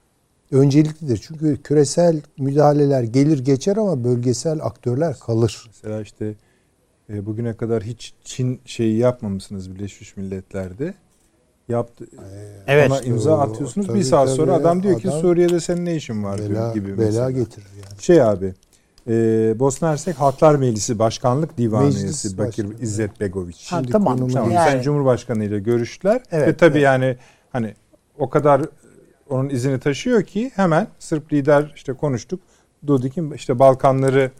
[SPEAKER 4] önceliklidir. Çünkü küresel müdahaleler gelir geçer ama bölgesel aktörler kalır.
[SPEAKER 1] Mesela işte e, bugüne kadar hiç Çin şeyi yapmamışsınız Birleşmiş Milletler'de. Yaptı,
[SPEAKER 2] Evet.
[SPEAKER 1] ona imza atıyorsunuz.
[SPEAKER 4] tabii,
[SPEAKER 1] bir saat
[SPEAKER 4] tabii.
[SPEAKER 1] sonra adam diyor ki
[SPEAKER 4] Adam-
[SPEAKER 1] Suriye'de senin ne işin var diyor
[SPEAKER 4] Bela,
[SPEAKER 1] gibi
[SPEAKER 4] bela
[SPEAKER 1] mesela.
[SPEAKER 4] getirir yani.
[SPEAKER 1] Şey abi e, Bosna Hersek Halklar Meclisi Başkanlık Divanı
[SPEAKER 4] Meclis
[SPEAKER 1] üyesi Bakir
[SPEAKER 4] Başkanı.
[SPEAKER 1] İzzet Begoviç.
[SPEAKER 2] Ha,
[SPEAKER 4] Şimdi
[SPEAKER 2] tamam.
[SPEAKER 1] Tamam.
[SPEAKER 2] Yani-
[SPEAKER 1] Sayın Cumhurbaşkanı ile görüştüler
[SPEAKER 2] Evet,
[SPEAKER 1] ve tabii
[SPEAKER 2] evet.
[SPEAKER 1] yani hani o kadar onun izini taşıyor ki hemen Sırp lider işte konuştuk. Dodik'in işte Balkanları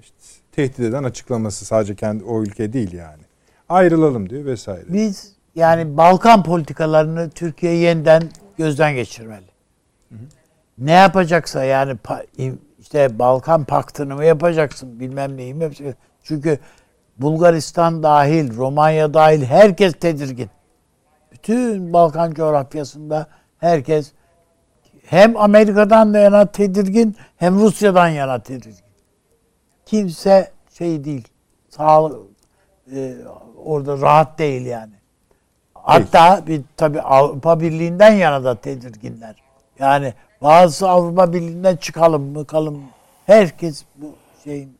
[SPEAKER 1] işte tehdit eden açıklaması sadece kendi o ülke değil yani. Ayrılalım diyor vesaire.
[SPEAKER 2] Biz yani Balkan politikalarını Türkiye yeniden gözden geçirmeli. Ne yapacaksa yani işte Balkan paktını mı yapacaksın bilmem neyi mi yapacaksın. Çünkü Bulgaristan dahil, Romanya dahil herkes tedirgin. Bütün Balkan coğrafyasında herkes hem Amerika'dan da yana tedirgin hem Rusya'dan yana tedirgin. Kimse şey değil. Sağlık e, orada rahat değil yani. Hatta bir tabi Avrupa Birliği'nden yana da tedirginler. Yani bazı Avrupa Birliği'nden çıkalım mı kalım. Herkes bu şeyin.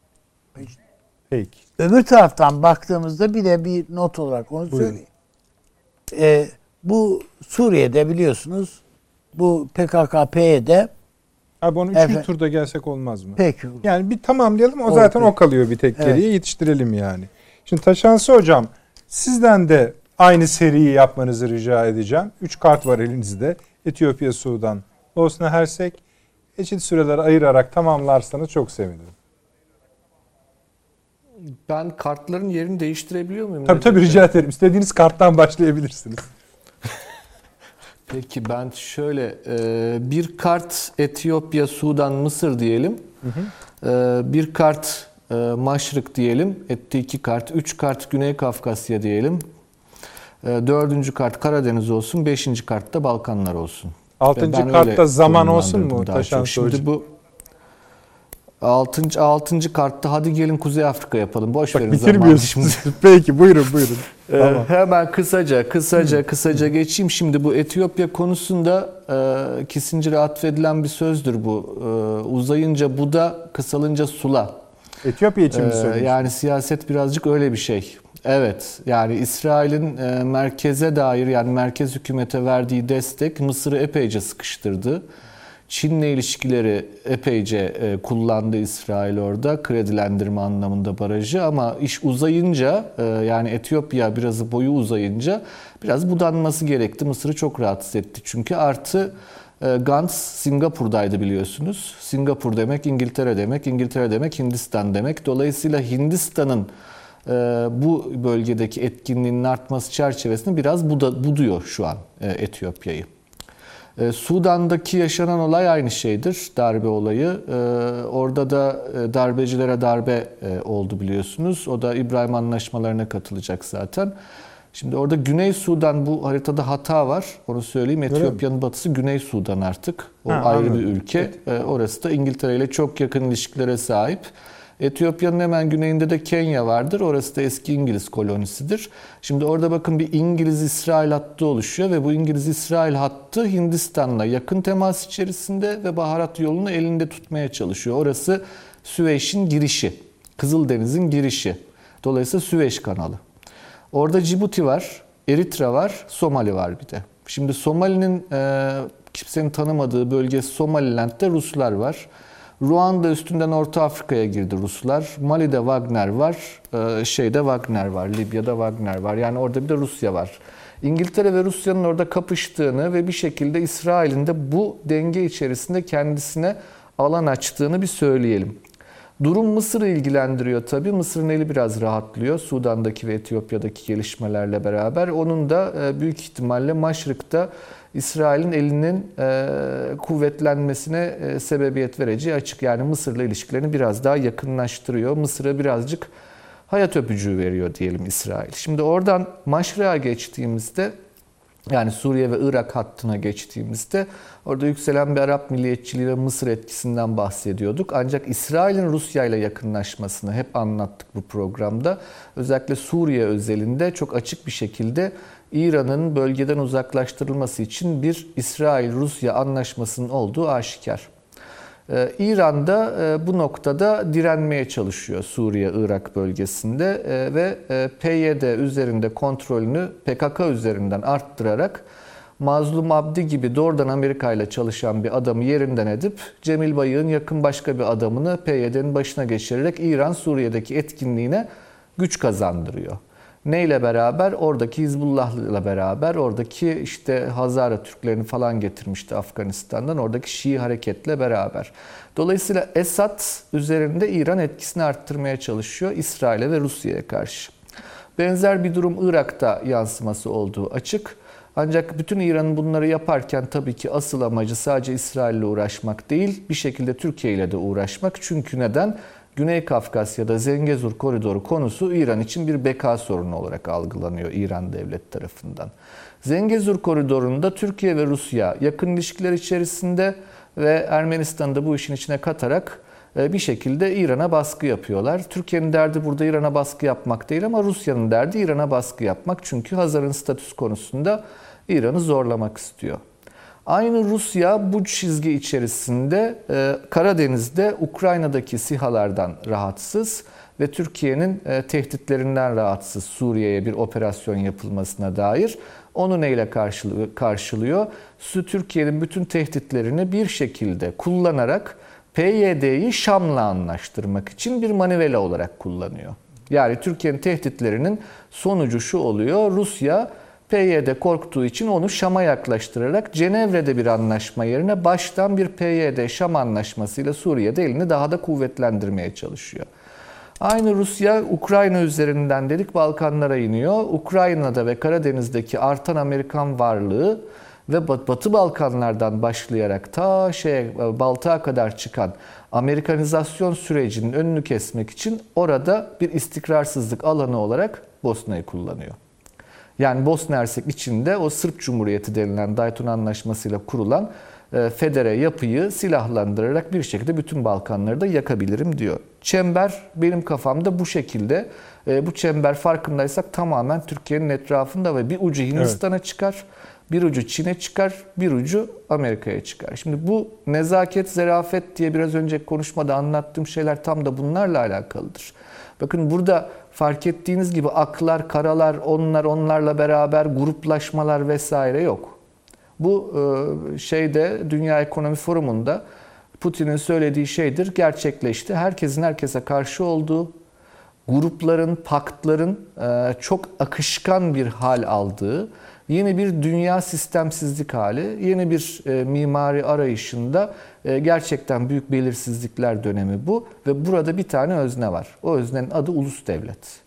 [SPEAKER 1] Peki.
[SPEAKER 2] Öbür taraftan baktığımızda bir de bir not olarak onu
[SPEAKER 1] Buyurun.
[SPEAKER 2] söyleyeyim. Ee, bu Suriye'de biliyorsunuz bu PKK-PYD
[SPEAKER 1] Abi onu üçüncü turda gelsek olmaz mı?
[SPEAKER 2] pek
[SPEAKER 1] Yani bir tamamlayalım o
[SPEAKER 2] Olur,
[SPEAKER 1] zaten o
[SPEAKER 2] peki.
[SPEAKER 1] kalıyor bir tek
[SPEAKER 2] Evet.
[SPEAKER 1] geriye yetiştirelim yani. Şimdi Taşansı hocam sizden de aynı seriyi yapmanızı rica edeceğim. Üç kart var elinizde. Etiyopya, Sudan, Bosna Hersek. Eşit süreler ayırarak tamamlarsanız çok sevinirim.
[SPEAKER 3] Ben kartların yerini değiştirebiliyor muyum?
[SPEAKER 1] Tabii tabii rica ederim. İstediğiniz karttan başlayabilirsiniz.
[SPEAKER 3] Peki ben şöyle e, bir kart Etiyopya, Sudan, Mısır diyelim. E, bir kart e, Maşrık diyelim. Etti iki kart. Üç kart Güney Kafkasya diyelim. Dördüncü kart Karadeniz olsun. Beşinci kart da Balkanlar olsun.
[SPEAKER 1] Altıncı kartta zaman olsun mu hocam?
[SPEAKER 3] Şimdi bu altıncı, altıncı kartta hadi gelin Kuzey Afrika yapalım. Boş
[SPEAKER 1] Bak
[SPEAKER 3] verin
[SPEAKER 1] bitirmiyorsunuz. Peki buyurun buyurun.
[SPEAKER 3] Ee,
[SPEAKER 1] Tamam.
[SPEAKER 3] Hemen kısaca, kısaca, kısaca geçeyim. Şimdi bu Etiyopya konusunda e, Kissinger'e atfedilen bir sözdür bu. E, uzayınca Buda, kısalınca Sula.
[SPEAKER 1] Etiyopya için mi
[SPEAKER 3] Ee,
[SPEAKER 1] söylüyorsunuz?
[SPEAKER 3] yani siyaset birazcık öyle bir şey. Evet yani İsrail'in e, merkeze dair yani merkez hükümete verdiği destek Mısır'ı epeyce sıkıştırdı. Çin'le ilişkileri epeyce e, kullandı İsrail orada kredilendirme anlamında barajı ama iş uzayınca e, yani Etiyopya biraz boyu uzayınca biraz budanması gerekti. Mısır'ı çok rahatsız etti çünkü artı e, Gantz Singapur'daydı biliyorsunuz. Singapur demek İngiltere demek, İngiltere demek Hindistan demek. Dolayısıyla Hindistan'ın bu bölgedeki etkinliğinin artması çerçevesinde biraz buda, buduyor şu an Etiyopya'yı. E, Sudan'daki yaşanan olay aynı şeydir, darbe olayı. E, orada da e, darbecilere darbe e, oldu biliyorsunuz. O da İbrahim Anlaşmalarına katılacak zaten. Şimdi orada Güney Sudan bu haritada hata var. Onu söyleyeyim. Etiyopya'nın batısı Güney Sudan artık. O
[SPEAKER 1] Ha,
[SPEAKER 3] ayrı
[SPEAKER 1] anladım.
[SPEAKER 3] bir ülke. E, orası da İngiltere ile çok yakın ilişkilere sahip. Etiyopya'nın hemen güneyinde de Kenya vardır. Orası da eski İngiliz kolonisidir. Şimdi orada bakın bir İngiliz-İsrail hattı oluşuyor ve bu İngiliz-İsrail hattı Hindistan'la yakın temas içerisinde ve baharat yolunu elinde tutmaya çalışıyor. Orası Süveyş'in girişi, Kızıldeniz'in girişi. Dolayısıyla Süveyş kanalı. Orada Cibuti var, Eritre var, Somali var bir de. Şimdi Somali'nin e, kimsenin tanımadığı bölgesi Somaliland'de Ruslar var. Ruanda üstünden Orta Afrika'ya girdi Ruslar. Mali'de Wagner var, e, şeyde Wagner var, Libya'da Wagner var. Yani orada bir de Rusya var. İngiltere ve Rusya'nın orada kapıştığını ve bir şekilde İsrail'in de bu denge içerisinde kendisine alan açtığını bir söyleyelim. Durum Mısır'ı ilgilendiriyor tabii. Mısır'ın eli biraz rahatlıyor Sudan'daki ve Etiyopya'daki gelişmelerle beraber. Onun da e, büyük ihtimalle Maşrık'ta İsrail'in elinin e, kuvvetlenmesine e, sebebiyet vereceği açık. Yani Mısır'la ilişkilerini biraz daha yakınlaştırıyor. Mısır'a birazcık hayat öpücüğü veriyor diyelim İsrail. Şimdi oradan Maşrık'a geçtiğimizde yani Suriye ve Irak hattına geçtiğimizde orada yükselen bir Arap milliyetçiliği ve Mısır etkisinden bahsediyorduk. Ancak İsrail'in Rusya ile yakınlaşmasını hep anlattık bu programda. Özellikle Suriye özelinde çok açık bir şekilde İran'ın bölgeden uzaklaştırılması için bir İsrail-Rusya anlaşmasının olduğu aşikar. Ee, İran da e, bu noktada direnmeye çalışıyor Suriye-Irak bölgesinde e, ve e, PYD üzerinde kontrolünü PKK üzerinden arttırarak Mazlum Abdi gibi doğrudan Amerika ile çalışan bir adamı yerinden edip Cemil Bayık'ın yakın başka bir adamını PYD'nin başına geçirerek İran Suriye'deki etkinliğine güç kazandırıyor. Neyle beraber? Oradaki Hizbullah'la beraber oradaki işte Hazara Türklerini falan getirmişti Afganistan'dan. Oradaki Şii hareketle beraber. Dolayısıyla Esad üzerinde İran etkisini arttırmaya çalışıyor İsrail'e ve Rusya'ya karşı. Benzer bir durum Irak'ta yansıması olduğu açık. Ancak bütün İran'ın bunları yaparken tabii ki asıl amacı sadece İsrail'le uğraşmak değil, bir şekilde Türkiye ile de uğraşmak. Çünkü neden? Güney Kafkasya'da Zengezur koridoru konusu İran için bir beka sorunu olarak algılanıyor İran devlet tarafından. Zengezur koridorunda Türkiye ve Rusya yakın ilişkiler içerisinde ve Ermenistan'ı da bu işin içine katarak e, bir şekilde İran'a baskı yapıyorlar. Türkiye'nin derdi burada İran'a baskı yapmak değil ama Rusya'nın derdi İran'a baskı yapmak. Çünkü Hazar'ın statüs konusunda İran'ı zorlamak istiyor. Aynı Rusya bu çizgi içerisinde e, Karadeniz'de Ukrayna'daki sihalardan rahatsız ve Türkiye'nin e, tehditlerinden rahatsız Suriye'ye bir operasyon yapılmasına dair. Onu neyle karşılıyor? Türkiye'nin bütün tehditlerini bir şekilde kullanarak PYD'yi Şam'la anlaştırmak için bir manivela olarak kullanıyor. Yani Türkiye'nin tehditlerinin sonucu şu oluyor. Rusya PYD korktuğu için onu Şam'a yaklaştırarak Cenevre'de bir anlaşma yerine baştan bir PYD-Şam anlaşmasıyla Suriye'de elini daha da kuvvetlendirmeye çalışıyor. Aynı Rusya Ukrayna üzerinden dedik Balkanlara iniyor. Ukrayna'da ve Karadeniz'deki artan Amerikan varlığı ve Batı Balkanlardan başlayarak ta şeye Baltık'a kadar çıkan Amerikanizasyon sürecinin önünü kesmek için orada bir istikrarsızlık alanı olarak Bosna'yı kullanıyor. Yani Bosna Hersek içinde o Sırp Cumhuriyeti denilen Dayton Anlaşması'yla kurulan e, federe yapıyı silahlandırarak bir şekilde bütün Balkanları da yakabilirim diyor. Çember benim kafamda bu şekilde. E, bu çember farkındaysak tamamen Türkiye'nin etrafında ve bir ucu Hindistan'a çıkar, bir ucu Çin'e çıkar, bir ucu Amerika'ya çıkar. Şimdi bu nezaket, zerafet diye biraz önce konuşmada anlattığım şeyler tam da bunlarla alakalıdır. Bakın burada fark ettiğiniz gibi aklar, karalar, onlar onlarla beraber gruplaşmalar vesaire yok. Bu e, şeyde Dünya Ekonomi Forumu'nda Putin'in söylediği şeydir gerçekleşti. Herkesin herkese karşı olduğu, grupların, paktların e, çok akışkan bir hal aldığı, yeni bir dünya sistemsizlik hali, yeni bir e, mimari arayışında gerçekten büyük belirsizlikler dönemi bu ve burada bir tane özne var. O öznenin adı ulus devlet.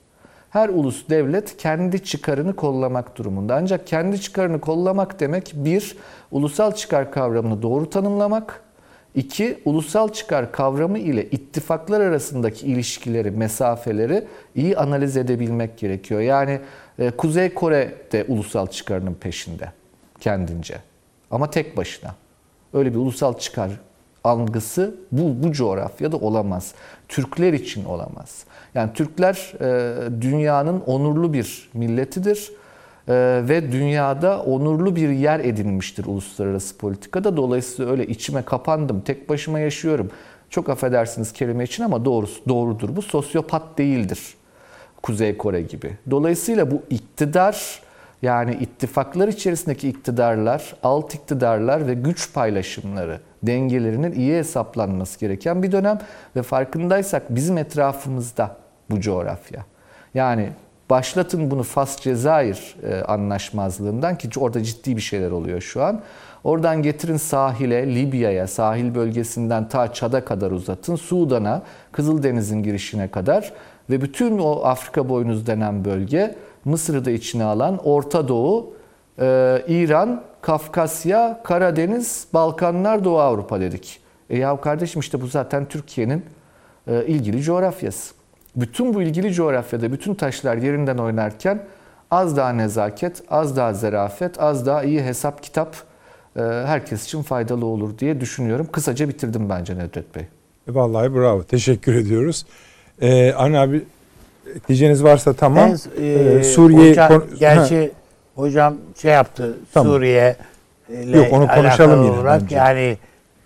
[SPEAKER 3] Her ulus devlet kendi çıkarını kollamak durumunda. Ancak kendi çıkarını kollamak demek bir, ulusal çıkar kavramını doğru tanımlamak, iki, ulusal çıkar kavramı ile ittifaklar arasındaki ilişkileri, mesafeleri iyi analiz edebilmek gerekiyor. Yani e, Kuzey Kore de ulusal çıkarının peşinde kendince ama tek başına. Öyle bir ulusal çıkar algısı bu, bu coğrafyada olamaz. Türkler için olamaz. Yani Türkler e, dünyanın onurlu bir milletidir e, ve dünyada onurlu bir yer edinmiştir uluslararası politikada. Dolayısıyla öyle içime kapandım, tek başıma yaşıyorum. Çok affedersiniz kelime için ama doğrusu doğrudur. Bu sosyopat değildir. Kuzey Kore gibi. Dolayısıyla bu iktidar yani ittifaklar içerisindeki iktidarlar, alt iktidarlar ve güç paylaşımları dengelerinin iyi hesaplanması gereken bir dönem ve farkındaysak bizim etrafımızda bu coğrafya. Yani başlatın bunu Fas Cezayir e, anlaşmazlığından ki orada ciddi bir şeyler oluyor şu an. Oradan getirin sahile, Libya'ya, sahil bölgesinden ta Çad'a kadar uzatın, Sudan'a, Kızıldeniz'in girişine kadar ve bütün o Afrika boynuz denen bölge, Mısır'ı da içine alan Orta Doğu, e, İran, Kafkasya, Karadeniz, Balkanlar, Doğu Avrupa dedik. E ya kardeşim işte bu zaten Türkiye'nin e, ilgili coğrafyası. Bütün bu ilgili coğrafyada bütün taşlar yerinden oynarken az daha nezaket, az daha zerafet, az daha iyi hesap kitap e, herkes için faydalı olur diye düşünüyorum. Kısaca bitirdim bence Nedret Bey.
[SPEAKER 1] E, vallahi bravo. Teşekkür ediyoruz. Ee, Arne abi diyeceğiniz varsa tamam.
[SPEAKER 2] Ben, e, Suriye hocam, gerçi hocam şey yaptı tamam. Suriye
[SPEAKER 1] ile Yok onu konuşalım yine. Olarak,
[SPEAKER 2] bence. yani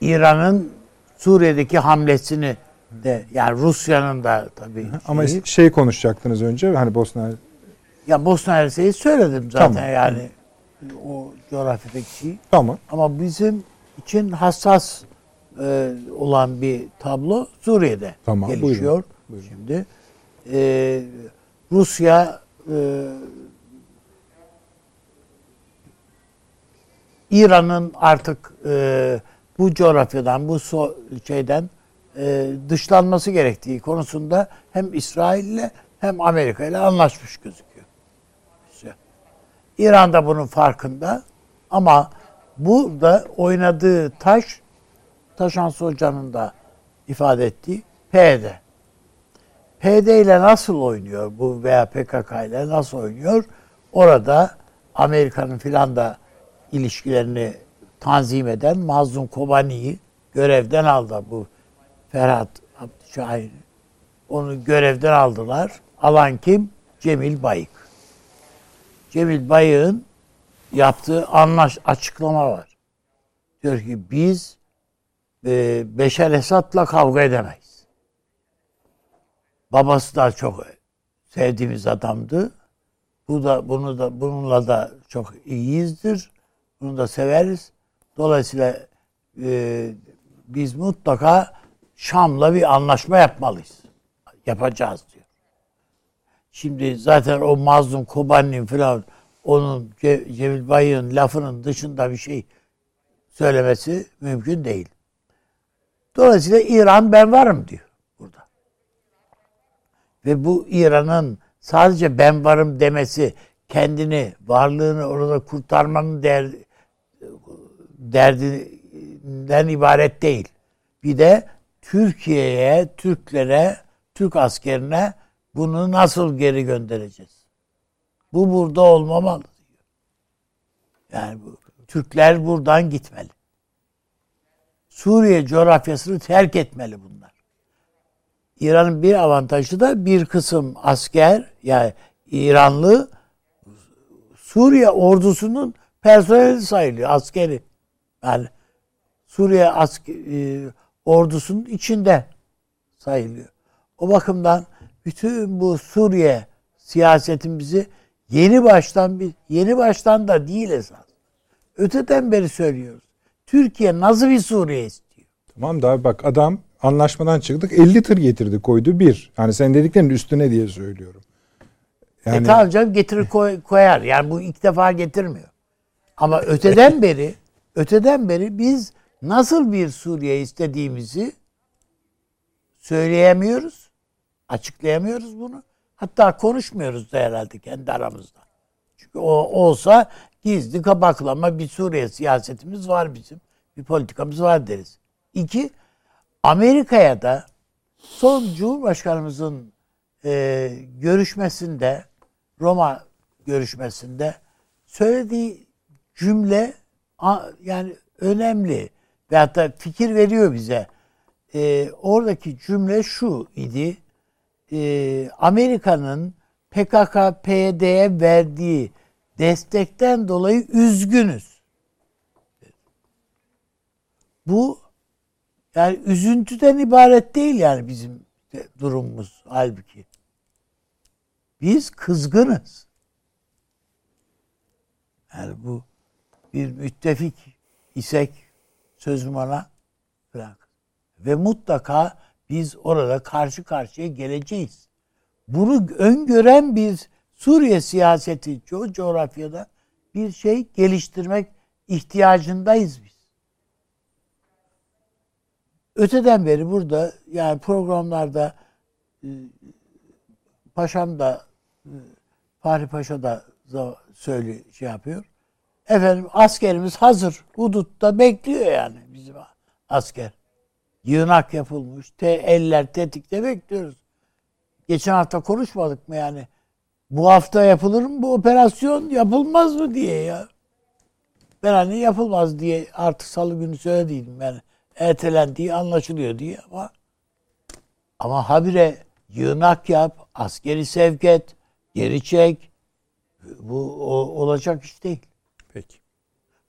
[SPEAKER 2] İran'ın Suriye'deki hamlesini de yani Rusya'nın da tabii.
[SPEAKER 1] Ama şeyi, şey konuşacaktınız önce hani Bosna
[SPEAKER 2] Ya Bosna Hersek'i söyledim zaten tamam. yani o coğrafyadaki şey.
[SPEAKER 1] Tamam.
[SPEAKER 2] Ama bizim için hassas e, olan bir tablo Suriye'de tamam, gelişiyor. Buyurun. Buyurun. Şimdi e, Rusya e, İran'ın artık e, bu coğrafyadan, bu so şeyden e, dışlanması gerektiği konusunda hem İsrail ile hem Amerika ile anlaşmış gözüküyor. İran da bunun farkında ama burada oynadığı taş Taşansı Hoca'nın da ifade ettiği PD. PD ile nasıl oynuyor bu veya PKK ile nasıl oynuyor? Orada Amerika'nın filan da ilişkilerini tanzim eden Mazlum Kobani'yi görevden aldı bu Ferhat Şahin. Onu görevden aldılar. Alan kim? Cemil Bayık. Cemil Bayık'ın yaptığı anlaş açıklama var. Diyor ki biz e, Beşer Esad'la kavga edemeyiz. Babası da çok sevdiğimiz adamdı. Bu da bunu da bununla da çok iyiyizdir. Bunu da severiz. Dolayısıyla e, biz mutlaka Şam'la bir anlaşma yapmalıyız. Yapacağız diyor. Şimdi zaten o mazlum Kobani'nin falan onun Cemil Bayık'ın lafının dışında bir şey söylemesi mümkün değil. Dolayısıyla İran ben varım diyor. Ve bu İran'ın sadece ben varım demesi kendini, varlığını orada kurtarmanın der, derdinden ibaret değil. Bir de Türkiye'ye, Türklere, Türk askerine bunu nasıl geri göndereceğiz? Bu burada olmamalı. Yani bu, Türkler buradan gitmeli. Suriye coğrafyasını terk etmeli bunlar. İran'ın bir avantajı da bir kısım asker yani İranlı Suriye ordusunun personeli sayılıyor, askeri. Yani Suriye asker, e, ordusunun içinde sayılıyor. O bakımdan bütün bu Suriye siyasetimizi yeni baştan bir yeni baştan da değil esas. Öteden beri söylüyoruz. Türkiye nasıl bir Suriye istiyor?
[SPEAKER 1] Tamam da bak adam anlaşmadan çıktık 50 tır getirdi koydu bir. Yani sen dediklerinin üstüne diye söylüyorum.
[SPEAKER 2] Yani, e tamam canım getirir koy, koyar. Yani bu ilk defa getirmiyor. Ama öteden beri öteden beri biz nasıl bir Suriye istediğimizi söyleyemiyoruz. Açıklayamıyoruz bunu. Hatta konuşmuyoruz da herhalde kendi aramızda. Çünkü o olsa gizli kapaklama bir Suriye siyasetimiz var bizim. Bir politikamız var deriz. İki, Amerika'ya da son Cumhurbaşkanımızın e, görüşmesinde Roma görüşmesinde söylediği cümle yani önemli ve hatta fikir veriyor bize. E, oradaki cümle şu idi. E, Amerika'nın PKK, PYD'ye verdiği destekten dolayı üzgünüz. Bu yani üzüntüden ibaret değil yani bizim durumumuz halbuki. Biz kızgınız. Yani bu bir müttefik isek sözüm ona falan. Ve mutlaka biz orada karşı karşıya geleceğiz. Bunu öngören bir Suriye siyaseti o coğrafyada bir şey geliştirmek ihtiyacındayız biz. Öteden beri burada yani programlarda e, Paşam da Fahri Paşa da söyle şey yapıyor. Efendim askerimiz hazır. Hudutta bekliyor yani bizim asker. Yığınak yapılmış. Te, eller tetikte bekliyoruz. Geçen hafta konuşmadık mı yani? Bu hafta yapılır mı bu operasyon? Yapılmaz mı diye ya. Ben hani yapılmaz diye artık salı günü söylediydim yani. Ertelendiği anlaşılıyor diye ama ama habire yığınak yap, askeri sevk et, geri çek. Bu o, olacak iş değil.
[SPEAKER 1] Peki.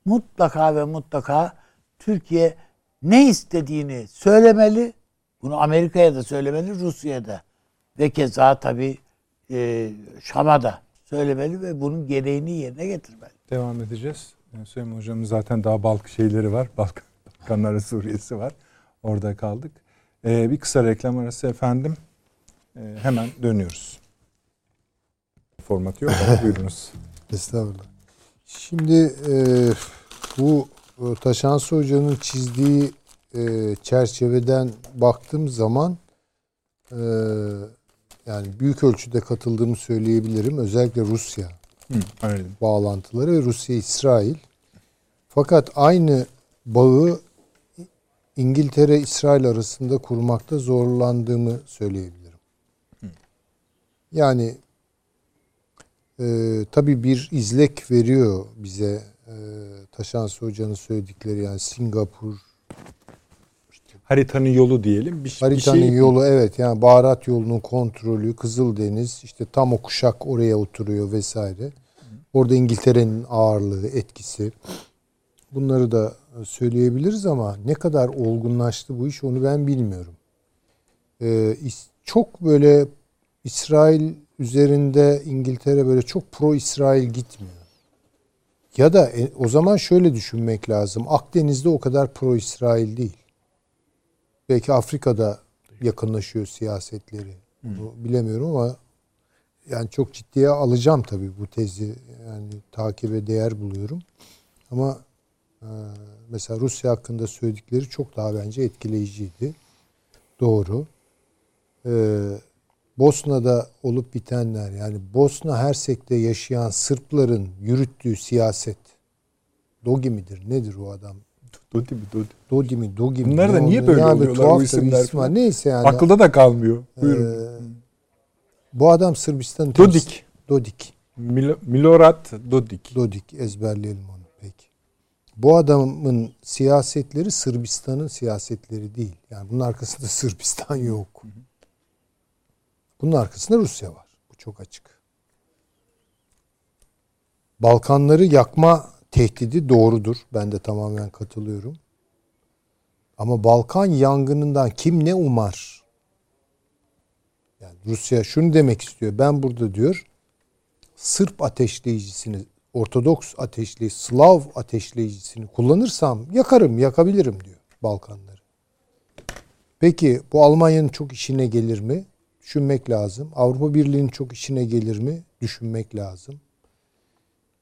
[SPEAKER 2] Mutlaka ve mutlaka Türkiye ne istediğini söylemeli. Bunu Amerika'ya da söylemeli, Rusya'ya da. Ve keza tabii e, Şam'a da söylemeli ve bunun gereğini yerine getirmeli.
[SPEAKER 1] Devam edeceğiz. Yani Süleyman Hocam'ın zaten daha Balk şeyleri var. Balkan, Balkanları Suriye'si var. Orada kaldık. Ee, bir kısa reklam arası efendim. Ee, hemen dönüyoruz. Format yok? Buyurunuz.
[SPEAKER 4] Estağfurullah. Şimdi e, bu e, Taşansı Hoca'nın çizdiği e, çerçeveden baktığım zaman e, yani büyük ölçüde katıldığımı söyleyebilirim. Özellikle Rusya
[SPEAKER 1] Hı,
[SPEAKER 4] bağlantıları ve Rusya-İsrail. Fakat aynı bağı İngiltere-İsrail arasında kurmakta zorlandığımı söyleyebilirim. Yani e, tabii bir izlek veriyor bize e, Taşansı Hoca'nın söyledikleri yani Singapur
[SPEAKER 1] haritanın yolu diyelim. Bir,
[SPEAKER 4] haritanın
[SPEAKER 1] bir şey...
[SPEAKER 4] yolu evet yani baharat yolunun kontrolü Kızıldeniz işte tam o kuşak oraya oturuyor vesaire. Orada İngiltere'nin ağırlığı etkisi bunları da söyleyebiliriz ama ne kadar olgunlaştı bu iş onu ben bilmiyorum. Ee, çok böyle İsrail üzerinde İngiltere böyle çok pro İsrail gitmiyor. Ya da e, o zaman şöyle düşünmek lazım. Akdeniz'de o kadar pro İsrail değil. Belki Afrika'da yakınlaşıyor siyasetleri. Bu bilemiyorum ama yani çok ciddiye alacağım tabii bu tezi. Yani takibe değer buluyorum. Ama mesela Rusya hakkında söyledikleri çok daha bence etkileyiciydi. Doğru. Ee, Bosna'da olup bitenler yani Bosna Hersek'te yaşayan Sırpların yürüttüğü siyaset Dogi midir? Nedir o adam?
[SPEAKER 1] Dodi mi? Dodi.
[SPEAKER 4] Dodi mi? Dogi mi?
[SPEAKER 1] Bunlar da niye böyle
[SPEAKER 4] yani
[SPEAKER 1] oluyorlar
[SPEAKER 4] tuhaf
[SPEAKER 1] bu isimler?
[SPEAKER 4] Isim var. Neyse yani.
[SPEAKER 1] Akılda da kalmıyor. Buyurun.
[SPEAKER 4] Ee, bu adam Sırbistan
[SPEAKER 1] Dodik.
[SPEAKER 4] Dodik.
[SPEAKER 1] Mil Milorad Dodik.
[SPEAKER 4] Dodik ezberleyelim onu. Bu adamın siyasetleri Sırbistan'ın siyasetleri değil. Yani bunun arkasında Sırbistan yok. Bunun arkasında Rusya var. Bu çok açık. Balkanları yakma tehdidi doğrudur. Ben de tamamen katılıyorum. Ama Balkan yangınından kim ne umar? Yani Rusya şunu demek istiyor. Ben burada diyor Sırp ateşleyicisini, Ortodoks ateşleyici, Slav ateşleyicisini kullanırsam yakarım, yakabilirim diyor Balkanları. Peki bu Almanya'nın çok işine gelir mi? Düşünmek lazım. Avrupa Birliği'nin çok işine gelir mi? Düşünmek lazım.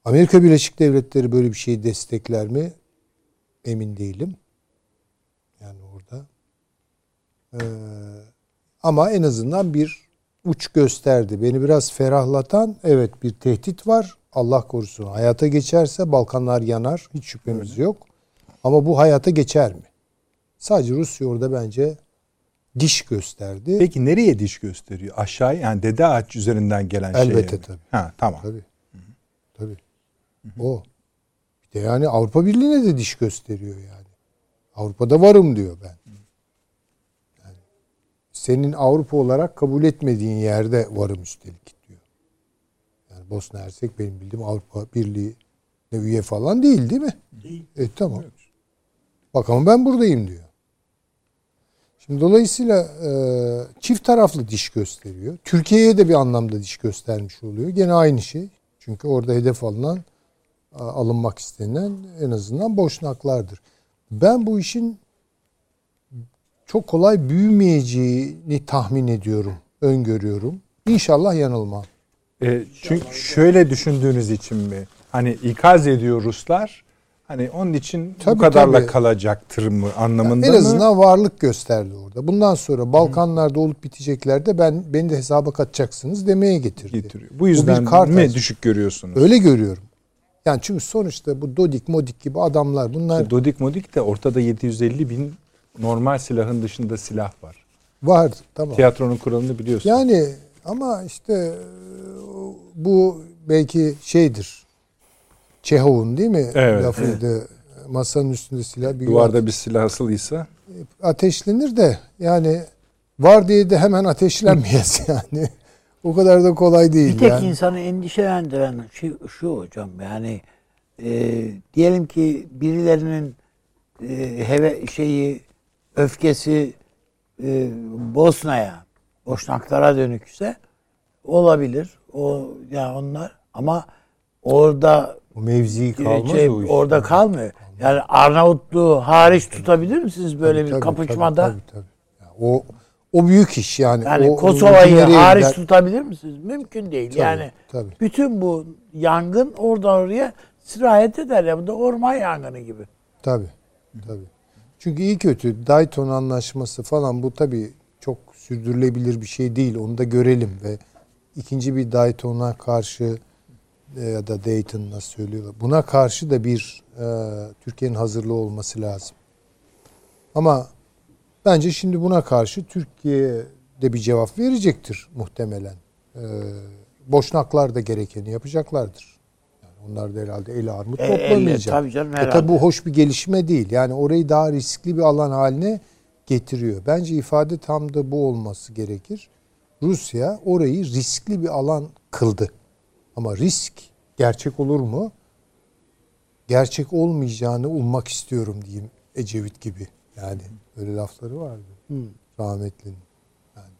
[SPEAKER 4] Amerika Birleşik Devletleri böyle bir şeyi destekler mi? Emin değilim. Yani orada. Ee, ama en azından bir uç gösterdi. Beni biraz ferahlatan evet bir tehdit var. Allah korusun. Hayata geçerse Balkanlar yanar. Hiç şüphemiz Öyle. yok. Ama bu hayata geçer mi? Sadece Rusya orada bence diş gösterdi.
[SPEAKER 1] Peki nereye diş gösteriyor? Aşağı yani dede ağaç üzerinden gelen şey.
[SPEAKER 4] Elbette tabii.
[SPEAKER 1] Ha tamam.
[SPEAKER 4] Tabii. Tabii. O. Bir de yani Avrupa Birliği'ne de diş gösteriyor yani. Avrupa'da varım diyor ben. Senin Avrupa olarak kabul etmediğin yerde varım üstelik diyor. Yani Bosna Hersek benim bildiğim Avrupa Birliği ne üye falan değil değil mi?
[SPEAKER 2] Değil.
[SPEAKER 4] E tamam. Evet. Bak ama ben buradayım diyor. Şimdi dolayısıyla e, çift taraflı diş gösteriyor. Türkiye'ye de bir anlamda diş göstermiş oluyor. Gene aynı şey. Çünkü orada hedef alınan alınmak istenilen en azından boşnaklardır. Ben bu işin çok kolay büyümeyeceğini tahmin ediyorum, öngörüyorum. İnşallah yanılmam.
[SPEAKER 1] E, çünkü şöyle düşündüğünüz için mi? Hani ikaz ediyor Ruslar. Hani onun için tabii, bu kadarla tabii. kalacaktır mı anlamında
[SPEAKER 4] yani en azından mı? varlık gösterdi orada. Bundan sonra Balkanlarda olup biteceklerde ben beni de hesaba katacaksınız demeye getirdi.
[SPEAKER 1] Getiriyor. Bu yüzden bu mi mi düşük görüyorsunuz?
[SPEAKER 4] Öyle görüyorum. Yani çünkü sonuçta bu Dodik Modik gibi adamlar bunlar... İşte
[SPEAKER 1] Dodik Modik de ortada 750 bin normal silahın dışında silah var.
[SPEAKER 4] Var tamam.
[SPEAKER 1] Tiyatronun kuralını biliyorsun.
[SPEAKER 4] Yani ama işte bu belki şeydir. Çehov'un değil mi
[SPEAKER 1] evet,
[SPEAKER 4] lafıydı. Masanın üstünde silah
[SPEAKER 1] bir Duvarda yuvar. bir silah asılıysa
[SPEAKER 4] ateşlenir de yani var diye de hemen ateşlenmeyez yani. O kadar da kolay değil.
[SPEAKER 2] Bir tek
[SPEAKER 4] yani.
[SPEAKER 2] insanı endişelendiren şu, şu hocam yani e, diyelim ki birilerinin e, heve şeyi öfkesi e, Bosna'ya, Boşnaklara dönükse olabilir. O ya yani onlar ama orada
[SPEAKER 4] o mevzi kalmaz şey, o
[SPEAKER 2] iş. Orada kalmıyor. Yani Arnavutluğu hariç tutabilir misiniz böyle tabii, bir tabii, kapışmada? Tabii tabii.
[SPEAKER 4] tabii. o o büyük iş yani.
[SPEAKER 2] Yani
[SPEAKER 4] o,
[SPEAKER 2] Kosova'yı hariç der... tutabilir misiniz? Mümkün değil.
[SPEAKER 4] Tabii,
[SPEAKER 2] yani
[SPEAKER 4] tabii.
[SPEAKER 2] bütün bu yangın oradan oraya sirayet eder ya. Bu da orman yangını gibi.
[SPEAKER 4] Tabii. Tabii. Çünkü iyi kötü Dayton anlaşması falan bu tabii çok sürdürülebilir bir şey değil. Onu da görelim ve ikinci bir Dayton'a karşı e, ya da Dayton nasıl söylüyorlar. Buna karşı da bir e, Türkiye'nin hazırlığı olması lazım. Ama Bence şimdi buna karşı Türkiye de bir cevap verecektir muhtemelen. Ee, Boşnaklar da gerekeni yapacaklardır. Onlar da herhalde el armut e, toplamayacak.
[SPEAKER 2] tabii canım
[SPEAKER 4] herhalde. E, tabii bu hoş bir gelişme değil. Yani orayı daha riskli bir alan haline getiriyor. Bence ifade tam da bu olması gerekir. Rusya orayı riskli bir alan kıldı. Ama risk gerçek olur mu? Gerçek olmayacağını ummak istiyorum diyeyim Ecevit gibi. Yani öyle lafları vardı. Hı. Rahmetlinin. Yani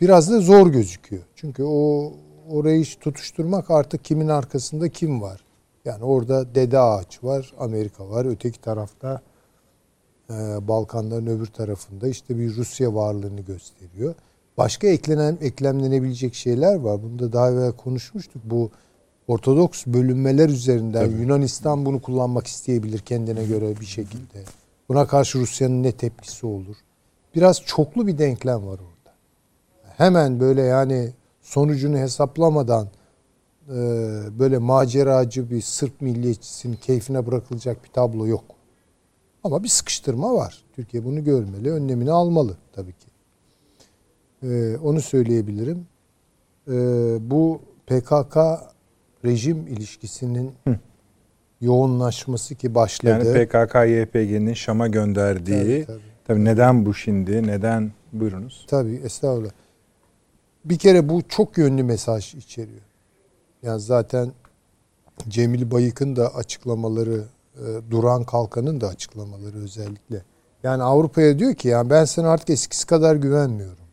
[SPEAKER 4] biraz da zor gözüküyor. Çünkü o orayı tutuşturmak artık kimin arkasında kim var? Yani orada Dede Ağaç var, Amerika var. Öteki tarafta e, Balkanların öbür tarafında işte bir Rusya varlığını gösteriyor. Başka eklenen eklemlenebilecek şeyler var. Bunu da daha evvel konuşmuştuk. Bu Ortodoks bölünmeler üzerinden Tabii. Yunanistan bunu kullanmak isteyebilir kendine göre bir şekilde. Buna karşı Rusya'nın ne tepkisi olur? Biraz çoklu bir denklem var orada. Hemen böyle yani sonucunu hesaplamadan e, böyle maceracı bir Sırp milliyetçisinin keyfine bırakılacak bir tablo yok. Ama bir sıkıştırma var. Türkiye bunu görmeli, önlemini almalı tabii ki. Ee, onu söyleyebilirim. Ee, bu PKK rejim ilişkisinin Hı. yoğunlaşması ki başladı.
[SPEAKER 1] Yani PKK-YPG'nin Şam'a gönderdiği
[SPEAKER 4] Tabii, tabii.
[SPEAKER 1] tabii neden bu şimdi? Neden? Buyurunuz.
[SPEAKER 4] Tabii estağfurullah. Bir kere bu çok yönlü mesaj içeriyor. Yani zaten Cemil Bayık'ın da açıklamaları, e, Duran Kalkan'ın da açıklamaları özellikle. Yani Avrupa'ya diyor ki yani ben sana artık eskisi kadar güvenmiyorum.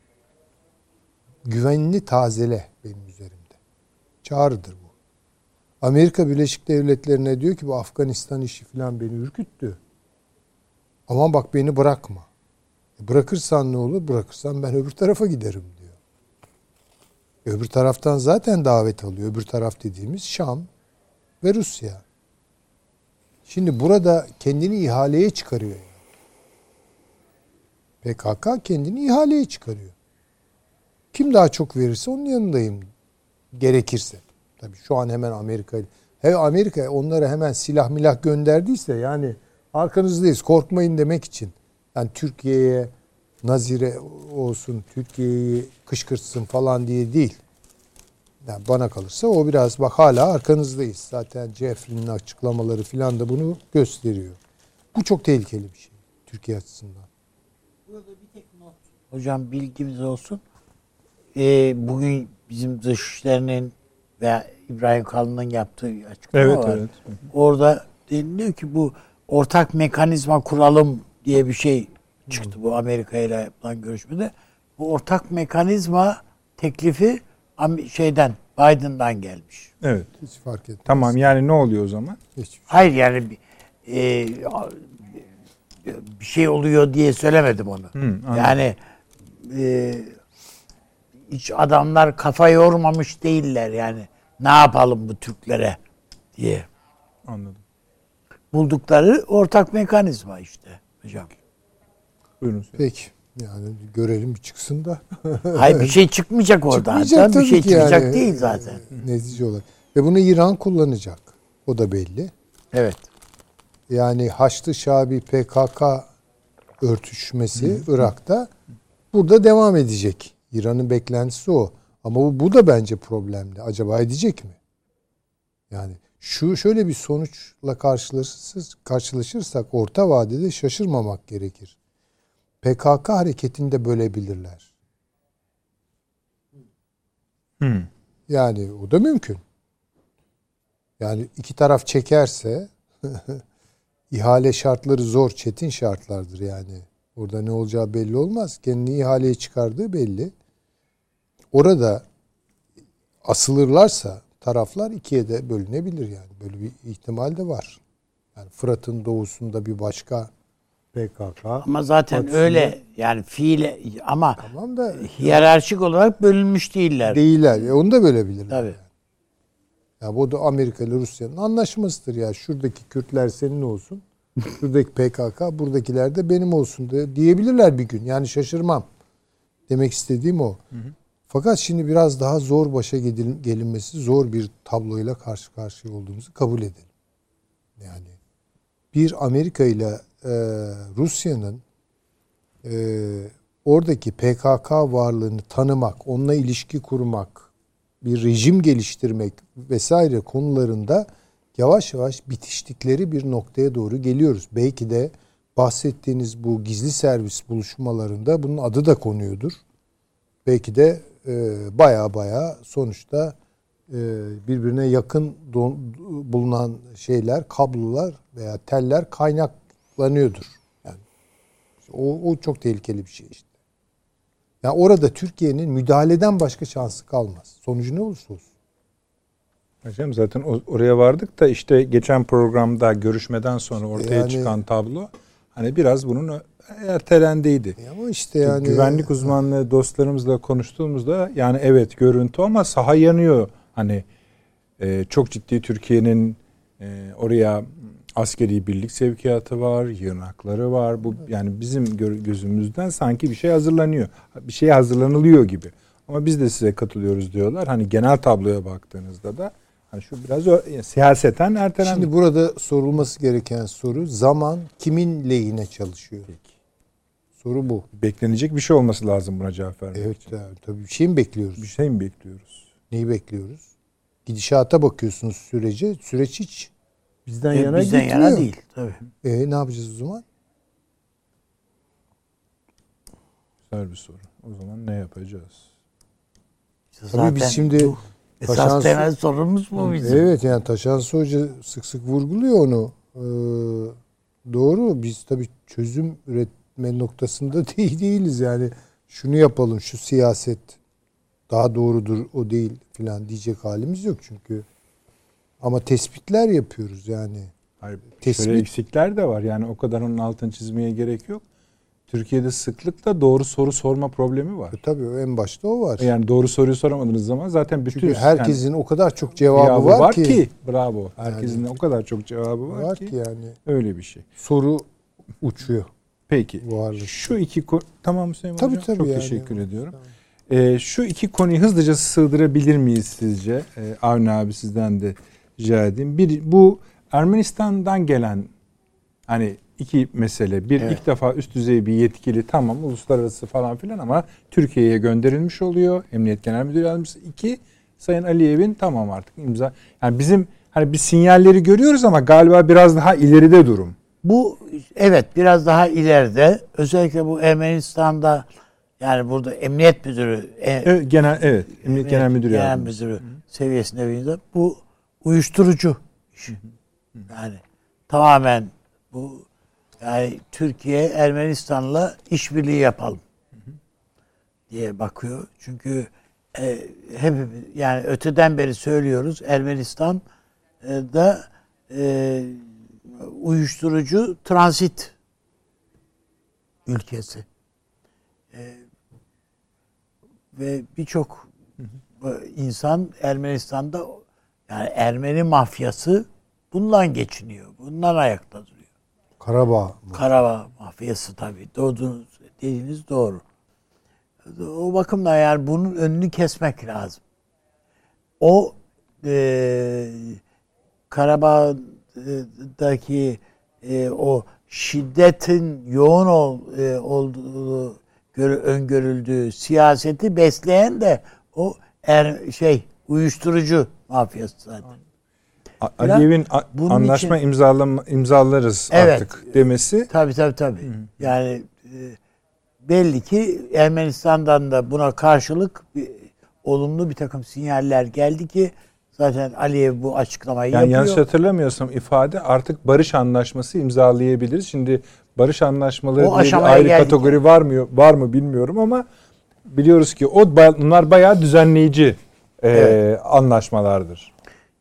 [SPEAKER 4] Güvenini tazele benim üzerimde. Çağrıdır bu. Amerika Birleşik Devletleri'ne diyor ki bu Afganistan işi falan beni ürküttü. Ama bak beni bırakma. E, Bırakırsan ne olur? Bırakırsan ben öbür tarafa giderim. Öbür taraftan zaten davet alıyor. Öbür taraf dediğimiz Şam ve Rusya. Şimdi burada kendini ihaleye çıkarıyor. PKK kendini ihaleye çıkarıyor. Kim daha çok verirse onun yanındayım gerekirse. Tabii şu an hemen Amerika He Amerika onlara hemen silah milah gönderdiyse yani arkanızdayız korkmayın demek için. Yani Türkiye'ye nazire olsun, Türkiye'yi kışkırtsın falan diye değil. Yani bana kalırsa o biraz bak hala arkanızdayız. Zaten Jeffrey'nin açıklamaları filan da bunu gösteriyor. Bu çok tehlikeli bir şey Türkiye açısından.
[SPEAKER 2] Hocam bilgimiz olsun. Ee, bugün bizim dışişlerinin ve İbrahim Kalın'ın yaptığı açıklama
[SPEAKER 1] Evet
[SPEAKER 2] var.
[SPEAKER 1] evet.
[SPEAKER 2] Orada deniliyor ki bu ortak mekanizma kuralım diye bir şey çıktı bu Amerika ile yapılan görüşmede. Bu ortak mekanizma teklifi şeyden Biden'dan gelmiş.
[SPEAKER 1] Evet.
[SPEAKER 4] Hiç fark etmez.
[SPEAKER 1] Tamam yani ne oluyor o zaman?
[SPEAKER 4] Hiç.
[SPEAKER 2] Hayır yani bir- e, bir şey oluyor diye söylemedim onu.
[SPEAKER 1] Hı, anladım.
[SPEAKER 2] yani e, hiç adamlar kafa yormamış değiller yani. Ne yapalım bu Türklere diye.
[SPEAKER 1] Anladım.
[SPEAKER 2] Buldukları ortak mekanizma işte hocam.
[SPEAKER 1] Buyurun.
[SPEAKER 4] Peki. Yani görelim bir çıksın da.
[SPEAKER 2] Hayır bir şey çıkmayacak oradan.
[SPEAKER 4] Çıkmayacak
[SPEAKER 2] Tabii bir şey
[SPEAKER 4] ki
[SPEAKER 2] çıkacak
[SPEAKER 4] yani.
[SPEAKER 2] değil zaten.
[SPEAKER 4] Netice olarak. Ve bunu İran kullanacak. O da belli.
[SPEAKER 2] Evet.
[SPEAKER 4] Yani Haçlı Şabi PKK örtüşmesi Irak'ta burada devam edecek. İran'ın beklentisi o. Ama bu, bu da bence problemli. Acaba edecek mi? Yani şu şöyle bir sonuçla karşılaşırsak, karşılaşırsak orta vadede şaşırmamak gerekir. PKK hareketini de bölebilirler.
[SPEAKER 1] Hı.
[SPEAKER 4] Yani o da mümkün. Yani iki taraf çekerse ihale şartları zor, çetin şartlardır yani. Orada ne olacağı belli olmaz. Kendini ihaleye çıkardığı belli. Orada asılırlarsa taraflar ikiye de bölünebilir yani. Böyle bir ihtimal de var. Yani Fırat'ın doğusunda bir başka PKK.
[SPEAKER 2] Ama zaten
[SPEAKER 4] Batısında-
[SPEAKER 2] öyle yani fiile ama
[SPEAKER 4] Tamam da
[SPEAKER 2] hiyerarşik olarak bölünmüş değiller.
[SPEAKER 4] değiller. E onu da bölebilirler.
[SPEAKER 2] Tabii.
[SPEAKER 4] Ya bu da Amerika ile Rusya'nın anlaşmasıdır ya. Şuradaki Kürtler senin olsun. Şuradaki PKK, buradakiler de benim olsun diye diyebilirler bir gün. Yani şaşırmam. Demek istediğim o. Fakat şimdi biraz daha zor başa gelinmesi zor bir tabloyla karşı karşıya olduğumuzu kabul edelim. Yani bir Amerika ile e, Rusya'nın e, oradaki PKK varlığını tanımak, onunla ilişki kurmak, bir rejim geliştirmek vesaire konularında yavaş yavaş bitiştikleri bir noktaya doğru geliyoruz. Belki de bahsettiğiniz bu gizli servis buluşmalarında bunun adı da konuyordur. Belki de e, baya baya sonuçta birbirine yakın bulunan şeyler, kablolar veya teller kaynaklanıyordur. Yani o, o çok tehlikeli bir şey işte. Yani orada Türkiye'nin müdahaleden başka şansı kalmaz. Sonucu ne olursa olsun.
[SPEAKER 1] Hocam zaten oraya vardık da işte geçen programda görüşmeden sonra ortaya
[SPEAKER 4] Yani-
[SPEAKER 1] çıkan tablo hani biraz bunun ertelendiydi.
[SPEAKER 4] E ama işte yani
[SPEAKER 1] Güvenlik uzmanlığı dostlarımızla konuştuğumuzda yani evet görüntü ama saha yanıyor. Hani e, çok ciddi Türkiye'nin e, oraya askeri birlik sevkiyatı var, yığınakları var. Bu yani bizim gö- gözümüzden sanki bir şey hazırlanıyor. Bir şey hazırlanılıyor gibi. Ama biz de size katılıyoruz diyorlar. Hani genel tabloya baktığınızda da hani şu biraz yani siyaseten ertelendi.
[SPEAKER 4] Şimdi burada sorulması gereken soru zaman kimin lehine çalışıyor? Soru bu.
[SPEAKER 1] beklenecek bir şey olması lazım buna cevap vermek
[SPEAKER 4] Evet
[SPEAKER 1] için.
[SPEAKER 4] tabii, tabii bir şey mi bekliyoruz?
[SPEAKER 1] Bir şey mi bekliyoruz?
[SPEAKER 4] Neyi bekliyoruz? Gidişata bakıyorsunuz sürece. Süreç hiç Bizden
[SPEAKER 2] E,
[SPEAKER 4] yana
[SPEAKER 2] bizden
[SPEAKER 4] gitmiyor.
[SPEAKER 2] yana değil. Tabii.
[SPEAKER 4] E ne yapacağız o zaman?
[SPEAKER 1] Güzel bir soru. O zaman ne yapacağız?
[SPEAKER 2] İşte
[SPEAKER 4] Tabii biz
[SPEAKER 2] zaten
[SPEAKER 4] şimdi
[SPEAKER 2] bu esas
[SPEAKER 4] Taşan-
[SPEAKER 2] temel sorunumuz bu bizim.
[SPEAKER 4] Evet yani Taşansı Hoca sık sık vurguluyor onu. Ee, doğru biz tabii çözüm üretme noktasında değil değiliz yani. Şunu yapalım şu siyaset daha doğrudur o değil filan diyecek halimiz yok çünkü. Ama tespitler yapıyoruz yani.
[SPEAKER 1] Hayır,
[SPEAKER 4] Tespit-
[SPEAKER 1] şöyle eksikler de var. Yani o kadar onun altını çizmeye gerek yok. Türkiye'de sıklıkla doğru soru sorma problemi var.
[SPEAKER 4] E, tabii en başta o var.
[SPEAKER 1] Yani doğru soruyu soramadığınız zaman zaten bütün
[SPEAKER 4] çünkü herkesin o kadar çok cevabı, var, ki,
[SPEAKER 1] bravo. Herkesin o kadar çok cevabı var,
[SPEAKER 4] var
[SPEAKER 1] ki,
[SPEAKER 4] ki yani
[SPEAKER 1] öyle bir şey.
[SPEAKER 4] soru uçuyor.
[SPEAKER 1] Peki.
[SPEAKER 4] Varlık.
[SPEAKER 1] Şu iki konu tamam Hüseyin
[SPEAKER 4] Tabii,
[SPEAKER 1] Hocam.
[SPEAKER 4] tabii
[SPEAKER 1] Çok
[SPEAKER 4] yani.
[SPEAKER 1] teşekkür ediyorum. Ee, şu iki konuyu hızlıca sığdırabilir miyiz sizce? Ee, Avni abi sizden de rica edeyim. Bir bu Ermenistan'dan gelen hani iki mesele. Bir
[SPEAKER 2] Evet.
[SPEAKER 1] ilk defa üst düzey bir yetkili tamam uluslararası falan filan ama Türkiye'ye gönderilmiş oluyor. Emniyet Genel Müdürü Yardımcısı. İki Sayın Aliyev'in tamam artık imza. Yani bizim hani bir sinyalleri görüyoruz ama galiba biraz daha ileride durum.
[SPEAKER 2] Bu evet biraz daha ileride özellikle bu Ermenistan'da yani burada emniyet müdürü e,
[SPEAKER 1] Evet, genel evet Emniyet Genel Müdürü
[SPEAKER 2] Genel müdürü seviyesinde bir bu uyuşturucu iş. Yani tamamen bu yani Türkiye Ermenistan'la işbirliği yapalım diye bakıyor. Çünkü e, hepimiz yani öteden beri söylüyoruz Ermenistan e, da e, uyuşturucu transit ülkesi. E, ve birçok insan Ermenistan'da yani Ermeni mafyası bundan geçiniyor. Bundan ayakta duruyor.
[SPEAKER 4] Karabağ?
[SPEAKER 2] Karabağ mafyası tabii. Doğduğunuz, dediğiniz doğru. O bakımdan yani bunun önünü kesmek lazım. O e, Karabağ'daki e, o şiddetin yoğun ol, e, olduğu göre, öngörüldüğü siyaseti besleyen de o er, şey uyuşturucu mafyası zaten.
[SPEAKER 1] Aliyev'in
[SPEAKER 2] bunun
[SPEAKER 1] anlaşma
[SPEAKER 2] için-
[SPEAKER 1] imzalama, imzalarız
[SPEAKER 2] Evet.
[SPEAKER 1] artık demesi
[SPEAKER 2] Tabii tabii tabii. Yani e, belli ki Ermenistan'dan da buna karşılık bir, olumlu bir takım sinyaller geldi ki zaten Aliyev bu açıklamayı
[SPEAKER 1] yani yanlış
[SPEAKER 2] yapıyor.
[SPEAKER 1] hatırlamıyorsam ifade artık barış anlaşması imzalayabiliriz. Şimdi barış anlaşmaları
[SPEAKER 2] O
[SPEAKER 1] diye bir ayrı
[SPEAKER 2] geldik.
[SPEAKER 1] kategori var mı var mı bilmiyorum ama biliyoruz ki o bunlar bayağı düzenleyici e,
[SPEAKER 2] Evet.
[SPEAKER 1] anlaşmalardır.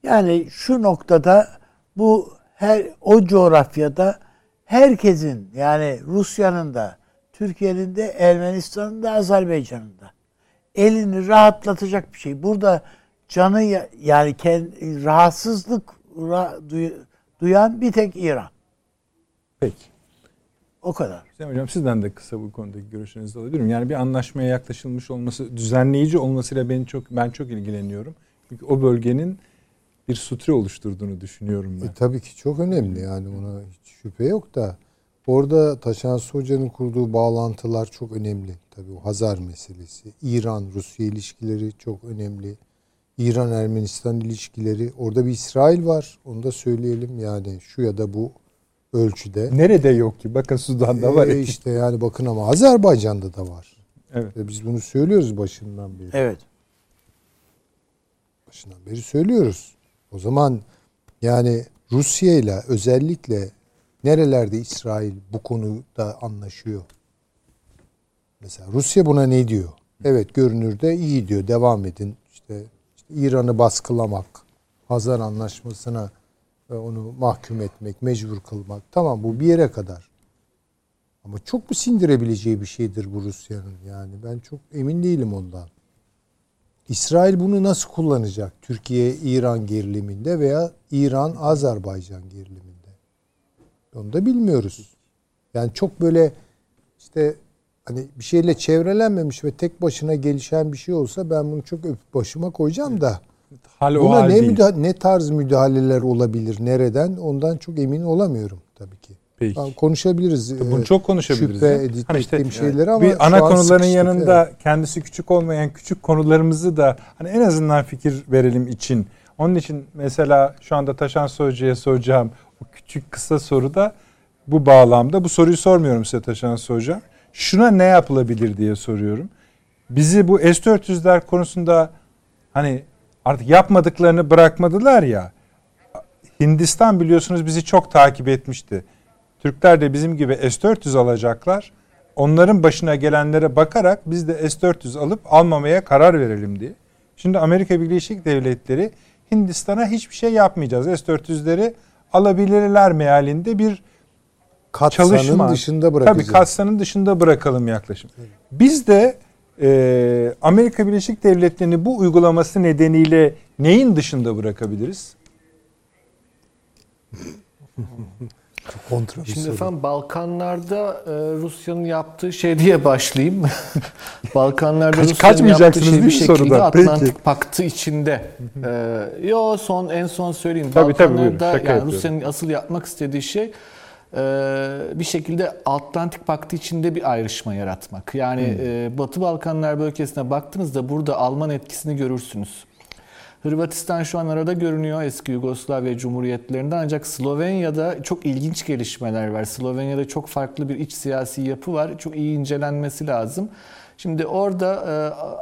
[SPEAKER 2] Yani şu noktada bu her o coğrafyada herkesin yani Rusya'nın da Türkiye'nin de Ermenistan'ın da Azerbaycan'ın da elini rahatlatacak bir şey. Burada canı ya- yani kendi, rahatsızlık ra- duy- duyan bir tek İran.
[SPEAKER 1] Peki.
[SPEAKER 2] O kadar.
[SPEAKER 1] Hüseyin Hocam sizden de kısa bu konudaki görüşlerinizi alabilirim. Yani bir anlaşmaya yaklaşılmış olması, düzenleyici olmasıyla ben çok ben çok ilgileniyorum. Çünkü o bölgenin bir sutre oluşturduğunu düşünüyorum ben.
[SPEAKER 4] E, tabii ki çok önemli yani ona hiç şüphe yok da orada Taşansı Hoca'nın kurduğu bağlantılar çok önemli. Tabii o Hazar meselesi, İran-Rusya ilişkileri çok önemli. İran-Ermenistan ilişkileri. Orada bir İsrail var. Onu da söyleyelim yani şu ya da bu ölçüde.
[SPEAKER 1] Nerede yok ki? Bakın Sudan'da var.
[SPEAKER 4] E, işte yani bakın ama Azerbaycan'da da var.
[SPEAKER 1] Evet.
[SPEAKER 4] Ve biz bunu söylüyoruz başından beri.
[SPEAKER 2] Evet.
[SPEAKER 4] başından beri söylüyoruz. O zaman yani Rusya ile özellikle nerelerde İsrail bu konuda anlaşıyor? Mesela Rusya buna ne diyor? Evet görünürde iyi diyor. Devam edin. İşte, işte İran'ı baskılamak, Hazar Anlaşması'na onu mahkum etmek, mecbur kılmak. Tamam bu bir yere kadar. Ama çok mu sindirebileceği bir şeydir bu Rusya'nın? Yani ben çok emin değilim ondan. İsrail bunu nasıl kullanacak? Türkiye-İran geriliminde veya İran-Azerbaycan geriliminde. Onu da bilmiyoruz. Yani çok böyle işte hani bir şeyle çevrelenmemiş ve tek başına gelişen bir şey olsa ben bunu çok öpüp başıma koyacağım da
[SPEAKER 1] Hal o
[SPEAKER 4] buna
[SPEAKER 1] hal
[SPEAKER 4] ne
[SPEAKER 1] değil.
[SPEAKER 4] müda- ne tarz müdahaleler olabilir, nereden ondan çok emin olamıyorum tabii ki.
[SPEAKER 1] Peki.
[SPEAKER 4] Tamam, konuşabiliriz.
[SPEAKER 1] Bunu
[SPEAKER 4] Ee,
[SPEAKER 1] çok konuşabiliriz.
[SPEAKER 4] Şüphe
[SPEAKER 1] ya.
[SPEAKER 4] edip
[SPEAKER 1] Hani işte
[SPEAKER 4] ettiğim şeyleri ama
[SPEAKER 1] bir ana
[SPEAKER 4] an
[SPEAKER 1] konuların yanında kendisi küçük olmayan küçük konularımızı da hani en azından fikir verelim için Onun için mesela şu anda Taşan Hoca'ya soracağım o küçük kısa soruda bu bağlamda bu soruyu sormuyorum size Taşan Hoca. Şuna ne yapılabilir diye soruyorum. Bizi bu S-400'ler konusunda hani artık yapmadıklarını bırakmadılar ya. Hindistan biliyorsunuz bizi çok takip etmişti. Türkler de bizim gibi S-400 alacaklar. Onların başına gelenlere bakarak biz de S-400 alıp almamaya karar verelim diye. Şimdi Amerika Birleşik Devletleri Hindistan'a hiçbir şey yapmayacağız. S-400'leri alabilirler mealinde bir
[SPEAKER 4] Katsanın
[SPEAKER 1] çalışma.
[SPEAKER 4] dışında bırakacağız.
[SPEAKER 1] Tabii katsanın dışında bırakalım yaklaşım. Biz de e, Amerika Birleşik Devletleri'nin bu uygulaması nedeniyle neyin dışında bırakabiliriz?
[SPEAKER 4] Kontra
[SPEAKER 3] Şimdi
[SPEAKER 4] soru.
[SPEAKER 3] efendim Balkanlarda e, Rusya'nın yaptığı şey diye başlayayım. Balkanlarda
[SPEAKER 1] Kaç-
[SPEAKER 3] Rusya'nın yaptığı
[SPEAKER 1] kaçmayacaksınız
[SPEAKER 3] şey bir şekilde
[SPEAKER 1] sorudan?
[SPEAKER 3] Atlantik
[SPEAKER 1] Peki.
[SPEAKER 3] Paktı içinde. e, yo son en son söyleyeyim.
[SPEAKER 1] Tabii, tabii, buyurun.
[SPEAKER 3] Balkanlarda
[SPEAKER 1] Şaka
[SPEAKER 3] yani. Rusya'nın asıl yapmak istediği şey bir şekilde Atlantik Paktı içinde bir ayrışma yaratmak. Yani e, Batı Balkanlar bölgesine baktığınızda burada Alman etkisini görürsünüz. Hırvatistan şu an arada görünüyor eski Yugoslavya Cumhuriyetlerinden ancak Slovenya'da çok ilginç gelişmeler var. Slovenya'da çok farklı bir iç siyasi yapı var. Çok iyi incelenmesi lazım. Şimdi orada e,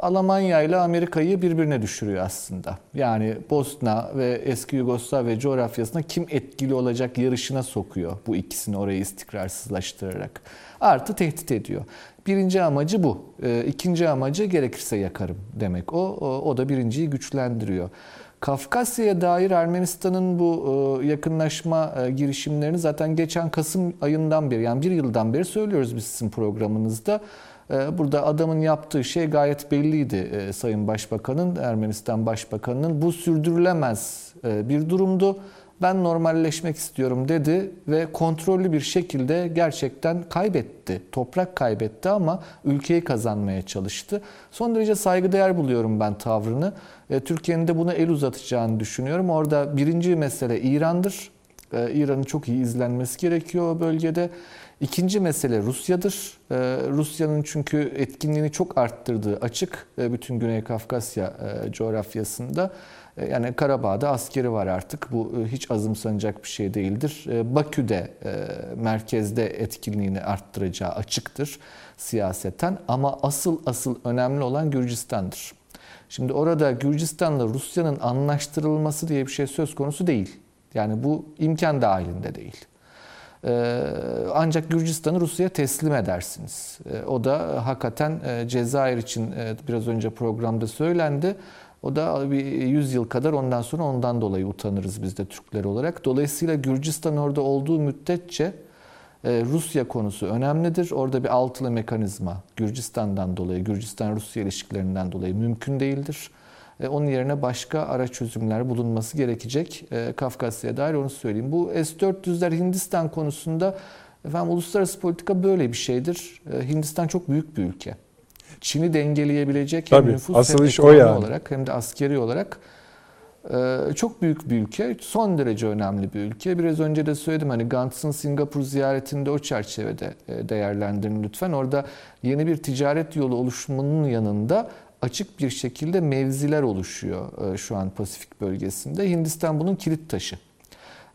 [SPEAKER 3] Almanya ile Amerika'yı birbirine düşürüyor aslında. Yani Bosna ve eski Yugoslavya coğrafyasına kim etkili olacak yarışına sokuyor bu ikisini orayı istikrarsızlaştırarak. Artı tehdit ediyor. Birinci amacı bu. E, İkinci amacı gerekirse yakarım demek. O, o, o da birinciyi güçlendiriyor. Kafkasya'ya dair Ermenistan'ın bu e, yakınlaşma e, girişimlerini zaten geçen Kasım ayından beri yani bir yıldan beri söylüyoruz biz sizin programınızda. E, Burada adamın yaptığı şey gayet belliydi e, Sayın Başbakan'ın, Ermenistan Başbakanı'nın. Bu sürdürülemez e, bir durumdu. Ben normalleşmek istiyorum dedi ve kontrollü bir şekilde gerçekten kaybetti. Toprak kaybetti ama ülkeyi kazanmaya çalıştı. Son derece saygıdeğer buluyorum ben tavrını. E, Türkiye'nin de buna el uzatacağını düşünüyorum. Orada birinci mesele İran'dır. İran'ın çok iyi izlenmesi gerekiyor o bölgede. İkinci mesele Rusya'dır. E, Rusya'nın çünkü etkinliğini çok arttırdığı açık e, bütün Güney Kafkasya e, coğrafyasında. E, Yani Karabağ'da askeri var artık. Bu e, hiç azımsanacak bir şey değildir. Bakü'de merkezde etkinliğini arttıracağı açıktır siyaseten. Ama asıl asıl önemli olan Gürcistan'dır. Şimdi orada Gürcistan'la Rusya'nın anlaştırılması diye bir şey söz konusu değil. Yani bu imkan dahilinde değil. Ee, Ancak Gürcistan'ı Rusya'ya teslim edersiniz. Ee, O da hakikaten e, Cezayir için e, biraz önce programda söylendi. O da bir 100 yıl kadar ondan sonra ondan dolayı utanırız biz de Türkler olarak. Dolayısıyla Gürcistan orada olduğu müddetçe e, Rusya konusu önemlidir. Orada bir altılı mekanizma Gürcistan'dan dolayı, Gürcistan-Rusya ilişkilerinden dolayı mümkün değildir. Onun yerine başka ara çözümler bulunması gerekecek. E, Kafkasya'ya dair onu söyleyeyim. Bu S-400'ler Hindistan konusunda efendim uluslararası politika böyle bir şeydir. E, Hindistan çok büyük bir ülke. Çin'i dengeleyebilecek hem
[SPEAKER 1] Tabii,
[SPEAKER 3] nüfus
[SPEAKER 1] asıl
[SPEAKER 3] hem
[SPEAKER 1] iş o yani.
[SPEAKER 3] olarak hem de askeri olarak e, çok büyük bir ülke. Son derece önemli bir ülke. Biraz önce de söyledim hani Gantz'ın Singapur ziyaretinde o çerçevede değerlendirin lütfen. Orada yeni bir ticaret yolu oluşumunun yanında açık bir şekilde mevziler oluşuyor e, şu an Pasifik bölgesinde. Hindistan bunun kilit taşı.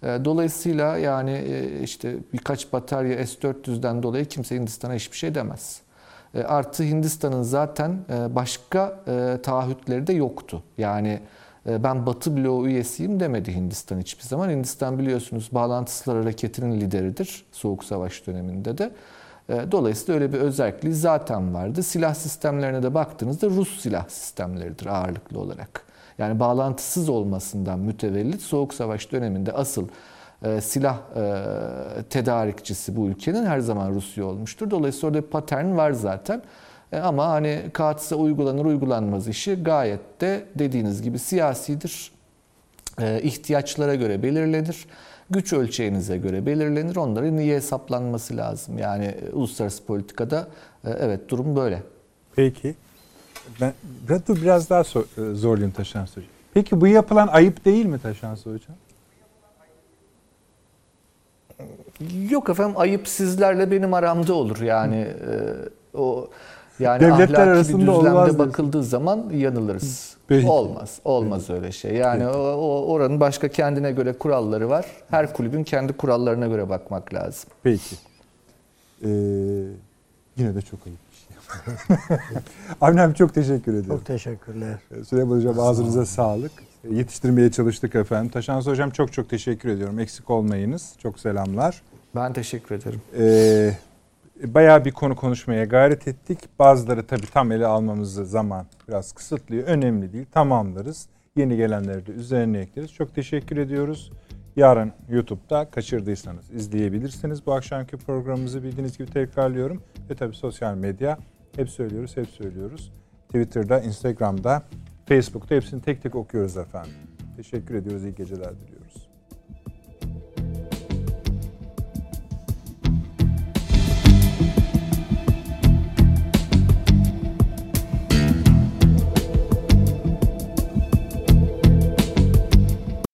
[SPEAKER 3] E, Dolayısıyla yani e, işte birkaç batarya S-400'den dolayı kimse Hindistan'a hiçbir şey demez. Artı Hindistan'ın zaten başka taahhütleri de yoktu. Yani ben Batı bloğu üyesiyim demedi Hindistan hiçbir zaman. Hindistan biliyorsunuz bağlantısızlar hareketinin lideridir Soğuk Savaş döneminde de. E, Dolayısıyla öyle bir özelliği zaten vardı. Silah sistemlerine de baktığınızda Rus silah sistemleridir ağırlıklı olarak. Yani bağlantısız olmasından mütevellit Soğuk Savaş döneminde asıl e, silah e, tedarikçisi bu ülkenin her zaman Rusya olmuştur. Dolayısıyla orada bir patern var zaten. E, ama hani KATS'a uygulanır uygulanmaz işi gayet de dediğiniz gibi siyasidir. E, ihtiyaçlara göre belirlenir. Güç ölçeğinize göre belirlenir. Onların iyi hesaplanması lazım. Yani e, uluslararası politikada e, evet durum böyle.
[SPEAKER 1] Peki. Ben ben dur biraz daha sor, e, zorlayayım Taşansı Hocam. Peki bu yapılan ayıp değil mi Taşansı Hocam?
[SPEAKER 3] Yok efendim ayıp sizlerle benim aramda olur yani e, o Yani
[SPEAKER 1] Devletler
[SPEAKER 3] ahlaki
[SPEAKER 1] arasında
[SPEAKER 3] bir düzlemde
[SPEAKER 1] diyorsun.
[SPEAKER 3] bakıldığı zaman yanılırız.
[SPEAKER 1] Peki.
[SPEAKER 3] Olmaz. Olmaz öyle şey. Yani o, o- oranın başka kendine göre kuralları var. Her kulübün kendi kurallarına göre bakmak lazım.
[SPEAKER 1] Peki. Ee, yine de çok ayıp bir şey. Avni abi çok teşekkür ediyorum.
[SPEAKER 2] Çok teşekkürler.
[SPEAKER 1] Süleyman Hocam ağzınıza sağlık. Yetiştirmeye çalıştık efendim. Taşans Hocam çok çok teşekkür ediyorum. Eksik olmayınız. Çok selamlar.
[SPEAKER 3] Ben teşekkür ederim.
[SPEAKER 1] Ee, bayağı bir konu konuşmaya gayret ettik. Bazıları tabii tam ele almamızı zaman biraz kısıtlıyor. Önemli değil. Tamamlarız. Yeni gelenleri de üzerine ekleriz. Çok teşekkür ediyoruz. Yarın YouTube'da kaçırdıysanız izleyebilirsiniz. Bu akşamki programımızı bildiğiniz gibi tekrarlıyorum. Ve tabii sosyal medya. Hep söylüyoruz, hep söylüyoruz. Twitter'da, Instagram'da, Facebook'ta hepsini tek tek okuyoruz efendim. Teşekkür ediyoruz. İyi geceler diliyorum.